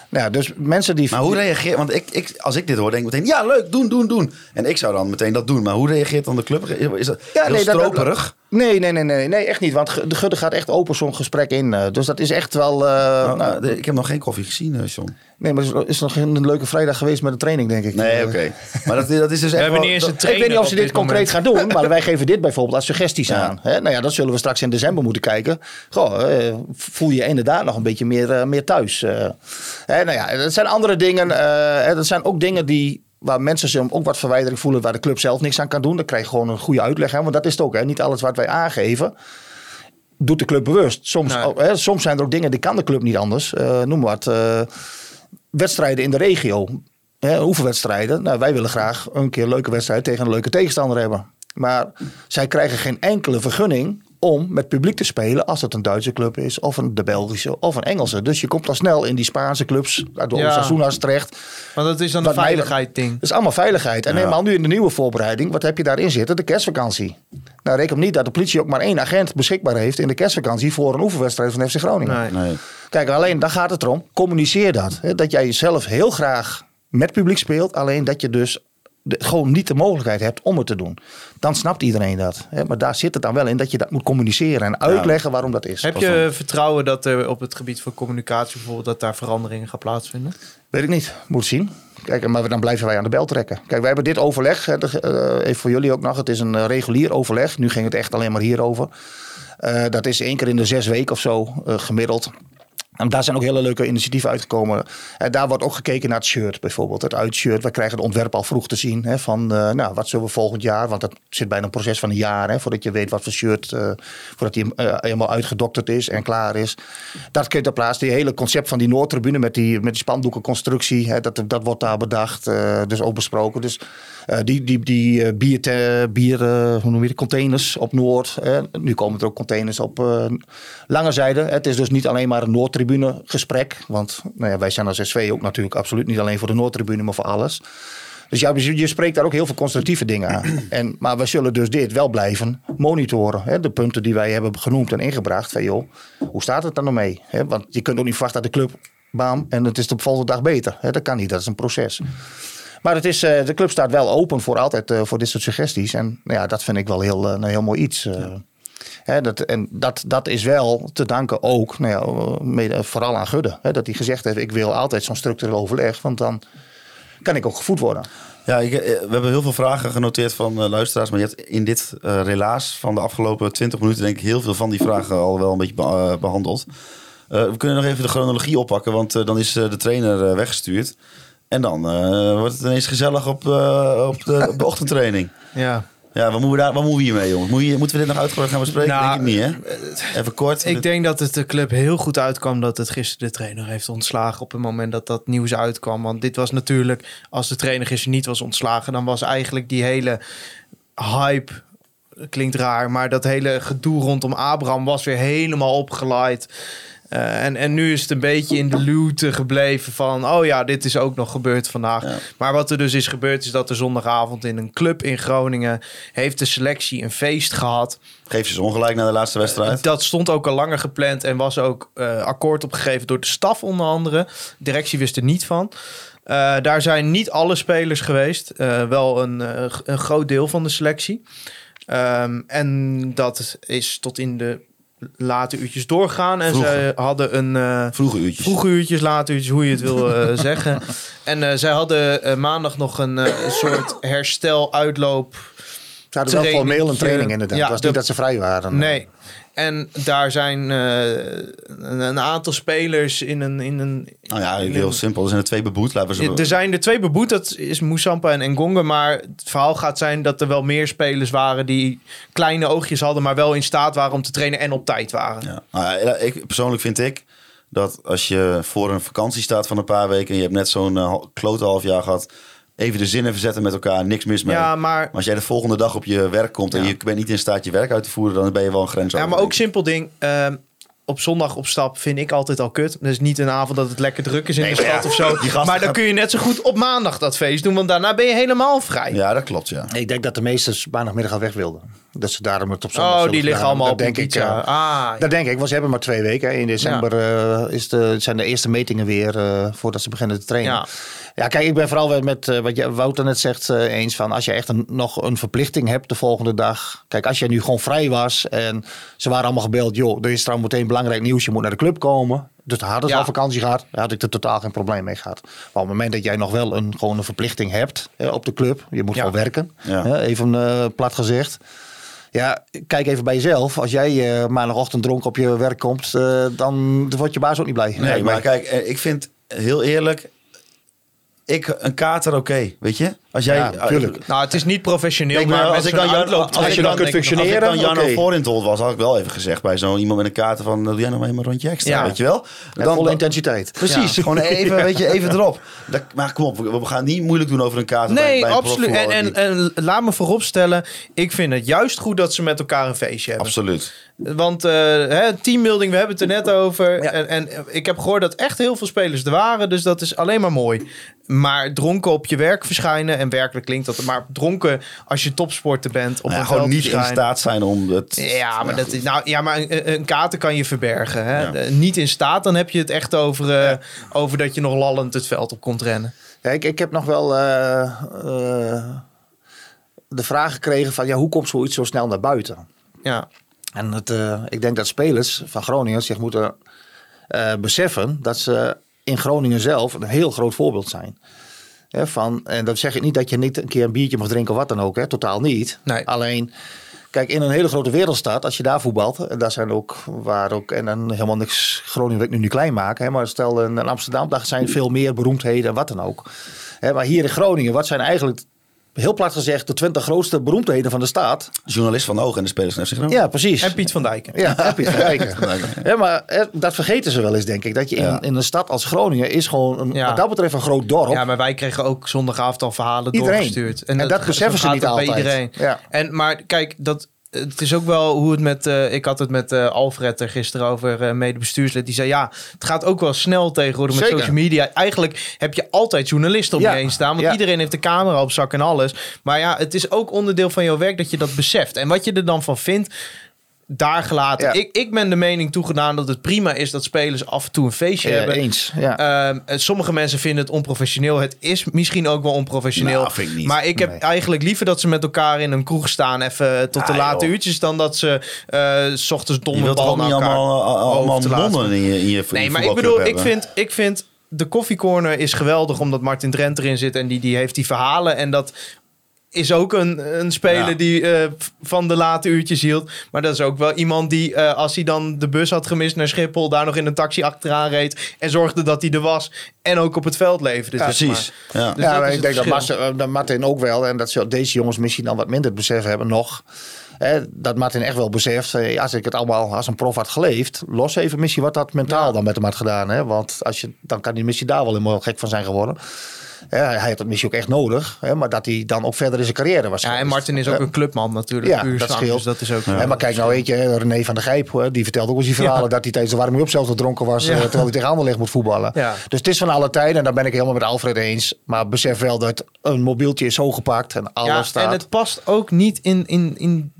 [SPEAKER 6] nou ja, dus mensen die.
[SPEAKER 4] Maar hoe reageert... Want ik, ik, als ik dit hoor, denk ik meteen... Ja, leuk, doen, doen, doen. En ik zou dan meteen dat doen. Maar hoe reageert dan de club? Is dat
[SPEAKER 6] Ja,
[SPEAKER 4] heel
[SPEAKER 6] nee, dat-
[SPEAKER 4] stroperig?
[SPEAKER 6] Nee, nee, nee, nee, nee, echt niet. Want de Gudde gaat echt open zo'n gesprek in. eh, Dus dat is echt wel. eh,
[SPEAKER 4] Nou,
[SPEAKER 6] nou,
[SPEAKER 4] ik heb nog geen koffie gezien, eh, John.
[SPEAKER 6] nee, maar het is- nog een leuke vrijdag geweest met de training, denk ik.
[SPEAKER 4] Nee,
[SPEAKER 6] Eh,
[SPEAKER 4] oké. Maar dat, dat is dus echt
[SPEAKER 5] hebben
[SPEAKER 4] wel-
[SPEAKER 5] niet eens
[SPEAKER 4] dat-
[SPEAKER 5] een
[SPEAKER 6] Ik weet niet of ze dit
[SPEAKER 5] dit
[SPEAKER 6] concreet
[SPEAKER 5] moment.
[SPEAKER 6] gaan doen, maar wij geven dit bijvoorbeeld als suggesties
[SPEAKER 4] Ja.
[SPEAKER 6] aan. Hè? Nou ja, dat zullen we straks in december moeten kijken. Goh, eh, voel je je inderdaad nog een beetje meer, eh, meer thuis. eh. Hè, nou ja, dat zijn andere dingen. eh, hè, dat zijn ook dingen die waar mensen zich ook wat verwijdering voelen, waar de club zelf niks aan kan doen. Dan krijg je gewoon een goede uitleg. Hè? Want dat is het ook. Hè? Niet alles wat wij aangeven. Doet de club bewust. Soms,
[SPEAKER 5] Nee.
[SPEAKER 6] hè, soms zijn er ook dingen die kan de club niet anders. Eh, noem maar wat. wedstrijden in de regio. Hè, oefenwedstrijden. Nou, wij willen graag een keer een leuke wedstrijd tegen een leuke tegenstander hebben. Maar zij krijgen geen enkele vergunning om met publiek te spelen als het een Duitse club is, of een de Belgische, of een Engelse. Dus je komt al snel in die Spaanse clubs, de
[SPEAKER 5] Ja.
[SPEAKER 6] Osasuna's terecht.
[SPEAKER 5] Want dat is dan een veiligheid ding.
[SPEAKER 6] Dat is allemaal veiligheid. En
[SPEAKER 4] Ja.
[SPEAKER 6] eenmaal nu in de nieuwe voorbereiding, wat heb je daarin zitten? De kerstvakantie. Nou, reken niet dat de politie ook maar één agent beschikbaar heeft in de kerstvakantie voor een oefenwedstrijd van FC Groningen.
[SPEAKER 5] Nee.
[SPEAKER 4] Nee.
[SPEAKER 6] Kijk, alleen daar gaat het erom. Communiceer dat. Hè? Dat jij zelf heel graag met publiek speelt. Alleen dat je dus de- gewoon niet de mogelijkheid hebt om het te doen. Dan snapt iedereen dat. Hè? Maar daar zit het dan wel in dat je dat moet communiceren en uitleggen waarom dat is.
[SPEAKER 5] Heb je vertrouwen dat er op het gebied van communicatie bijvoorbeeld dat daar veranderingen gaan plaatsvinden?
[SPEAKER 6] Weet ik niet. Moet zien. Kijk, maar dan blijven wij aan de bel trekken. Kijk, wij hebben dit overleg. hè, de- eh, even voor jullie ook nog. Het is een eh, regulier overleg. Nu ging het echt alleen maar hierover. Eh, dat is één keer in de zes weken of zo gemiddeld. En daar zijn ook hele leuke initiatieven uitgekomen. En daar wordt ook gekeken naar het shirt bijvoorbeeld. Het uitshirt. We krijgen het ontwerp al vroeg te zien. Hè, van eh, nou, wat zullen we volgend jaar. Want dat zit bij een proces van een jaar. Hè, voordat je weet wat voor shirt. eh, voordat die eh, helemaal uitgedokterd is en klaar is. Dat kun je ter plaatse. Die hele concept van die Noordtribune met die, met die spandoekenconstructie. Hè, dat, dat wordt daar bedacht. eh, dus ook besproken. Dus eh, die, die, die eh, bier, te- eh, hoe noem je die, containers op Noord. hè. nu komen er ook containers op eh lange zijde. Het is dus niet alleen maar een Noordtribune gesprek. Want nou ja, wij zijn als SV ook natuurlijk absoluut niet alleen voor de Noordtribune, maar voor alles. Dus je spreekt daar ook heel veel constructieve dingen aan. [CLEARS THROAT] En, maar we zullen dus dit wel blijven monitoren. Hè? De punten die wij hebben genoemd en ingebracht. Van joh, hoe staat het dan nou mee? Want je kunt ook niet verwachten dat de club bam en het is de volgende dag beter. Hè? Dat kan niet, dat is een proces. Maar het is, eh, de club staat wel open voor altijd eh, voor dit soort suggesties. En nou ja, dat vind ik wel heel, eh, een heel mooi iets. Hè, dat, en dat, dat is wel te danken ook, nou ja, mede, vooral aan Gudde. Hè, dat hij gezegd heeft, ik wil altijd zo'n structureel overleg. Want dan kan ik ook gevoed worden.
[SPEAKER 4] Ja, ik, eh, we hebben heel veel vragen genoteerd van eh, luisteraars. Maar je hebt in dit eh, relaas van de afgelopen 20 minuten... denk ik heel veel van die vragen al wel een beetje be- eh, behandeld. Eh, we kunnen nog even de chronologie oppakken. Want dan is de trainer weggestuurd. En dan eh, wordt het ineens gezellig op, eh, op, de, op de ochtendtraining.
[SPEAKER 5] Ja.
[SPEAKER 4] Ja, wat moeten we, daar, wat moeten we hiermee, jongens? Moet je, moeten we dit nog uitgebreid gaan bespreken?
[SPEAKER 5] Nou,
[SPEAKER 4] denk ik niet, hè? Even kort.
[SPEAKER 5] Ik denk dat het de club heel goed uitkwam dat het gisteren de trainer heeft ontslagen op het moment dat dat nieuws uitkwam. Want dit was natuurlijk, als de trainer gisteren niet was ontslagen, dan was eigenlijk die hele hype, klinkt raar, maar dat hele gedoe rondom Abraham was weer helemaal opgeleid. Eh, en, en nu is het een beetje in de luwte gebleven van... oh ja, dit is ook nog gebeurd vandaag.
[SPEAKER 4] Ja.
[SPEAKER 5] Maar wat er dus is gebeurd... is dat er zondagavond in een club in Groningen... heeft de selectie een feest gehad.
[SPEAKER 4] Geef je ze ongelijk na de laatste wedstrijd.
[SPEAKER 5] Dat stond ook al langer gepland en was ook eh, akkoord opgegeven door de staf onder andere. De directie wist er niet van. Eh, daar zijn niet alle spelers geweest. Wel een, een groot deel van de selectie. Ehm, en dat is tot in de late uurtjes doorgaan. En
[SPEAKER 4] Vroege.
[SPEAKER 5] ze hadden een... eh,
[SPEAKER 4] Vroege uurtjes.
[SPEAKER 5] Vroege uurtjes, late uurtjes, hoe je het wil eh, [LAUGHS] zeggen. En eh, zij hadden maandag nog een eh, soort herstel-uitloop.
[SPEAKER 6] Ze hadden wel formeel een training inderdaad.
[SPEAKER 5] ja,
[SPEAKER 6] het was
[SPEAKER 5] de-
[SPEAKER 6] niet dat ze vrij waren.
[SPEAKER 5] Nee. En daar zijn eh, een, een aantal spelers in een... In een
[SPEAKER 4] Nou ja, heel
[SPEAKER 5] een-
[SPEAKER 4] simpel. Er zijn er twee beboet. Laten we ze...
[SPEAKER 5] er zijn er twee beboet, dat is Moussampa en Ngonga. Maar het verhaal gaat zijn dat er wel meer spelers waren... die kleine oogjes hadden, maar wel in staat waren om te trainen en op tijd waren.
[SPEAKER 4] Ja. Nou ja, ik, persoonlijk vind ik dat als je voor een vakantie staat van een paar weken... en je hebt net zo'n uh, klote half jaar gehad... even de zinnen verzetten met elkaar, niks mis mee.
[SPEAKER 5] Ja, maar
[SPEAKER 4] Maar als jij de volgende dag op je werk komt... en
[SPEAKER 5] Ja.
[SPEAKER 4] je bent niet in staat je werk uit te voeren... dan ben je wel een grens
[SPEAKER 5] Ja, maar ook simpel ding. ehm, op zondag op stap vind ik altijd al kut. Dus niet een avond dat het lekker druk is in de
[SPEAKER 4] maar
[SPEAKER 5] stad
[SPEAKER 4] ja,
[SPEAKER 5] of zo. [LAUGHS] Maar dan kun je net zo goed op maandag dat feest doen. Want daarna ben je helemaal vrij.
[SPEAKER 4] Ja, dat klopt, ja.
[SPEAKER 6] Ik denk dat de meesten maandagmiddag al weg wilden. Dat ze daarom het op zondag
[SPEAKER 5] Oh, die liggen
[SPEAKER 6] gedaan
[SPEAKER 5] allemaal op
[SPEAKER 6] denk ik. eh,
[SPEAKER 5] ah,
[SPEAKER 6] dat denk ik, want ze hebben maar twee weken. hè. In december eh, is de, zijn de eerste metingen weer eh, voordat ze beginnen te trainen.
[SPEAKER 5] Ja.
[SPEAKER 6] Ja. kijk, ik ben vooral weer met eh, wat je, Wouter net zegt eh, eens van als je echt een, nog een verplichting hebt de volgende dag. Kijk, als je nu gewoon vrij was en ze waren allemaal gebeld, joh, er is trouwens meteen belangrijk nieuws, je moet naar de club komen. Dus dan hadden ze
[SPEAKER 5] Ja.
[SPEAKER 6] al vakantie gehad, had ik er totaal geen probleem mee gehad. Maar op het moment dat jij nog wel een, gewoon een verplichting hebt hè, op de club, je moet
[SPEAKER 5] Ja.
[SPEAKER 6] gewoon werken,
[SPEAKER 4] Ja.
[SPEAKER 6] even eh, plat gezegd. Ja, kijk even bij jezelf. Als jij maandagochtend dronken op je werk komt, dan wordt je baas ook niet blij.
[SPEAKER 4] Nee, maar kijk, ik vind heel eerlijk, ik een kater oké, weet je? Als jij,
[SPEAKER 6] Ja, tuurlijk.
[SPEAKER 5] nou, het is niet professioneel,
[SPEAKER 4] Denk
[SPEAKER 5] maar
[SPEAKER 4] als ik
[SPEAKER 5] zo'n
[SPEAKER 4] dan Jan, als, als
[SPEAKER 6] je dan
[SPEAKER 4] dan
[SPEAKER 6] kunt
[SPEAKER 4] Als ik
[SPEAKER 6] functioneren,
[SPEAKER 4] dan Jarno
[SPEAKER 6] oké.
[SPEAKER 4] Vorintold was, had ik wel even gezegd bij zo iemand met een kater van, doe jij nog even een rondje extra,
[SPEAKER 5] Ja.
[SPEAKER 4] weet je wel?
[SPEAKER 6] Met volle intensiteit.
[SPEAKER 4] Precies, gewoon even, weet je, even [LAUGHS] erop. Dat, maar kom op, we gaan niet moeilijk doen over een bij,
[SPEAKER 5] Nee,
[SPEAKER 4] bij een
[SPEAKER 5] absoluut. En, en, laat me vooropstellen, ik vind het juist goed dat ze met elkaar een feestje hebben.
[SPEAKER 4] Absoluut.
[SPEAKER 5] Want eh hè, teambuilding, we hebben het er net over. En, en ik heb gehoord dat echt heel veel spelers er waren. Dus dat is alleen maar mooi. Maar dronken op je werk verschijnen. En werkelijk klinkt dat. Maar dronken als je topsporter bent. Op
[SPEAKER 4] Nou
[SPEAKER 5] een
[SPEAKER 4] gewoon niet in staat zijn om het...
[SPEAKER 5] Ja, maar, dat is, nou, ja, maar een, een kater kan je verbergen. Hè?
[SPEAKER 4] Ja.
[SPEAKER 5] Eh, Niet in staat, dan heb je het echt over, eh, over dat je nog lallend het veld op komt rennen.
[SPEAKER 6] Ja, ik, ik heb nog wel eh, de vraag gekregen van ja, hoe komt zoiets zo snel naar buiten?
[SPEAKER 5] Ja,
[SPEAKER 6] En het, ik denk dat spelers van Groningen zich moeten beseffen dat ze in Groningen zelf een heel groot voorbeeld zijn. Hè, van, en dat zeg ik niet dat je niet een keer een biertje mag drinken of wat dan ook. Hè, totaal niet.
[SPEAKER 5] Nee.
[SPEAKER 6] Alleen, kijk, in een hele grote wereldstad, als je daar voetbalt, en daar zijn ook, waar ook, en dan helemaal niks Groningen wil ik nu niet klein maken, hè, maar stel in Amsterdam, daar zijn veel meer beroemdheden en wat dan ook. Hè, maar hier in Groningen, wat zijn eigenlijk, heel plat gezegd, de 20 grootste beroemdheden van de staat?
[SPEAKER 4] Journalist van Oog en de spelers van FC Groningen.
[SPEAKER 6] Ja, precies.
[SPEAKER 5] en Piet van Dijk.
[SPEAKER 6] Ja, je het kijken. Ja, maar dat vergeten ze wel eens, denk ik. Dat je in,
[SPEAKER 4] Ja.
[SPEAKER 6] in een stad als Groningen is gewoon een,
[SPEAKER 5] Ja.
[SPEAKER 6] wat dat betreft een groot dorp.
[SPEAKER 5] Ja, maar wij kregen ook zondagavond al verhalen
[SPEAKER 6] Iedereen.
[SPEAKER 5] doorgestuurd.
[SPEAKER 6] En dat beseffen ze niet
[SPEAKER 5] bij
[SPEAKER 6] altijd.
[SPEAKER 5] iedereen.
[SPEAKER 6] Ja.
[SPEAKER 5] En, maar kijk, dat, het is ook wel hoe het met... eh, ik had het met eh, Alfred er gisteren over, eh medebestuurslid. Die zei, ja, het gaat ook wel snel tegenwoordig met
[SPEAKER 6] Zeker.
[SPEAKER 5] social media. Eigenlijk heb je altijd journalisten om
[SPEAKER 6] Ja.
[SPEAKER 5] je heen staan. Want
[SPEAKER 6] Ja.
[SPEAKER 5] iedereen heeft de camera op zak en alles. Maar ja, het is ook onderdeel van jouw werk dat je dat beseft. En wat je er dan van vindt... Daar gelaten.
[SPEAKER 6] Ja.
[SPEAKER 5] Ik, ik ben de mening toegedaan dat het prima is dat spelers af en toe een feestje
[SPEAKER 6] Ja,
[SPEAKER 5] hebben.
[SPEAKER 6] eens. Ja.
[SPEAKER 5] Ehm, en sommige mensen vinden het onprofessioneel. Het is misschien ook wel onprofessioneel.
[SPEAKER 4] Nou, vind ik niet.
[SPEAKER 5] Maar ik heb
[SPEAKER 6] Nee.
[SPEAKER 5] eigenlijk liever dat ze met elkaar in een kroeg staan... even tot de
[SPEAKER 4] Ah,
[SPEAKER 5] late
[SPEAKER 4] joh.
[SPEAKER 5] uurtjes... dan dat ze eh, s ochtends domme bal naar
[SPEAKER 4] niet
[SPEAKER 5] elkaar
[SPEAKER 4] allemaal, allemaal
[SPEAKER 5] over te laten.
[SPEAKER 4] in je, in je
[SPEAKER 5] Nee, maar ik bedoel, ik vind, ik vind de koffiecorner is geweldig... omdat Martin Drent erin zit en die, die heeft die verhalen... en dat is ook een, een speler
[SPEAKER 4] Ja.
[SPEAKER 5] die eh, van de late uurtjes hield. Maar dat is ook wel iemand die, eh, als hij dan de bus had gemist naar Schiphol... daar nog in een taxi achteraan reed... en zorgde dat hij er was en ook op het veld leefde. zeg
[SPEAKER 4] Precies.
[SPEAKER 5] maar.
[SPEAKER 4] Ja.
[SPEAKER 5] Dus
[SPEAKER 6] ja, maar ik denk dat, dat Martin ook wel. En dat ze- deze jongens misschien dan wat minder het besef hebben nog. Hè, dat Martin echt wel beseft. eh, Als ik het allemaal als een prof had geleefd. Los even misschien wat dat mentaal dan met hem had gedaan. Hè? Want als je, dan kan die missie daar wel helemaal gek van zijn geworden. Hij had het missie ook echt nodig. Hè? Maar dat hij dan ook verder in zijn carrière was
[SPEAKER 5] Ja, en. Martin is ook een clubman natuurlijk.
[SPEAKER 6] Ja, dat scheelt.
[SPEAKER 5] Dus dat is ook...
[SPEAKER 6] Hè, maar kijk nou, weet je, René van der Gijp, die vertelde ook eens die verhalen dat hij tijdens de warming-up zelf gedronken was, eh, terwijl hij tegen Anderlecht moet voetballen. Dus het is van alle tijden en daar ben ik helemaal met Alfred eens. Maar besef wel dat een mobieltje is zo gepakt en alles
[SPEAKER 5] Ja,
[SPEAKER 6] staat.
[SPEAKER 5] en het past ook niet in, in, in...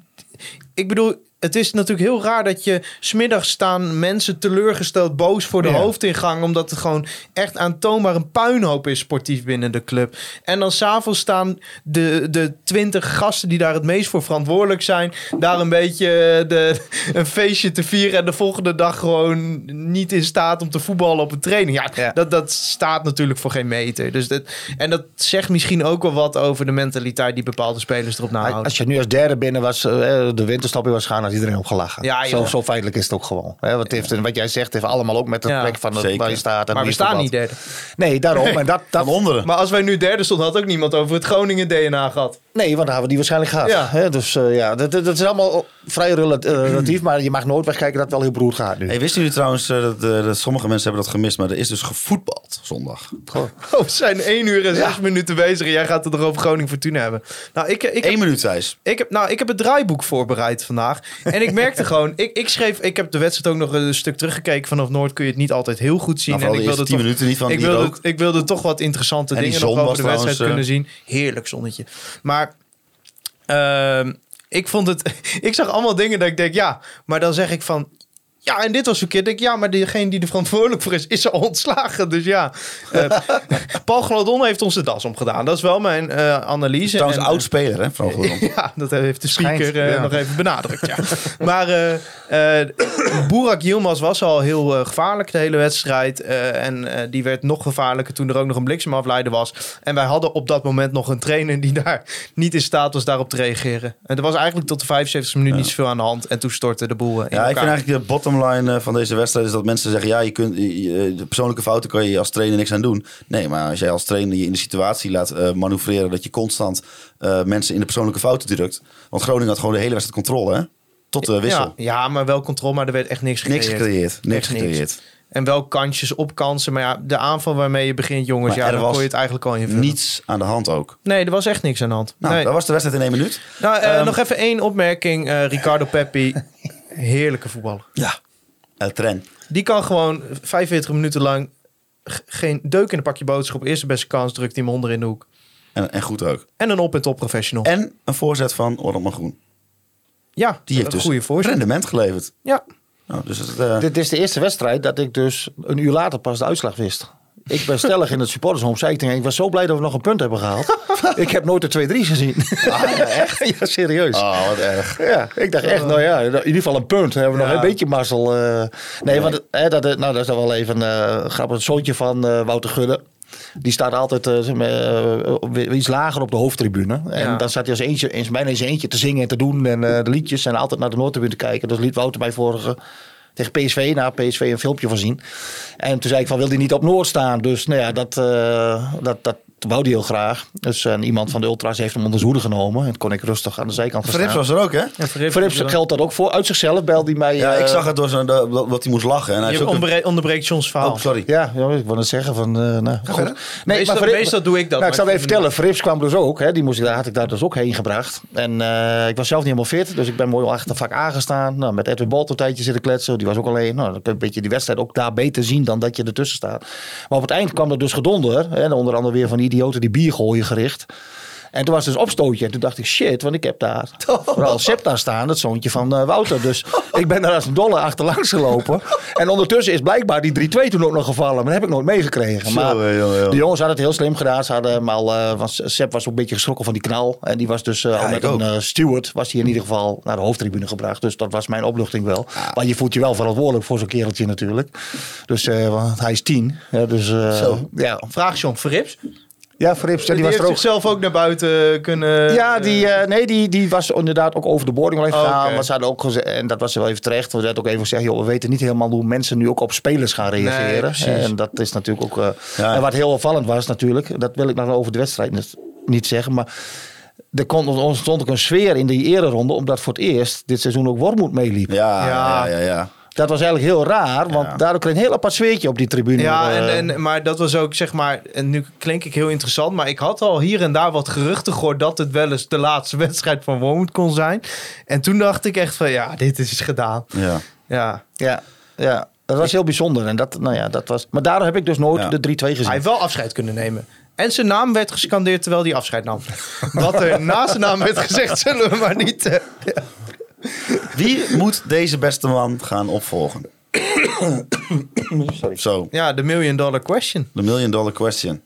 [SPEAKER 5] Ik bedoel, het is natuurlijk heel raar dat je... smiddags staan mensen teleurgesteld boos voor de
[SPEAKER 6] Ja.
[SPEAKER 5] hoofdingang... omdat het gewoon echt aantoonbaar een puinhoop is sportief binnen de club. En dan s'avonds staan de, de twintig gasten die daar het meest voor verantwoordelijk zijn... daar een beetje eh, de, [LAUGHS] een feestje te vieren... en de volgende dag gewoon niet in staat om te voetballen op een training. Ja,
[SPEAKER 6] Ja.
[SPEAKER 5] Dat, dat staat natuurlijk voor geen meter. Dus dat, en dat zegt misschien ook wel wat over de mentaliteit... die bepaalde spelers erop nahouden.
[SPEAKER 6] Als je nu als derde binnen was, eh, de winterstop in was gaan, iedereen op gelachen.
[SPEAKER 5] Ja,
[SPEAKER 6] zo, zo feitelijk is het ook gewoon. Hè, wat, heeft, wat jij zegt, heeft allemaal ook met de
[SPEAKER 5] Ja,
[SPEAKER 6] plek van de,
[SPEAKER 4] zeker.
[SPEAKER 6] waar je staat. En
[SPEAKER 5] Maar we staan niet derde.
[SPEAKER 6] Nee, daarom. En dat, [LAUGHS] dat,
[SPEAKER 4] Van onderen.
[SPEAKER 5] Maar als wij nu derde stonden, had ook niemand over het Groningen DNA gehad.
[SPEAKER 6] Nee, want dan hadden we die waarschijnlijk gehad.
[SPEAKER 5] Ja.
[SPEAKER 6] Hè, dus eh, ja, dat, dat is allemaal vrij eh, relatief. maar je mag nooit wegkijken dat het wel heel beroerd gaat nu.
[SPEAKER 4] Hey, wisten jullie trouwens eh, dat, eh, dat sommige mensen hebben dat gemist, maar er is dus gevoetbald zondag.
[SPEAKER 5] Oh, we zijn 1 uur en 6 minuten bezig en jij gaat het nog over Groningen Fortuna hebben. Nou, ik, ik,
[SPEAKER 4] Eén
[SPEAKER 5] heb,
[SPEAKER 4] minuut, Thijs.
[SPEAKER 5] ik, heb, nou, ik heb het draaiboek voorbereid vandaag. En ik merkte [LAUGHS] gewoon, ik, ik schreef, ik heb de wedstrijd ook nog een stuk teruggekeken. Vanaf Noord kun je het niet altijd heel goed zien.
[SPEAKER 4] Nou,
[SPEAKER 5] en ik
[SPEAKER 4] de
[SPEAKER 5] wilde
[SPEAKER 4] eerste
[SPEAKER 5] toch,
[SPEAKER 4] 10 minuten niet van
[SPEAKER 5] ik wilde, ik wilde toch wat interessante
[SPEAKER 4] En
[SPEAKER 5] dingen nog over de wedstrijd
[SPEAKER 4] trouwens,
[SPEAKER 5] kunnen zien. Heerlijk zonnetje. Maar ik vond het... [LAUGHS] Ik zag allemaal dingen dat ik denk, ja. Maar dan zeg ik van... Ja, en dit was verkeerd. Denk ik, ja, maar degene die er verantwoordelijk voor is, is al ontslagen. Dus ja. Eh, [LAUGHS] Paul Gladon heeft ons de das omgedaan. Dat is wel mijn eh, analyse.
[SPEAKER 4] Trouwens,
[SPEAKER 5] En,
[SPEAKER 4] oud speler, hè, Van Goedon. [LAUGHS]
[SPEAKER 5] Ja, dat heeft de speaker
[SPEAKER 6] Schijnt,
[SPEAKER 5] eh,
[SPEAKER 6] ja.
[SPEAKER 5] nog even benadrukt. Ja. [LAUGHS] maar eh eh Burak Yilmaz was al heel eh, gevaarlijk de hele wedstrijd. eh, en eh, die werd nog gevaarlijker toen er ook nog een bliksemafleider was. En wij hadden op dat moment nog een trainer die daar niet in staat was daarop te reageren. En er was eigenlijk tot de 75 minuten niet zoveel aan de hand. En toen stortte de boel eh, in
[SPEAKER 4] Ja, ik vind eigenlijk de bottom line eh, van deze wedstrijd is dat mensen zeggen: ja, je kunt je- de persoonlijke fouten kan je als trainer niks aan doen. Nee, maar als jij als trainer je in de situatie laat eh, manoeuvreren dat je constant eh, mensen in de persoonlijke fouten drukt. Want Groningen had gewoon de hele wedstrijd controle, hè? Tot de wissel.
[SPEAKER 5] Ja, ja, maar wel controle, maar er werd echt niks gecreëerd.
[SPEAKER 4] niks gecreëerd. Niks gecreëerd.
[SPEAKER 5] En wel kansjes op kansen. Maar ja, de aanval waarmee je begint, jongens,
[SPEAKER 4] Maar
[SPEAKER 5] ja, dan
[SPEAKER 4] was
[SPEAKER 5] kon je het eigenlijk al invullen.
[SPEAKER 4] Niets aan de hand ook.
[SPEAKER 5] Nee, er was echt niks aan de hand.
[SPEAKER 4] Nou,
[SPEAKER 5] nee.
[SPEAKER 4] dat was de wedstrijd in één minuut.
[SPEAKER 5] Nou, eh,
[SPEAKER 4] Ehm,
[SPEAKER 5] nog even één opmerking. Ricardo Peppi, [LAUGHS] heerlijke voetballer.
[SPEAKER 4] Ja. El Tren.
[SPEAKER 5] Die kan gewoon 45 minuten lang geen deuk in een pakje boodschap. Eerste beste kans, drukt hij hem onder in de hoek.
[SPEAKER 4] En, en goed ook.
[SPEAKER 5] En een op- en top professional.
[SPEAKER 4] En een voorzet van Orland Groen.
[SPEAKER 5] ja,
[SPEAKER 4] Die heeft
[SPEAKER 5] een
[SPEAKER 4] dus
[SPEAKER 5] goede voorzet.
[SPEAKER 4] rendement geleverd.
[SPEAKER 5] Ja,
[SPEAKER 4] Nou, dus het, eh,
[SPEAKER 6] Dit is de eerste wedstrijd dat ik dus een uur later pas de uitslag wist. Ik ben stellig in het supportershome. Zei ik, tegen, ik was zo blij dat we nog een punt hebben gehaald. [LAUGHS] ik heb nooit de 2-3 gezien. Ah, ja, echt? [LAUGHS] ja, serieus.
[SPEAKER 4] Oh, wat erg.
[SPEAKER 6] Ja, ik dacht echt, nou ja, in ieder geval een punt. Hebben we
[SPEAKER 5] Ja.
[SPEAKER 6] nog een beetje mazzel. eh. nee, want hè, dat, nou, dat is dan wel even eh grappig. Het zoontje van eh, Wouter Gudde. Die staat altijd eh, eh, iets lager op de hoofdtribune. En
[SPEAKER 5] Ja.
[SPEAKER 6] dan staat hij als eentje, eens, bijna eens eentje te zingen en te doen. En eh, de liedjes en altijd naar de Noordtribune te kijken. Dus liet Wouter mij vorige tegen PSV, na PSV een filmpje van zien. En toen zei ik van, wil hij niet op Noord staan? Dus nou ja, dat, eh, dat, dat wou hij heel graag. Dus eh, iemand van de Ultras heeft hem onder zijn hoede genomen. En kon ik rustig aan de zijkant staan.
[SPEAKER 4] was er ook, hè?
[SPEAKER 5] Verrips-
[SPEAKER 6] Frips geldt dat ook voor. Uit zichzelf belde hij mij.
[SPEAKER 4] Ja,
[SPEAKER 6] eh,
[SPEAKER 4] ik zag het door zijn, de- wat hij moest lachen. En hij
[SPEAKER 5] Je
[SPEAKER 4] een-
[SPEAKER 5] onderbre- onderbreekt Johns verhaal.
[SPEAKER 4] Oh, sorry.
[SPEAKER 6] Ja, ja, ik wou net zeggen van... eh nou, goed.
[SPEAKER 4] verder.
[SPEAKER 5] Meestal-
[SPEAKER 6] Frips-
[SPEAKER 5] meestal doe ik dat,
[SPEAKER 6] Nou, ik
[SPEAKER 5] maar
[SPEAKER 6] zal even vertellen. Frips kwam dus ook. Hè, die moest ik, daar had ik daar dus ook heen gebracht. En eh, ik was zelf niet helemaal fit. Dus ik ben mooi achter vak aangestaan. Nou, met Edwin Bolt een tijdje zitten kletsen. Die was ook alleen. Nou, dan kun je een beetje die wedstrijd ook daar beter zien dan dat je ertussen staat. Maar op het eind kwam er dus gedonder. Hè, onder andere weer van die idioten die bier gooien gericht. En toen was dus opstootje. En toen dacht ik, shit, want ik heb daar [LAUGHS] vooral Septa staan, het zoontje van eh, Wouter. Dus [LAUGHS] ik ben daar als een dolle achterlangs gelopen. En ondertussen is blijkbaar die 3-2 toen ook nog gevallen. Maar dat heb ik nooit meegekregen. Maar
[SPEAKER 4] Zo, jongen, jongen.
[SPEAKER 6] de jongens hadden het heel slim gedaan. Ze hadden hem al, eh, want Sepp was ook een beetje geschrokken van die knal. En die was dus al
[SPEAKER 4] ik
[SPEAKER 6] met een steward, was hij in ieder geval naar de hoofdtribune gebracht. Dus dat was mijn opluchting wel. Maar je voelt je wel verantwoordelijk voor zo'n kereltje natuurlijk. Dus eh, want hij is tien. Ja, dus eh,
[SPEAKER 4] Zo.
[SPEAKER 6] ja.
[SPEAKER 5] Vraag John Verrips.
[SPEAKER 6] Ja, Frips, ja,
[SPEAKER 5] Die,
[SPEAKER 6] die was
[SPEAKER 5] heeft
[SPEAKER 6] er ook.
[SPEAKER 5] zichzelf ook naar buiten kunnen...
[SPEAKER 6] Ja, die, eh, nee, die, die was inderdaad ook over de boarding wel even
[SPEAKER 5] Oh,
[SPEAKER 6] gegaan. ze hadden ook gezegd, en dat was wel even terecht. We hadden ook even gezegd, joh, we weten niet helemaal hoe mensen nu ook op spelers gaan reageren. en dat is natuurlijk ook... eh,
[SPEAKER 4] Ja.
[SPEAKER 6] En wat heel opvallend was natuurlijk, dat wil ik nog over de wedstrijd niet, niet zeggen, maar... Er er ontstond ook een sfeer in die ereronde, omdat voor het eerst dit seizoen ook Wormoed meeliep.
[SPEAKER 4] Ja,
[SPEAKER 5] Ja.
[SPEAKER 4] ja, ja. ja.
[SPEAKER 6] Dat was eigenlijk heel raar, want
[SPEAKER 4] Ja.
[SPEAKER 6] daardoor kreeg een heel apart sfeertje op die tribune.
[SPEAKER 5] Ja,
[SPEAKER 6] eh.
[SPEAKER 5] en, en, maar dat was ook, zeg maar, en nu klink ik heel interessant, maar ik had al hier en daar wat geruchten gehoord dat het wel eens de laatste [LAUGHS] wedstrijd van Wormoed kon zijn. En toen dacht ik echt van, ja, dit is gedaan.
[SPEAKER 4] ja.
[SPEAKER 5] Ja.
[SPEAKER 6] ja, ja, dat was heel bijzonder. En dat, nou ja, dat was, maar daardoor heb ik dus nooit
[SPEAKER 4] Ja.
[SPEAKER 6] de 3-2 gezien.
[SPEAKER 5] Hij heeft wel afscheid kunnen nemen. En zijn naam werd gescandeerd terwijl hij afscheid nam. Wat er na zijn naam werd gezegd, zullen we maar niet... eh,
[SPEAKER 4] Wie moet deze beste man gaan opvolgen? [COUGHS] Zo,
[SPEAKER 5] ja, de million dollar question.
[SPEAKER 4] de million dollar question.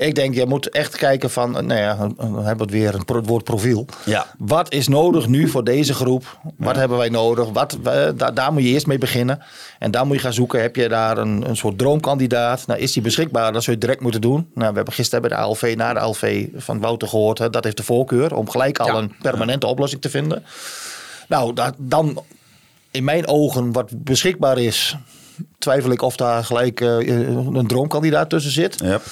[SPEAKER 6] Ik denk, je moet echt kijken van, nou ja, we hebben het weer een woord profiel.
[SPEAKER 4] Ja.
[SPEAKER 6] Wat is nodig nu voor deze groep? Wat hebben wij nodig? Wat, eh, daar, daar moet je eerst mee beginnen. En daar moet je gaan zoeken. Heb je daar een, een soort droomkandidaat? Nou, is die beschikbaar? Dat zul je direct moeten doen. Nou, we hebben gisteren bij de ALV, na de ALV van Wouter gehoord. Hè, dat heeft de voorkeur om gelijk al
[SPEAKER 5] Ja.
[SPEAKER 6] een permanente oplossing te vinden. Nou, dat, dan in mijn ogen wat beschikbaar is, twijfel ik of daar gelijk eh, een droomkandidaat tussen zit.
[SPEAKER 4] Yep.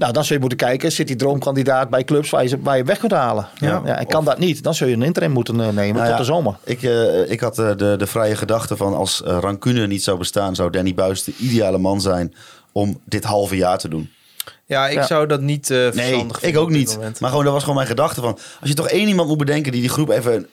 [SPEAKER 6] Nou, dan zul je moeten kijken, zit die droomkandidaat bij clubs waar je, waar je weg kunt halen? Ja.
[SPEAKER 4] Ja.
[SPEAKER 6] en kan dat niet, dan zul je een interim moeten eh, nemen
[SPEAKER 4] Nou
[SPEAKER 6] tot
[SPEAKER 4] ja,
[SPEAKER 6] de zomer.
[SPEAKER 4] Ik, eh, ik had eh, de, de vrije gedachte van als rancune niet zou bestaan, zou Danny Buis de ideale man zijn om dit halve jaar te doen.
[SPEAKER 5] Ja, ik
[SPEAKER 6] Ja.
[SPEAKER 5] zou dat niet eh
[SPEAKER 4] Nee,
[SPEAKER 5] verstandig
[SPEAKER 4] ik
[SPEAKER 5] vinden
[SPEAKER 4] ook niet.
[SPEAKER 5] moment.
[SPEAKER 4] Maar gewoon, dat was gewoon mijn gedachte van... als je toch één iemand moet bedenken die die groep even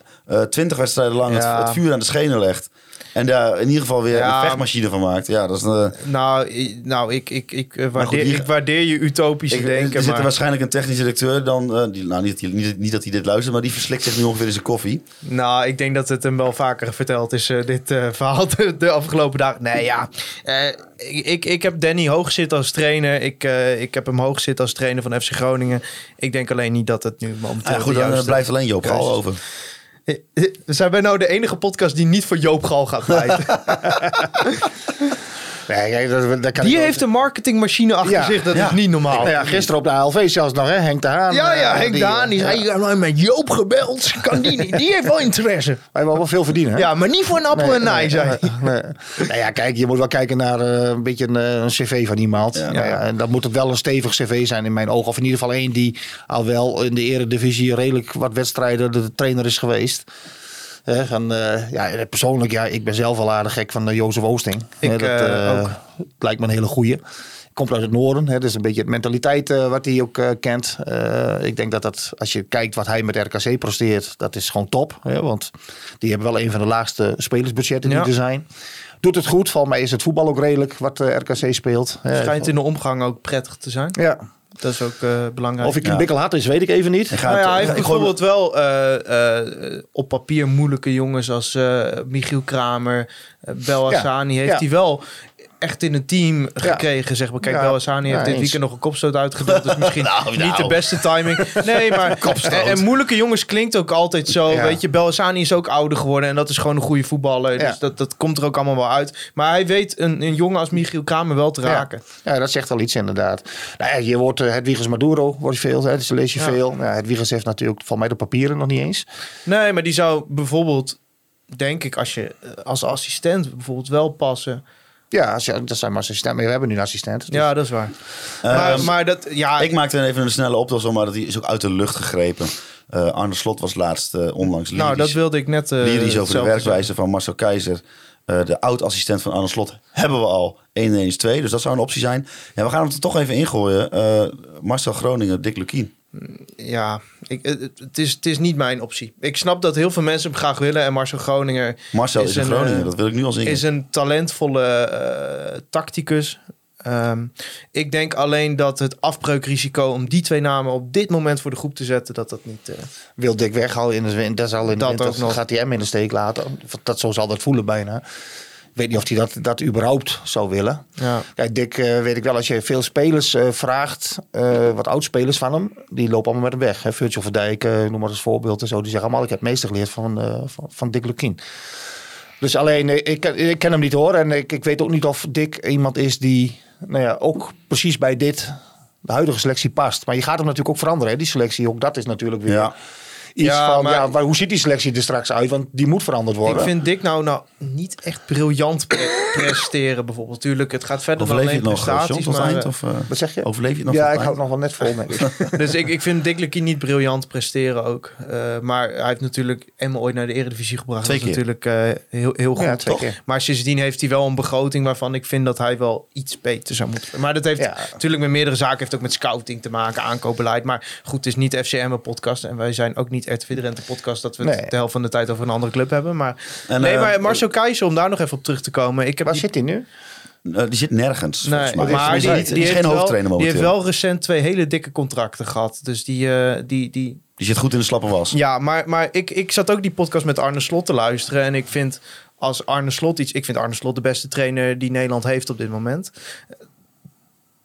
[SPEAKER 4] twintig wedstrijden lang het, vuur aan de schenen legt. En daar in ieder geval weer
[SPEAKER 5] Ja.
[SPEAKER 4] een vechtmachine van maakt. Ja, dat is een,
[SPEAKER 5] Nou, i- nou ik, ik, ik, eh, waardeer,
[SPEAKER 4] goed, hier-
[SPEAKER 5] ik waardeer je utopische
[SPEAKER 4] ik,
[SPEAKER 5] denken.
[SPEAKER 4] er zit er waarschijnlijk een technisch directeur dan... eh, die, nou, niet, dat hij- niet, niet dat hij dit luistert, maar die verslikt zich nu ongeveer in zijn koffie.
[SPEAKER 5] Nou, ik denk dat het hem wel vaker verteld is, eh, dit eh, verhaal [LAUGHS] de, de afgelopen dagen. Nee, ja. eh, ik, ik, heb Danny hoog zitten als trainer. Ik, eh, ik heb hem hoog zitten als trainer van FC Groningen. Ik denk alleen niet dat het nu momenteel
[SPEAKER 4] Ja, goed, dan eh, blijft alleen Joop Gal over.
[SPEAKER 5] Eh, eh, Zijn wij nou de enige podcast die niet voor Joop Gal gaat pleiten? [LAUGHS]
[SPEAKER 6] Nee, dat, dat kan
[SPEAKER 5] Die
[SPEAKER 6] ik
[SPEAKER 5] heeft een marketingmachine achter
[SPEAKER 6] Ja,
[SPEAKER 5] zich. Dat
[SPEAKER 4] ja.
[SPEAKER 5] is niet normaal.
[SPEAKER 6] Nou ja, gisteren op de ALV zelfs nog, hè? Henk de Haan.
[SPEAKER 5] Ja, ja,
[SPEAKER 6] eh,
[SPEAKER 5] Henk Daan, die
[SPEAKER 6] ja.
[SPEAKER 5] zei, ja, nou, met Joop gebeld. Kan die niet? Die heeft wel interesse. [LAUGHS]
[SPEAKER 6] Wij hebben wel veel verdienen, hè?
[SPEAKER 5] Ja, maar niet voor een appel en nij, zei hij.
[SPEAKER 6] nee. Nou ja, kijk, je moet wel kijken naar eh, een beetje een, eh, een cv van iemand. Ja. Nou ja, en dan moet het wel een stevig cv zijn in mijn ogen. Of in ieder geval één die al wel in de eredivisie redelijk wat wedstrijden de trainer is geweest. Hè, van, eh, ja, persoonlijk, ja, ik ben zelf al aardig gek van uh, Jozef Oosting.
[SPEAKER 5] Ik,
[SPEAKER 6] Hè, dat
[SPEAKER 5] eh,
[SPEAKER 6] eh,
[SPEAKER 5] ook.
[SPEAKER 6] lijkt me een hele goeie. Komt uit het noorden, hè, dus een beetje het mentaliteit eh, wat hij ook eh, kent. Eh, ik denk dat dat, als je kijkt wat hij met RKC presteert, dat is gewoon top. Hè, want die hebben wel een van de laagste spelersbudgetten die
[SPEAKER 5] Ja.
[SPEAKER 6] er zijn. Doet het goed, volgens mij is het voetbal ook redelijk wat eh, RKC speelt. Hè.
[SPEAKER 5] Schijnt in de omgang ook prettig te zijn.
[SPEAKER 6] Ja.
[SPEAKER 5] Dat is ook eh, belangrijk.
[SPEAKER 6] Of ik
[SPEAKER 4] Ja.
[SPEAKER 6] bikkel had is, weet ik even niet.
[SPEAKER 4] Ik ga
[SPEAKER 5] Nou ja, hij heeft
[SPEAKER 4] gooi-
[SPEAKER 5] bijvoorbeeld wel eh, eh, op papier moeilijke jongens als eh, Michiel Kramer, uh, Bel
[SPEAKER 6] Ja,
[SPEAKER 5] Hassani. Heeft
[SPEAKER 6] ja.
[SPEAKER 5] hij wel echt in een team gekregen, zeg maar. Kijk,
[SPEAKER 6] Ja,
[SPEAKER 5] heeft dit weekend nog een kopstoot uitgedeeld. Dus [LAUGHS] misschien
[SPEAKER 4] Nou,
[SPEAKER 5] niet
[SPEAKER 4] nou.
[SPEAKER 5] de beste timing. Nee, [LAUGHS] maar en, en moeilijke jongens klinkt ook altijd zo. Weet je, Bel Hassani is ook ouder geworden en dat is gewoon een goede voetballer. Dus dat, dat komt er ook allemaal wel uit. Maar hij weet een, een jongen als Michiel Kramer wel te raken.
[SPEAKER 6] Ja. dat zegt wel iets inderdaad. Nou ja, je wordt uh, Hedwiges Maduro, wordt veel, hè, dus lees je veel. Ja, Hedwiges heeft natuurlijk van mij de papieren nog niet eens.
[SPEAKER 5] Nee, maar die zou bijvoorbeeld, denk ik, als je eh, als assistent bijvoorbeeld wel passen.
[SPEAKER 6] Ja, als je, dat zijn maar assistenten, maar we hebben nu een assistent. dus-
[SPEAKER 5] Ja, dat is waar. maar,
[SPEAKER 4] Ehm,
[SPEAKER 5] maar dat, ja,
[SPEAKER 4] Ik maakte even een snelle optelsom, maar dat die is ook uit de lucht gegrepen. Eh, Arne Slot was laatst eh, onlangs
[SPEAKER 5] nou, dat
[SPEAKER 4] lyrisch,
[SPEAKER 5] wilde ik net. eh,
[SPEAKER 4] lyrisch over de werkwijze van Marcel Keizer. Eh, de oud-assistent van Arne Slot hebben we al. 1 1 is 2, dus dat zou een optie zijn. Ja, we gaan hem er toch even ingooien. Eh, Marcel Groningen, Dick Lukien.
[SPEAKER 5] Ja, ik, het, is, het is niet mijn optie. Ik snap dat heel veel mensen hem graag willen. En Marcel Groninger
[SPEAKER 4] Marcel is,
[SPEAKER 5] Is
[SPEAKER 4] een Groningen,
[SPEAKER 5] eh,
[SPEAKER 4] dat wil ik nu al zingen.
[SPEAKER 5] is een talentvolle eh, tacticus. Ehm, ik denk alleen dat het afbreukrisico om die twee namen op dit moment voor de groep te zetten, dat dat niet. eh,
[SPEAKER 6] Wil Dick weghalen in de win- dat zal in de
[SPEAKER 5] Dat
[SPEAKER 6] winter,
[SPEAKER 5] ook nog.
[SPEAKER 6] gaat hij hem in de steek laten. Dat zo zal dat voelen bijna. Ik weet niet of hij dat, dat überhaupt zou willen.
[SPEAKER 5] ja.
[SPEAKER 6] Kijk, Dick, eh, weet ik wel, als je veel spelers eh, vraagt, eh, wat oudspelers van hem, die lopen allemaal met hem weg. Hè. Virgil van Dijk, noem maar als voorbeeld en zo. Die zeggen allemaal, ik heb het meeste geleerd van, van, van Dick Lukien. Dus alleen, ik, ken- ik ken hem niet hoor. En ik, ik weet ook niet of Dick iemand is die, nou ja, ook precies bij dit, de huidige selectie past. Maar je gaat hem natuurlijk ook veranderen, hè, die selectie. Ook dat is natuurlijk weer
[SPEAKER 4] Ja.
[SPEAKER 6] Iets
[SPEAKER 5] Ja,
[SPEAKER 6] van,
[SPEAKER 5] maar-
[SPEAKER 6] ja, hoe ziet die selectie er straks uit? Want die moet veranderd worden.
[SPEAKER 5] Ik vind Dick nou, nou niet echt briljant pre- [LAUGHS] presteren, bijvoorbeeld. Tuurlijk, het gaat verder dan
[SPEAKER 4] Overleef je
[SPEAKER 5] alleen
[SPEAKER 4] het nog,
[SPEAKER 5] prestaties. Maar,
[SPEAKER 4] eind?
[SPEAKER 5] eh,
[SPEAKER 4] Of, eh,
[SPEAKER 6] Wat zeg je?
[SPEAKER 4] overleef je het nog
[SPEAKER 6] ja, ik hou het nog wel net vol mee. [LAUGHS]
[SPEAKER 5] Dus ik, ik vind Dick niet briljant presteren ook. Eh, maar hij heeft natuurlijk Emma ooit naar de Eredivisie gebracht.
[SPEAKER 4] Twee
[SPEAKER 5] dat is natuurlijk eh, heel, heel goed,
[SPEAKER 6] Ja, twee
[SPEAKER 5] toch?
[SPEAKER 6] keer.
[SPEAKER 5] Maar sindsdien heeft hij wel een begroting waarvan ik vind dat hij wel iets beter zou moeten. Maar dat heeft
[SPEAKER 6] Ja.
[SPEAKER 5] natuurlijk met meerdere zaken. heeft ook met scouting te maken, aankoopbeleid. Maar goed, het is niet FCM een podcast. En wij zijn ook niet RTV Drenthe podcast. Dat we
[SPEAKER 6] Nee.
[SPEAKER 5] het de helft van de tijd over een andere club hebben. Maar,
[SPEAKER 4] En,
[SPEAKER 5] nee,
[SPEAKER 4] eh,
[SPEAKER 5] maar Marcel Keizer, om daar nog even op terug te komen. Ik heb
[SPEAKER 6] Waar
[SPEAKER 5] die-
[SPEAKER 6] zit hij nu?
[SPEAKER 4] Eh, die zit nergens,
[SPEAKER 5] Nee,
[SPEAKER 4] volgens mij.
[SPEAKER 5] maar die,
[SPEAKER 4] niet-
[SPEAKER 5] die
[SPEAKER 4] die is
[SPEAKER 5] heeft
[SPEAKER 4] geen
[SPEAKER 5] wel- Die heeft wel recent twee hele dikke contracten gehad. Dus die, eh, die, die,
[SPEAKER 4] Die zit goed in de slappe was.
[SPEAKER 5] Ja, maar, maar ik, ik zat ook die podcast met Arne Slot te luisteren. En ik vind als Arne Slot iets. Ik vind Arne Slot de beste trainer die Nederland heeft op dit moment.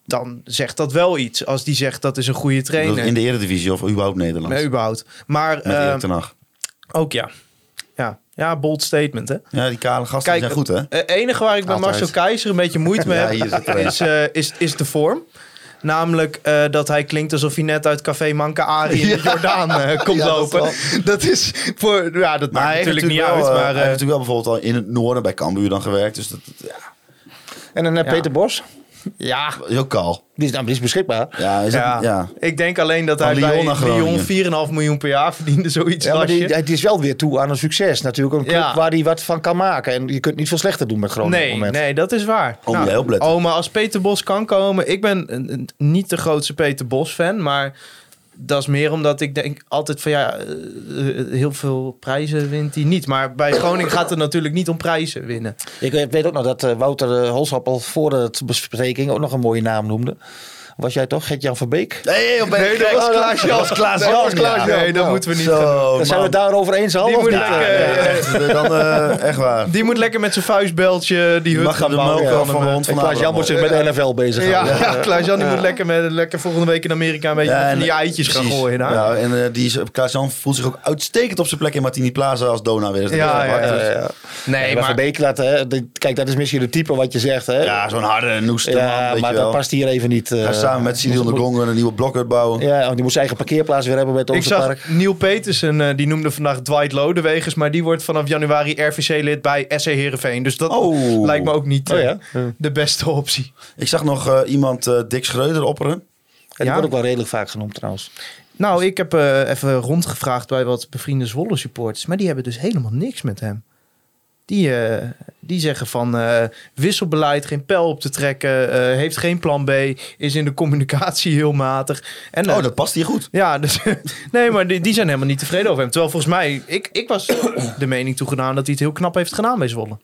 [SPEAKER 5] Dan zegt dat wel iets. Als die zegt dat is een goede trainer.
[SPEAKER 4] In de Eredivisie of überhaupt Nederland.
[SPEAKER 5] Nee, überhaupt. Maar
[SPEAKER 4] Met
[SPEAKER 5] eh,
[SPEAKER 4] Hag.
[SPEAKER 5] ook ja. ja. Ja, bold statement hè.
[SPEAKER 4] Ja, die kale gasten
[SPEAKER 5] Kijk,
[SPEAKER 4] zijn goed, hè?
[SPEAKER 5] Het enige waar ik bij. Marcel Keizer een beetje moeite [LAUGHS] mee heb, is, eh, is, is de vorm. Namelijk eh, dat hij klinkt alsof hij net uit Café Manca Ari in de [LAUGHS] Jordaan eh, komt
[SPEAKER 4] Ja, dat
[SPEAKER 5] lopen. Dat, is voor. Ja, dat
[SPEAKER 4] Maar
[SPEAKER 5] maakt natuurlijk niet
[SPEAKER 4] wel,
[SPEAKER 5] uit.
[SPEAKER 4] eh,
[SPEAKER 5] Maar
[SPEAKER 4] hij heeft natuurlijk wel bijvoorbeeld al in het noorden bij Cambuur dan gewerkt. Dus dat, dat- ja,
[SPEAKER 6] En dan uh,
[SPEAKER 5] Ja.
[SPEAKER 6] Peter Bos.
[SPEAKER 5] Ja,
[SPEAKER 4] ook.
[SPEAKER 6] Die is, nou, die is beschikbaar.
[SPEAKER 4] Ja, is
[SPEAKER 5] Ja. Ik denk alleen dat hij
[SPEAKER 4] Lyon
[SPEAKER 5] bij. Lyon 4,5 miljoen per jaar verdiende, [LAUGHS] zoiets
[SPEAKER 6] Ja, maar die, die is wel weer toe aan een succes. Natuurlijk een club
[SPEAKER 5] Ja.
[SPEAKER 6] waar hij wat van kan maken. En je kunt niet veel slechter doen met Groningen
[SPEAKER 5] Nee,
[SPEAKER 6] het moment.
[SPEAKER 5] nee, dat is waar.
[SPEAKER 4] Oh, opletten.
[SPEAKER 5] oh, maar als Peter Bos kan komen... Ik ben een- een- niet de grootste Peter Bos fan, maar dat is meer omdat ik denk altijd van ja, eh, eh, heel veel prijzen wint hij niet. Maar bij Groningen gaat het natuurlijk niet om prijzen winnen.
[SPEAKER 6] Ik weet ook nog dat eh, Wouter Holsappel voor de bespreking ook nog een mooie naam noemde. Was jij toch Gert-Jan van Beek?
[SPEAKER 4] Nee, op
[SPEAKER 5] Nee, dat was Klaas-Jan.
[SPEAKER 4] Dat was Klaas-Jan.
[SPEAKER 5] Dat was Klaas-Jan.
[SPEAKER 4] ja.
[SPEAKER 5] Nee, dat moeten we niet
[SPEAKER 4] Zo.
[SPEAKER 6] Dan zijn we het daarover eens al.
[SPEAKER 5] Die
[SPEAKER 6] of
[SPEAKER 5] moet
[SPEAKER 6] niet?
[SPEAKER 5] lekker,
[SPEAKER 6] Ja, ja.
[SPEAKER 5] eh,
[SPEAKER 4] Echt, dan, eh, echt waar.
[SPEAKER 5] Die moet lekker met zijn vuistbeltje die hut
[SPEAKER 4] mag
[SPEAKER 5] gaan
[SPEAKER 4] de
[SPEAKER 5] bouwen. van
[SPEAKER 4] de
[SPEAKER 5] eh.
[SPEAKER 4] hond
[SPEAKER 6] En
[SPEAKER 4] van
[SPEAKER 6] Klaas-Jan moet zich met de NFL bezig
[SPEAKER 5] Ja,
[SPEAKER 6] houden.
[SPEAKER 5] ja, Klaas-Jan die moet lekker, met, lekker volgende week in Amerika een beetje
[SPEAKER 4] Ja,
[SPEAKER 5] van
[SPEAKER 4] en-
[SPEAKER 5] die eitjes gaan gooien.
[SPEAKER 4] Ja, en eh, die is, Klaas-Jan voelt zich ook uitstekend op zijn plek in Martini Plaza als Dona weer. is.
[SPEAKER 5] Ja, ja. Nee,
[SPEAKER 6] maar Van Beek laat, hè, de- kijk, dat is misschien de type wat je zegt. Hè?
[SPEAKER 4] Ja, zo'n harde noeste
[SPEAKER 6] Ja, maar dat past hier even niet. eh,
[SPEAKER 4] samen met Cyril de
[SPEAKER 6] moet-
[SPEAKER 4] Gong een nieuwe blokhut bouwen.
[SPEAKER 6] Ja, want die moet zijn eigen parkeerplaats weer hebben met
[SPEAKER 5] ik
[SPEAKER 6] onze
[SPEAKER 5] zag
[SPEAKER 6] park.
[SPEAKER 5] Neil Petersen, eh, die noemde vandaag Dwight Lodewegers, maar die wordt vanaf januari RVC-lid bij SC Heerenveen. Dus dat
[SPEAKER 4] Oh.
[SPEAKER 5] lijkt me ook niet
[SPEAKER 6] Oh
[SPEAKER 5] eh,
[SPEAKER 6] ja?
[SPEAKER 5] de beste optie.
[SPEAKER 4] Ik zag nog eh, iemand eh, Dick Schreuder opperen.
[SPEAKER 6] En die wordt ook wel redelijk vaak genoemd trouwens.
[SPEAKER 5] Nou, ik heb eh, even rondgevraagd bij wat bevriende Zwolle supporters, maar die hebben dus helemaal niks met hem. Die, eh, die zeggen van eh, wisselbeleid, geen pijl op te trekken, eh, heeft geen plan B, is in de communicatie heel matig. En,
[SPEAKER 4] Oh, dat past hier goed.
[SPEAKER 5] Ja, [LAUGHS] dus, nee, maar die, die zijn helemaal niet tevreden over hem. Terwijl volgens mij, ik, ik was [COUGHS] de mening toegedaan dat hij het heel knap heeft gedaan bij Zwolle.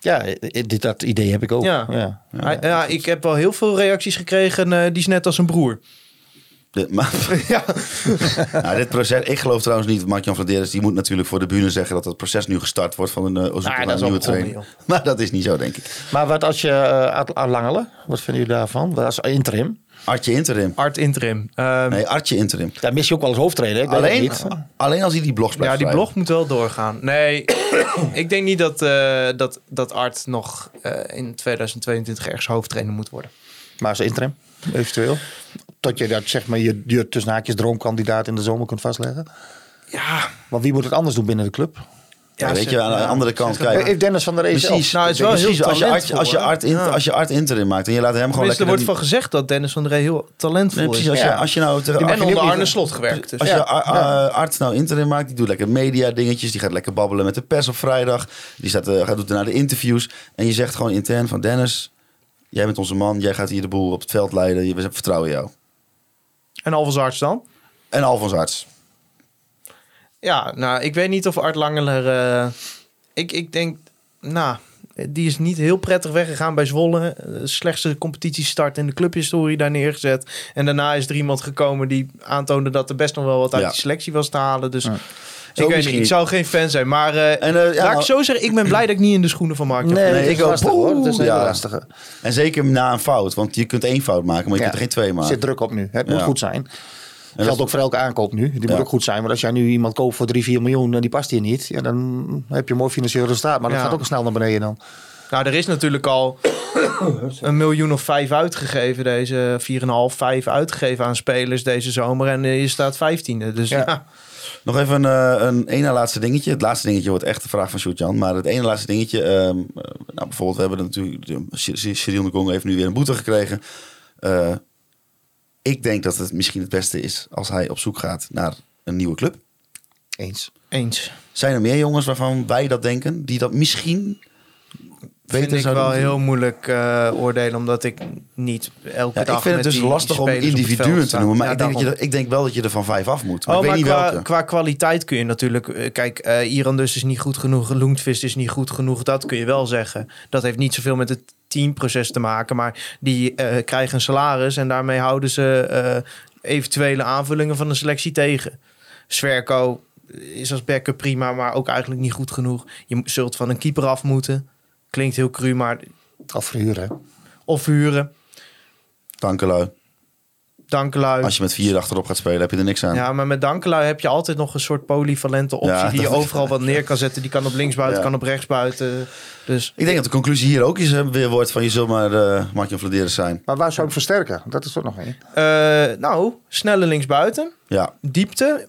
[SPEAKER 6] Ja, dit, dat idee heb ik ook.
[SPEAKER 5] Ja.
[SPEAKER 6] Ja.
[SPEAKER 5] Hij- ja, ik heb wel heel veel reacties gekregen, die is net als een broer.
[SPEAKER 4] De, [LAUGHS] maar,
[SPEAKER 5] Ja. [LAUGHS]
[SPEAKER 4] nou, dit proces, ik geloof trouwens niet, Mark-Jan Vladeris, die moet natuurlijk voor de bühne zeggen dat het proces nu gestart wordt van een uh,
[SPEAKER 5] Nou,
[SPEAKER 4] een nieuwe trainer. [LAUGHS] Maar dat is niet zo, denk ik.
[SPEAKER 6] Maar wat als je uh, Art Langelen, wat vinden jullie daarvan? Wat Als interim.
[SPEAKER 4] Artje interim.
[SPEAKER 5] Art interim. Ehm,
[SPEAKER 4] Nee, Artje interim.
[SPEAKER 6] Daar mis je ook wel eens hoofdtrainer.
[SPEAKER 4] Alleen,
[SPEAKER 6] niet.
[SPEAKER 4] alleen als hij die blogs blijft
[SPEAKER 5] ja, die
[SPEAKER 4] schrijven.
[SPEAKER 5] blog moet wel doorgaan. Nee, [COUGHS] ik denk niet dat, eh, dat, dat Art nog eh, in 2022 ergens hoofdtrainer moet worden.
[SPEAKER 6] Maar als interim, eventueel. Tot je dat zeg maar je, je tussen haakjes droomkandidaat in de zomer kunt vastleggen.
[SPEAKER 5] Ja,
[SPEAKER 6] Maar wie moet het anders doen binnen de club?
[SPEAKER 4] Ja, weet je, aan de andere kant, kijk.
[SPEAKER 6] Heeft Dennis van der Rees
[SPEAKER 4] Precies.
[SPEAKER 5] Nou, het is wel
[SPEAKER 4] Precies,
[SPEAKER 5] heel
[SPEAKER 4] als je, Art, als, je art in, als je Art interim maakt en je laat hem gewoon lekker...
[SPEAKER 5] er wordt van gezegd dat Dennis van der Rey heel talentvol
[SPEAKER 4] Nee,
[SPEAKER 5] is.
[SPEAKER 4] als,
[SPEAKER 6] Ja.
[SPEAKER 4] je, als je nou... tegen-
[SPEAKER 5] En onder Arne Slot gewerkt. Dus.
[SPEAKER 4] Als
[SPEAKER 6] Ja.
[SPEAKER 4] je Ar- Ar- Art nou interim maakt, die doet lekker media dingetjes. Die gaat lekker babbelen met de pers op vrijdag. Die staat, eh, gaat doet daarna de interviews. En je zegt gewoon intern van Dennis, jij bent onze man. Jij gaat hier de boel op het veld leiden. Je- We vertrouwen jou.
[SPEAKER 5] En Arts dan?
[SPEAKER 4] En Alfons Arts.
[SPEAKER 5] Ja, nou, ik weet niet of Art Langeler... eh, ik, ik denk, nou, die is niet heel prettig weggegaan bij Zwolle. Eh, slechtste competitiestart in de clubhistorie daar neergezet. En daarna is er iemand gekomen die aantoonde dat er best nog wel wat uit
[SPEAKER 4] Ja.
[SPEAKER 5] die selectie was te halen. Dus
[SPEAKER 6] Ja.
[SPEAKER 5] Ik
[SPEAKER 4] Zo
[SPEAKER 5] weet niet,
[SPEAKER 4] misschien.
[SPEAKER 5] ik zou geen fan zijn. Maar eh,
[SPEAKER 4] En, eh, ja,
[SPEAKER 5] laat
[SPEAKER 4] nou-
[SPEAKER 5] ik zo zeggen, ik ben blij dat ik niet in de schoenen van Mark
[SPEAKER 6] Nee, nee,
[SPEAKER 4] ik ook.
[SPEAKER 6] lastig hoor. Het is een
[SPEAKER 4] Ja.
[SPEAKER 6] hele lastige.
[SPEAKER 4] En zeker na een fout. Want je kunt één fout maken, maar je
[SPEAKER 6] Ja.
[SPEAKER 4] kunt er geen twee
[SPEAKER 6] Er
[SPEAKER 4] maken.
[SPEAKER 6] zit druk op nu. Het moet goed zijn.
[SPEAKER 4] dat-
[SPEAKER 6] geldt ook voor elke aankoop nu. Die
[SPEAKER 4] Ja.
[SPEAKER 6] moet ook goed zijn. Want als jij nu iemand koopt voor 3, 4 miljoen en die past hier niet. Ja, dan heb je een mooi financieel resultaat. Maar dat
[SPEAKER 5] Ja.
[SPEAKER 6] gaat ook snel naar beneden dan.
[SPEAKER 5] Nou, er is natuurlijk al [COUGHS] een miljoen of vijf uitgegeven. Deze 4,5, 5 uitgegeven aan spelers deze zomer. En eh, je staat vijftiende. Dus
[SPEAKER 6] Ja.
[SPEAKER 5] ja.
[SPEAKER 4] Nog even een, eh, een ene laatste dingetje. Het laatste dingetje wordt echt de vraag van Sjoerd-Jan. Maar het ene laatste dingetje. ehm, eh, nou, bijvoorbeeld, we hebben natuurlijk... Cyril de Gong heeft nu weer een boete gekregen. Eh, ik denk dat het misschien het beste is als hij op zoek gaat naar een nieuwe club.
[SPEAKER 6] Eens.
[SPEAKER 5] eens.
[SPEAKER 4] Zijn er meer jongens waarvan wij dat denken? Die dat misschien
[SPEAKER 5] Vind
[SPEAKER 4] beter
[SPEAKER 5] ik
[SPEAKER 4] zouden
[SPEAKER 5] wel heel moeilijk eh, oordelen. Omdat ik niet elke
[SPEAKER 4] Ja,
[SPEAKER 5] dag
[SPEAKER 4] ik vind het
[SPEAKER 5] met
[SPEAKER 4] dus
[SPEAKER 5] die
[SPEAKER 4] lastig om
[SPEAKER 5] het
[SPEAKER 4] individuen te noemen. Maar
[SPEAKER 5] Ja,
[SPEAKER 4] ik, denk dat je, er- ik denk wel dat je er van vijf af moet. Maar
[SPEAKER 5] Oh,
[SPEAKER 4] ik
[SPEAKER 5] maar
[SPEAKER 4] weet niet
[SPEAKER 5] qua,
[SPEAKER 4] welke.
[SPEAKER 5] qua kwaliteit kun je natuurlijk... eh, Kijk, eh Iran dus is niet goed genoeg. Loentvist is niet goed genoeg. Dat kun je wel zeggen. Dat heeft niet zoveel met het teamproces te maken. Maar die krijgen een salaris. En daarmee houden ze eventuele aanvullingen van de selectie tegen. Sverko is als backup prima. Maar ook eigenlijk niet goed genoeg. Je zult van een keeper af moeten. Klinkt heel cru, maar...
[SPEAKER 6] Of verhuren. hè.
[SPEAKER 5] Of huren.
[SPEAKER 4] Dankelui.
[SPEAKER 5] Dankelui.
[SPEAKER 4] Als je met vier achterop gaat spelen, heb je er niks aan.
[SPEAKER 5] Ja, maar met Dankelui heb je altijd nog een soort polyvalente optie
[SPEAKER 4] Ja,
[SPEAKER 5] die je [LAUGHS] overal wat neer kan zetten. Die kan op linksbuiten,
[SPEAKER 4] Ja.
[SPEAKER 5] kan op rechtsbuiten. Dus
[SPEAKER 4] Ik denk dat de conclusie hier ook is, weer wordt van je zult maar uh, Mark-Jan Vladeris zijn.
[SPEAKER 6] Maar waar zou je hem versterken? Dat is toch nog één.
[SPEAKER 5] eh, nou, snelle linksbuiten,
[SPEAKER 4] Ja,
[SPEAKER 5] diepte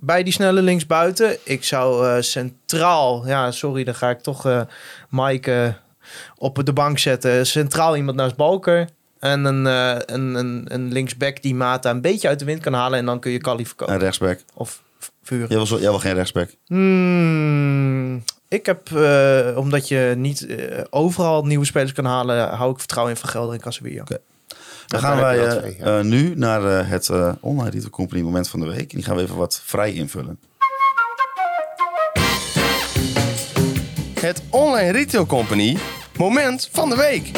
[SPEAKER 5] bij die snelle linksbuiten. Ik zou eh, centraal, ja, sorry, dan ga ik toch eh Mike eh, op de bank zetten. Centraal iemand naast Balker. En een, een, een, een linksback die Mata een beetje uit de wind kan halen. En dan kun je Kali verkopen.
[SPEAKER 4] en rechtsback.
[SPEAKER 5] Of v- vuren.
[SPEAKER 4] Jij wil, zo- jij wil geen rechtsback.
[SPEAKER 5] Hmm, ik heb, omdat je niet overal nieuwe spelers kan halen, hou ik vertrouwen in Van Gelder en Casemiro.
[SPEAKER 4] Oké. Dan gaan wij eh,
[SPEAKER 6] wel twee, ja.
[SPEAKER 4] eh, nu naar eh, het eh, online retail company moment van de week. En die gaan we even wat vrij invullen.
[SPEAKER 7] Het Online Retail Company moment van de week.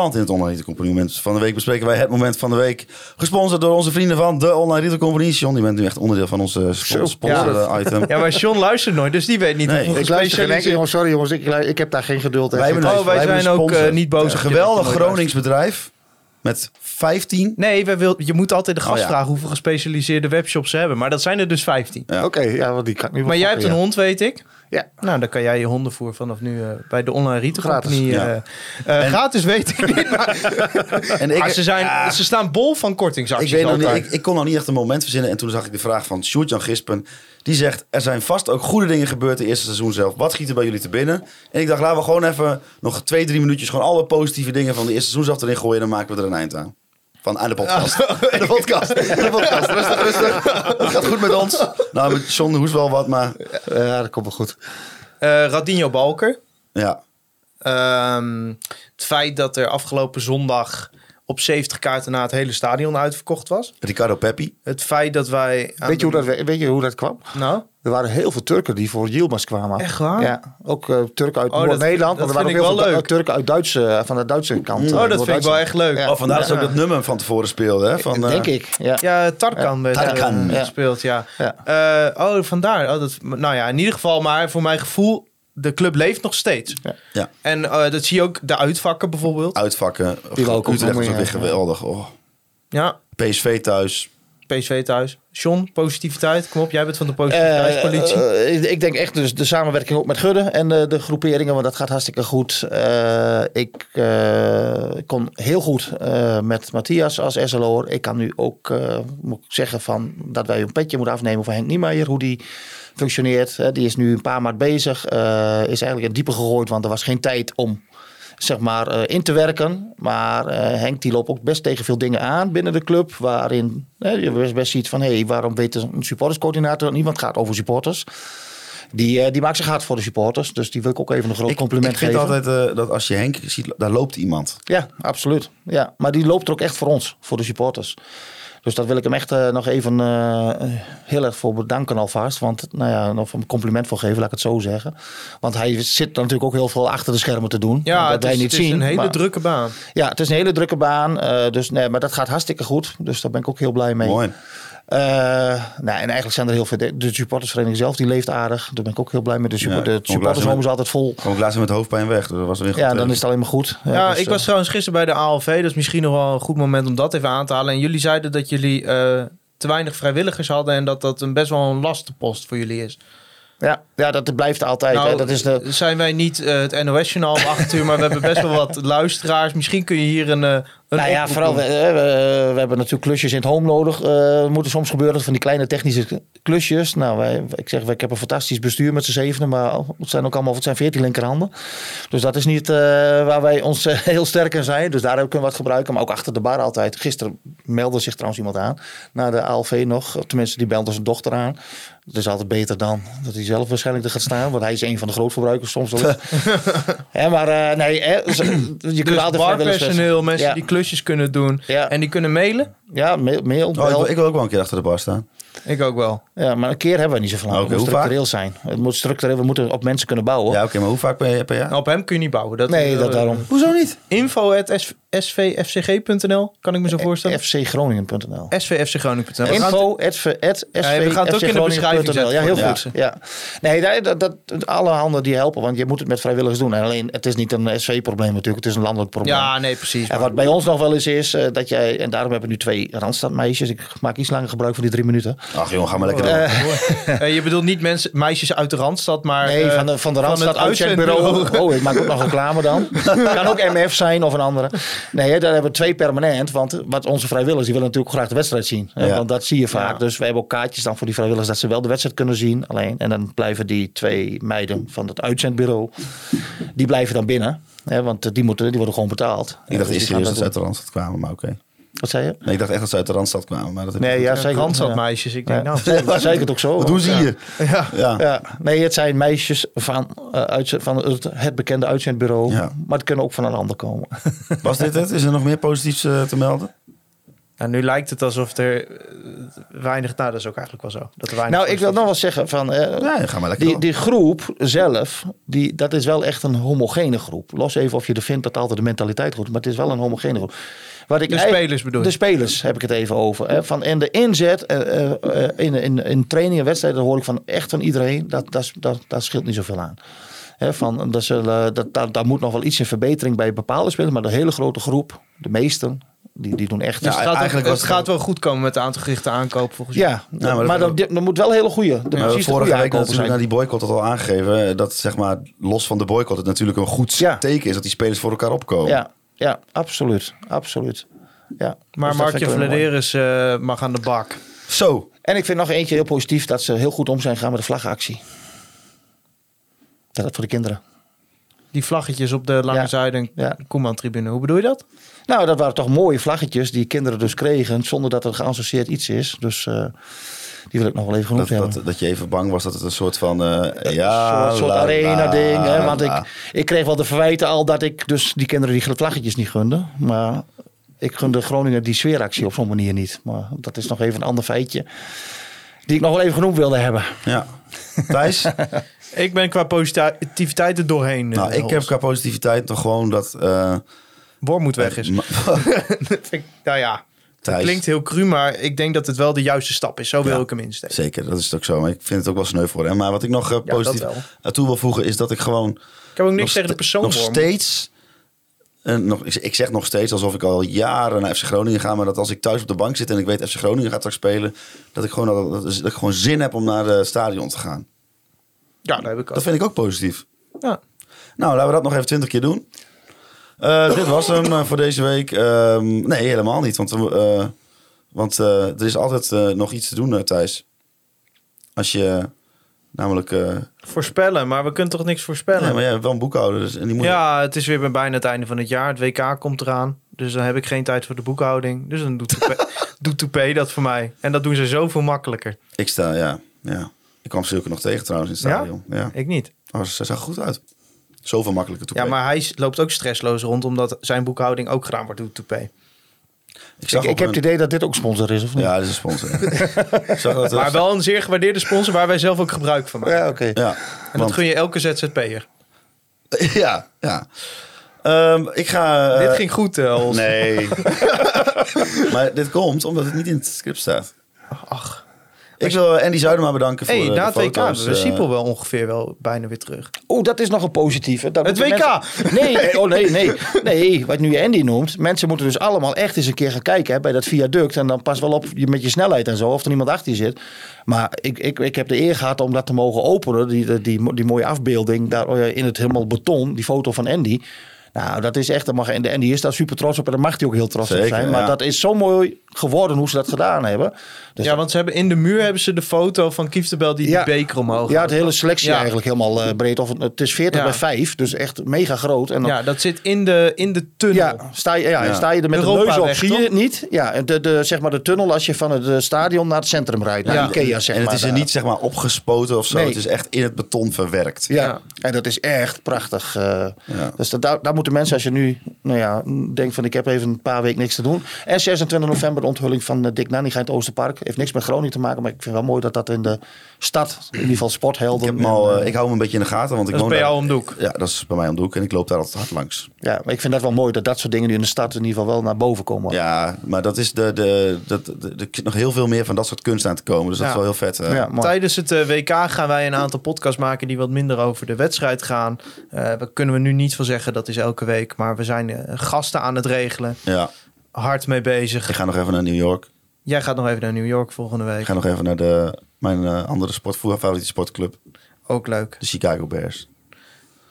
[SPEAKER 4] Want in het online retail company moment van de week bespreken wij het moment van de week. Gesponsord door onze vrienden van de online retail company. John, die bent nu echt onderdeel van onze sp- sponsor item.
[SPEAKER 5] Ja, maar John luistert nooit, dus die weet niet
[SPEAKER 4] Nee,
[SPEAKER 6] Ik luister geen enkel, jongens. Sorry jongens, ik, ik heb daar geen geduld
[SPEAKER 4] Wij
[SPEAKER 5] Oh, wij
[SPEAKER 4] hebben
[SPEAKER 5] zijn ook, eh, niet boos
[SPEAKER 4] geweldig Gronings bedrijf. Met 15.
[SPEAKER 5] Nee, wij wil, je moet altijd de gast
[SPEAKER 4] Oh, ja.
[SPEAKER 5] vragen hoeveel gespecialiseerde webshops ze hebben. Maar dat zijn er dus 15.
[SPEAKER 6] Oké, ja, want die kan ik nu wel
[SPEAKER 5] Maar jij hebt een
[SPEAKER 6] ja.
[SPEAKER 5] hond, weet ik.
[SPEAKER 6] Ja.
[SPEAKER 5] Nou, dan kan jij je hondenvoer vanaf nu eh, bij de online retail
[SPEAKER 6] Gratis,
[SPEAKER 5] company.
[SPEAKER 4] ja.
[SPEAKER 5] eh, eh, gratis weet ik niet. Maar, [LAUGHS]
[SPEAKER 4] En ik,
[SPEAKER 5] maar ze, zijn, ze staan bol van kortingsacties
[SPEAKER 4] ik, weet nog niet,
[SPEAKER 5] altijd.
[SPEAKER 4] ik, ik kon nog niet echt een moment verzinnen. En toen zag ik de vraag van Sjoerd-Jan Gispen. Die zegt, er zijn vast ook goede dingen gebeurd het eerste seizoen zelf. Wat schiet er bij jullie te binnen? En ik dacht, laten we gewoon even nog twee, drie minuutjes... gewoon alle positieve dingen van de eerste seizoen zelf erin gooien. Dan maken we er een eind aan. Van aan de podcast. [LAUGHS] de podcast. De podcast. Rustig, rustig. Het gaat goed met ons. Nou, met John Hoes wel wat, maar
[SPEAKER 6] Ja, dat komt wel goed.
[SPEAKER 5] Eh, Radinho Balker.
[SPEAKER 4] ja.
[SPEAKER 5] Ehm, het feit dat er afgelopen zondag op 70 kaarten na het hele stadion uitverkocht was.
[SPEAKER 4] Ricardo Peppi.
[SPEAKER 5] Het feit dat wij...
[SPEAKER 6] Weet je, hoe
[SPEAKER 5] de-
[SPEAKER 6] dat, weet je hoe dat kwam?
[SPEAKER 5] Nou?
[SPEAKER 6] Er waren heel veel Turken die voor Yilmaz kwamen.
[SPEAKER 5] Echt waar?
[SPEAKER 6] Ja, ook eh, Turken uit
[SPEAKER 5] Oh, dat-
[SPEAKER 6] Noord-Nederland.
[SPEAKER 5] dat
[SPEAKER 6] Want er waren
[SPEAKER 5] vind
[SPEAKER 6] ook
[SPEAKER 5] ik
[SPEAKER 6] heel veel Du- Turken uit Duitse, van de Duitse kant. eh,
[SPEAKER 5] Oh, dat vind ik wel echt leuk.
[SPEAKER 6] Ja.
[SPEAKER 4] Oh, vandaar dat ook dat nummer van tevoren speelden. Hè? Van, eh,
[SPEAKER 6] Denk ik, ja.
[SPEAKER 5] Ja, Tarkan eh,
[SPEAKER 6] Ja.
[SPEAKER 5] gespeeld, ja.
[SPEAKER 6] Ja.
[SPEAKER 5] Eh, oh, vandaar. Oh, dat, nou ja, in ieder geval, maar voor mijn gevoel, de club leeft nog steeds.
[SPEAKER 4] Ja.
[SPEAKER 5] En eh, dat zie je ook, de uitvakken bijvoorbeeld.
[SPEAKER 4] Uitvakken.
[SPEAKER 6] Die ook
[SPEAKER 4] Utrecht ook weer geweldig. Oh.
[SPEAKER 5] Ja,
[SPEAKER 4] PSV thuis.
[SPEAKER 5] PSV thuis. John, positiviteit. Kom op, jij bent van de positiviteitspolitie.
[SPEAKER 6] Eh, eh, ik- ik denk echt dus de samenwerking ook met Gudde en de, de groeperingen, want dat gaat hartstikke goed. Eh, ik eh, kon heel goed eh, met Matthias als SLO'er. Ik kan nu ook, eh, moet ik zeggen, van, dat wij een petje moeten afnemen voor Henk Niemeyer, hoe die functioneert. Eh, die is nu een paar maand bezig, eh, is eigenlijk in diepe gegooid, want er was geen tijd om zeg maar, eh, in te werken. Maar eh, Henk die loopt ook best tegen veel dingen aan binnen de club. Waarin je best, best ziet van... hé, hey, waarom weet een supporterscoördinator niet? Want het gaat over supporters. Die, die maakt zich hard voor de supporters. Dus die wil ik ook even een groot compliment
[SPEAKER 4] ik vind
[SPEAKER 6] geven.
[SPEAKER 4] altijd dat als je Henk ziet, daar loopt iemand.
[SPEAKER 6] Ja, absoluut. Ja, maar die loopt er ook echt voor ons, voor de supporters. Dus dat wil ik hem echt eh, nog even eh, heel erg voor bedanken alvast. Want, nou ja, nog een compliment voor geven, laat ik het zo zeggen. Want hij zit er natuurlijk ook heel veel achter de schermen te doen.
[SPEAKER 5] ja,
[SPEAKER 6] dat
[SPEAKER 5] het
[SPEAKER 6] wij
[SPEAKER 5] is,
[SPEAKER 6] niet
[SPEAKER 5] het is
[SPEAKER 6] zien.
[SPEAKER 5] een hele
[SPEAKER 6] maar-
[SPEAKER 5] drukke baan.
[SPEAKER 6] Ja, het is een hele drukke baan. eh, dus nee, maar dat gaat hartstikke goed. Dus daar ben ik ook heel blij mee.
[SPEAKER 4] Mooi.
[SPEAKER 6] Eh, nou, en eigenlijk zijn er heel veel. De, de supportersvereniging zelf die leeft aardig. Daar ben ik ook heel blij mee. De, super,
[SPEAKER 4] Ja,
[SPEAKER 6] de
[SPEAKER 4] kom
[SPEAKER 6] supportershome is altijd vol.
[SPEAKER 4] Kwam ik laatst met hoofdpijn weg. Dus dat was.
[SPEAKER 6] Ja,
[SPEAKER 4] eh,
[SPEAKER 6] dan is het alleen maar goed.
[SPEAKER 5] Ja,
[SPEAKER 6] dus,
[SPEAKER 5] ik
[SPEAKER 6] eh,
[SPEAKER 5] was trouwens gisteren bij de ALV. Dus misschien nog wel een goed moment om dat even aan te halen. En jullie zeiden dat jullie eh, te weinig vrijwilligers hadden. En dat dat een best wel een lastenpost voor jullie is.
[SPEAKER 6] Ja, ja, dat blijft altijd.
[SPEAKER 5] Nou,
[SPEAKER 6] hè. Dat is de,
[SPEAKER 5] zijn wij niet eh, het NOS-journaal om 8 uur, maar we hebben best wel wat [LAUGHS] luisteraars. Misschien kun je hier een, eh een
[SPEAKER 6] nou ja, vooral, we,
[SPEAKER 5] doen.
[SPEAKER 6] we, we hebben natuurlijk klusjes in het home nodig. eh moeten soms gebeuren van die kleine technische klusjes. Nou, wij, ik zeg, ik heb een fantastisch bestuur met z'n zevenen, maar het zijn ook allemaal, het zijn veertien linkerhanden. Dus dat is niet eh, waar wij ons eh, heel sterk in zijn. Dus daar kunnen we wat gebruiken, maar ook achter de bar altijd. Gisteren meldde zich trouwens iemand aan, naar de ALV nog. Tenminste, die belde zijn dochter aan. Is altijd beter dan dat hij zelf waarschijnlijk er gaat staan, want hij is een van de grootverbruikers soms wel. [LAUGHS] Hè, maar eh, nee, hè, je kunt
[SPEAKER 5] Dus
[SPEAKER 6] altijd
[SPEAKER 5] barpersoneel, mensen
[SPEAKER 6] Ja.
[SPEAKER 5] die klusjes kunnen doen.
[SPEAKER 6] Ja.
[SPEAKER 5] En die kunnen mailen.
[SPEAKER 6] Ja, mail. mail
[SPEAKER 4] Oh, ik,
[SPEAKER 6] bel.
[SPEAKER 4] wil, ik wil ook wel een keer achter de bar staan.
[SPEAKER 5] Ik ook wel.
[SPEAKER 6] Ja, maar een keer hebben we niet zoveel.
[SPEAKER 4] Oké,
[SPEAKER 6] het moet
[SPEAKER 4] vaak?
[SPEAKER 6] structureel zijn. Het moet structureel, we moeten op mensen kunnen bouwen.
[SPEAKER 4] Ja, oké, maar hoe vaak per, per jaar?
[SPEAKER 5] Op hem kun je niet bouwen. Dat,
[SPEAKER 6] nee, dat
[SPEAKER 5] eh,
[SPEAKER 6] daarom.
[SPEAKER 4] Hoezo niet?
[SPEAKER 5] Info at svfcg.nl, kan ik me zo voorstellen.
[SPEAKER 6] fcgroningen.nl
[SPEAKER 5] svfcgroningen.nl.
[SPEAKER 6] Info, at, at,
[SPEAKER 5] Ja, we gaan het ook in de beschrijving zetten
[SPEAKER 6] Ja, heel goed. Ja. Nee, dat, dat, dat- alle handen die helpen, want je moet het met vrijwilligers doen. En alleen, het is niet een SV-probleem natuurlijk, het is een landelijk probleem.
[SPEAKER 5] Ja, nee, precies.
[SPEAKER 6] En wat bij ons nog wel eens is, eh, dat jij, en daarom hebben we nu twee Randstadmeisjes. Ik maak iets langer gebruik van die drie minuten.
[SPEAKER 4] Ach jongen, ga maar lekker door. [LAUGHS]
[SPEAKER 5] Eh, je bedoelt niet mensen, meisjes uit de Randstad, maar...
[SPEAKER 6] Nee,
[SPEAKER 5] eh,
[SPEAKER 6] van de, van de Randstad uitzendbureau. [LAUGHS] Oh, ik maak ook nog reclame dan. [LAUGHS] kan ook MF zijn of een andere. Nee, hè, daar hebben we twee permanent. Want wat onze vrijwilligers, die willen natuurlijk graag de wedstrijd zien.
[SPEAKER 4] Ja.
[SPEAKER 6] Want dat zie je vaak.
[SPEAKER 5] Ja.
[SPEAKER 6] Dus we hebben ook kaartjes dan voor die vrijwilligers dat ze wel de wedstrijd kunnen zien. Alleen. En dan blijven die twee meiden van het uitzendbureau, die blijven dan binnen. Hè, want die, moeten, die worden gewoon betaald.
[SPEAKER 4] ik dacht
[SPEAKER 6] Dus
[SPEAKER 4] eerst serieus dat ze uit de Randstad kwamen, maar oké.
[SPEAKER 6] Wat zei je?
[SPEAKER 4] Nee, ik dacht echt dat ze uit de Randstad kwamen. Maar dat
[SPEAKER 6] Nee, ja, zeker.
[SPEAKER 5] Randstadmeisjes. Ik denk, [LAUGHS]
[SPEAKER 6] Ja.
[SPEAKER 5] nou,
[SPEAKER 6] Ja, zei ik het ook zo?
[SPEAKER 4] Wat doen ze hier?
[SPEAKER 5] ja.
[SPEAKER 4] Ja.
[SPEAKER 6] Ja, nee, het zijn meisjes van, eh, uit, van het, het bekende uitzendbureau.
[SPEAKER 4] Ja.
[SPEAKER 6] Maar het kunnen ook van een ander komen. [LAUGHS]
[SPEAKER 4] Was dit het? Is er nog meer positiefs eh, te melden?
[SPEAKER 5] En nu lijkt het alsof er eh, weinig... Nou, dat is ook eigenlijk wel zo. Dat er weinig
[SPEAKER 6] nou, ik wil nog wel zeggen van... eh,
[SPEAKER 4] Ja, ga maar lekker
[SPEAKER 6] die,
[SPEAKER 4] door.
[SPEAKER 6] die groep zelf, die, dat is wel echt een homogene groep. Los even of je er vindt dat altijd de mentaliteit goed is, maar het is wel een homogene groep. Wat ik
[SPEAKER 5] De spelers bedoel?
[SPEAKER 6] De spelers heb ik het even over. Hè. Van, en de inzet eh, eh, eh, in, in, in trainingen en wedstrijden hoor ik van echt van iedereen. Dat, dat, dat, dat scheelt niet zoveel aan. Hè, van, dat zullen, dat, dat, daar moet nog wel iets in verbetering bij bepaalde spelers. Maar de hele grote groep, de meesten, die, die doen echt...
[SPEAKER 5] Dus het gaat,
[SPEAKER 4] eigenlijk
[SPEAKER 5] het gaat wel goed komen met de aantal gerichte aankoop volgens mij.
[SPEAKER 6] ja,
[SPEAKER 4] maar dat-
[SPEAKER 6] maar, dat, dat moet wel hele goede. De,
[SPEAKER 4] Ja,
[SPEAKER 6] precies de
[SPEAKER 4] vorige week natuurlijk naar die boycott had al aangegeven. Dat zeg maar los van de boycott het natuurlijk een goed
[SPEAKER 6] Ja.
[SPEAKER 4] teken is dat die spelers voor elkaar opkomen.
[SPEAKER 6] Ja, ja, absoluut. absoluut. Ja.
[SPEAKER 5] Maar
[SPEAKER 6] Dus
[SPEAKER 5] Markje. Vladeris eh, mag aan de bak.
[SPEAKER 4] Zo.
[SPEAKER 6] En ik vind nog eentje heel positief dat ze heel goed om zijn gegaan met de vlagactie. Dat is voor de kinderen.
[SPEAKER 5] Die vlaggetjes op de Lange
[SPEAKER 6] Ja.
[SPEAKER 5] Zuiden
[SPEAKER 6] Ja.
[SPEAKER 5] Koeman-tribune. Hoe bedoel je dat?
[SPEAKER 6] Nou, dat waren toch mooie vlaggetjes die kinderen dus kregen zonder dat het geassocieerd iets is. Dus eh, die wil ik nog wel even genoemd
[SPEAKER 4] Dat,
[SPEAKER 6] hebben.
[SPEAKER 4] dat, dat je even bang was dat het een soort van... eh, ja,
[SPEAKER 6] een soort, soort
[SPEAKER 4] la,
[SPEAKER 6] arena
[SPEAKER 4] la,
[SPEAKER 6] ding. Hè? Want
[SPEAKER 4] la.
[SPEAKER 6] ik, ik kreeg wel de verwijten al dat ik dus die kinderen die vlaggetjes niet gunde. Maar ik gunde Groningen die sfeeractie op zo'n manier niet. Maar dat is nog even een ander feitje. Die ik nog wel even genoemd wilde hebben.
[SPEAKER 4] Ja. Thijs? [LAUGHS]
[SPEAKER 5] Ik ben qua positiviteit er doorheen.
[SPEAKER 4] nou,
[SPEAKER 5] eh,
[SPEAKER 4] ik heb qua positiviteit nog gewoon dat... eh,
[SPEAKER 5] Wormoed weg is. [LAUGHS] nou ja,
[SPEAKER 4] Thijs.
[SPEAKER 5] klinkt heel cru, maar ik denk dat het wel de juiste stap is. Zo wil
[SPEAKER 4] Ja.
[SPEAKER 5] ik hem insteken.
[SPEAKER 4] Zeker, dat is het ook zo. Maar ik vind het ook wel sneu voor hem. Maar wat ik nog eh,
[SPEAKER 5] dat
[SPEAKER 4] positief aan toe wil voegen is dat ik gewoon...
[SPEAKER 5] Ik heb ook niks
[SPEAKER 4] nog
[SPEAKER 5] tegen de persoon
[SPEAKER 4] Nog steeds... En nog, ik- ik zeg nog steeds alsof ik al jaren naar FC Groningen ga. Maar dat als ik thuis op de bank zit en ik weet FC Groningen gaat straks spelen. Dat ik gewoon, dat, dat ik gewoon zin heb om naar het stadion te gaan.
[SPEAKER 5] Ja, dat heb ik ook.
[SPEAKER 4] Dat vind ik ook positief.
[SPEAKER 5] Ja.
[SPEAKER 4] Nou, laten we dat nog even twintig keer doen. Eh, dit was hem eh, voor deze week. Ehm, nee, helemaal niet. Want, eh, want er is altijd nog iets te doen, Thijs. Als je namelijk...
[SPEAKER 5] Voorspellen, maar we kunnen toch niks voorspellen?
[SPEAKER 4] nee, maar jij hebt wel een boekhouder. Dus, en die moet
[SPEAKER 5] Ja, het is weer bijna het einde van het jaar. Het WK komt eraan. Dus dan heb ik geen tijd voor de boekhouding. Dus dan doet Toupé, [LAUGHS] doet Toupé dat voor mij. En dat doen ze zoveel makkelijker.
[SPEAKER 4] Ik sta, ja. ja. Ik kwam zulke nog tegen trouwens in het
[SPEAKER 5] Ja?
[SPEAKER 4] stadion. Ja.
[SPEAKER 5] Ik niet.
[SPEAKER 4] Oh, ze zag goed uit. Zoveel makkelijker toe.
[SPEAKER 5] Ja, maar hij loopt ook stressloos rond, omdat zijn boekhouding ook gedaan wordt door Toupé.
[SPEAKER 4] ik,
[SPEAKER 6] heb
[SPEAKER 4] een-
[SPEAKER 6] het idee dat dit ook sponsor is, of niet?
[SPEAKER 4] Ja, dit is een sponsor. [LAUGHS] dat,
[SPEAKER 5] Maar wel een zeer gewaardeerde sponsor waar wij zelf ook gebruik van maken.
[SPEAKER 6] Ja, oké.
[SPEAKER 4] Ja,
[SPEAKER 5] En dat
[SPEAKER 4] want-
[SPEAKER 5] gun je elke ZZP'er. [LAUGHS]
[SPEAKER 4] ja, ja. Ehm, ik ga... eh,
[SPEAKER 5] Dit ging goed, eh, Hols.
[SPEAKER 4] Nee. [LAUGHS] maar dit komt omdat het niet in het script staat.
[SPEAKER 5] Ach.
[SPEAKER 4] Ik wil Andy Zuidema bedanken voor
[SPEAKER 5] hey,
[SPEAKER 4] eh,
[SPEAKER 5] na
[SPEAKER 4] de
[SPEAKER 5] het WK we
[SPEAKER 4] eh,
[SPEAKER 5] Siepel wel ongeveer wel bijna weer terug.
[SPEAKER 6] Oeh, dat is nog een positieve. Dat
[SPEAKER 5] Het WK!
[SPEAKER 6] mensen- Nee, nee, oh nee, nee. Nee, wat nu Andy noemt. Mensen moeten dus allemaal echt eens een keer gaan kijken hè, bij dat viaduct. En dan pas wel op je, met je snelheid en zo, of er iemand achter je zit. Maar ik, ik, ik heb de eer gehad om dat te mogen openen. Die, die, die, die mooie afbeelding daar eh, in het helemaal beton. Die foto van Andy. Nou, dat is echt, daar mag, en Andy is daar super trots op. En daar mag hij ook heel trots op zijn. Maar
[SPEAKER 4] ja.
[SPEAKER 6] dat is zo mooi geworden hoe ze dat gedaan hebben. Dus
[SPEAKER 5] ja, want ze hebben in de muur hebben ze de foto van Kieftenbel die
[SPEAKER 6] Ja.
[SPEAKER 5] die beker omhoog
[SPEAKER 6] ja, de hele selectie
[SPEAKER 5] Ja.
[SPEAKER 6] eigenlijk helemaal eh, breed. Of, het- het is 40
[SPEAKER 5] Ja.
[SPEAKER 6] bij 5, dus echt mega groot. En dan,
[SPEAKER 5] Ja, dat zit in de, in de tunnel.
[SPEAKER 6] Ja, sta je, ja,
[SPEAKER 4] Ja.
[SPEAKER 6] sta je er met de
[SPEAKER 5] Europaweg,
[SPEAKER 6] neus op, zie je het niet. Ja, en de, de, zeg maar de tunnel als je van het eh, stadion naar het centrum rijdt. Naar
[SPEAKER 5] Ja.
[SPEAKER 6] Ikea, zeg
[SPEAKER 4] en het
[SPEAKER 6] maar.
[SPEAKER 4] is er
[SPEAKER 6] daar.
[SPEAKER 4] niet zeg maar opgespoten of zo.
[SPEAKER 6] Nee.
[SPEAKER 4] Het is echt in het beton verwerkt.
[SPEAKER 6] Ja.
[SPEAKER 5] Ja.
[SPEAKER 6] en dat is echt prachtig. eh.
[SPEAKER 4] Ja.
[SPEAKER 6] Dus dat, daar, daar moeten mensen, als je nu nou ja, denkt van ik heb even een paar weken niks te doen. En 26 november de onthulling van eh, Dick Nanninga in het Oosterpark. Heeft niks met Groningen te maken, maar ik vind wel mooi dat dat in de stad, in ieder geval sporthelden.
[SPEAKER 4] Ik, heb al, eh,
[SPEAKER 6] eh,
[SPEAKER 4] ik hou hem een beetje in de gaten. Want ik
[SPEAKER 5] Dat is
[SPEAKER 4] woon
[SPEAKER 5] bij
[SPEAKER 4] daar-
[SPEAKER 5] jou om de hoek.
[SPEAKER 4] Ja, dat is bij mij om de hoek. En ik loop daar altijd hard langs.
[SPEAKER 6] ja, maar ik vind dat wel mooi dat dat soort dingen nu in de stad in ieder geval wel naar boven komen.
[SPEAKER 4] Ja, maar dat is de, de, dat de, de, er zit nog heel veel meer van dat soort kunst aan te komen. Dus dat
[SPEAKER 5] Ja.
[SPEAKER 4] is wel heel vet.
[SPEAKER 6] Ja.
[SPEAKER 5] Tijdens het WK gaan wij een aantal podcasts maken die wat minder over de wedstrijd gaan. Eh daar kunnen we nu niet van zeggen, dat is elke week. Maar we zijn eh, gasten aan het regelen.
[SPEAKER 4] ja.
[SPEAKER 5] Hard mee bezig.
[SPEAKER 4] Ik ga nog even naar New York.
[SPEAKER 5] Jij gaat nog even naar New York volgende
[SPEAKER 4] Ik
[SPEAKER 5] week.
[SPEAKER 4] ga nog even naar de, mijn eh, andere sport, favoriete sportclub.
[SPEAKER 5] Ook leuk.
[SPEAKER 4] De Chicago Bears.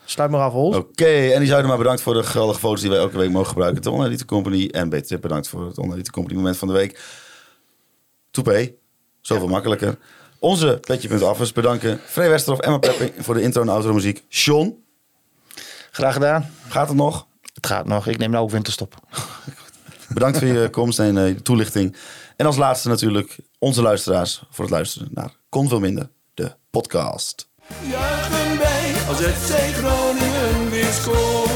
[SPEAKER 5] Sluit maar af, Hols.
[SPEAKER 4] Oké, en die zouden maar bedankt voor de geweldige foto's die wij elke week mogen gebruiken. De Online Company en Beter bedankt voor het Online Company moment van de week. Toepé, zoveel makkelijker. Onze petje.affers bedanken. Free Westerhof, Emma Pepping voor de intro en outro muziek. Sean,
[SPEAKER 6] Graag gedaan.
[SPEAKER 4] gaat het nog?
[SPEAKER 6] Het gaat nog. Ik neem nou ook winterstop. [LAUGHS]
[SPEAKER 4] Bedankt voor je komst en eh, je toelichting. En als laatste natuurlijk onze luisteraars voor het luisteren naar Kon Veel Minder, de podcast.
[SPEAKER 1] Juichen wij als FC Groningen weer scoort.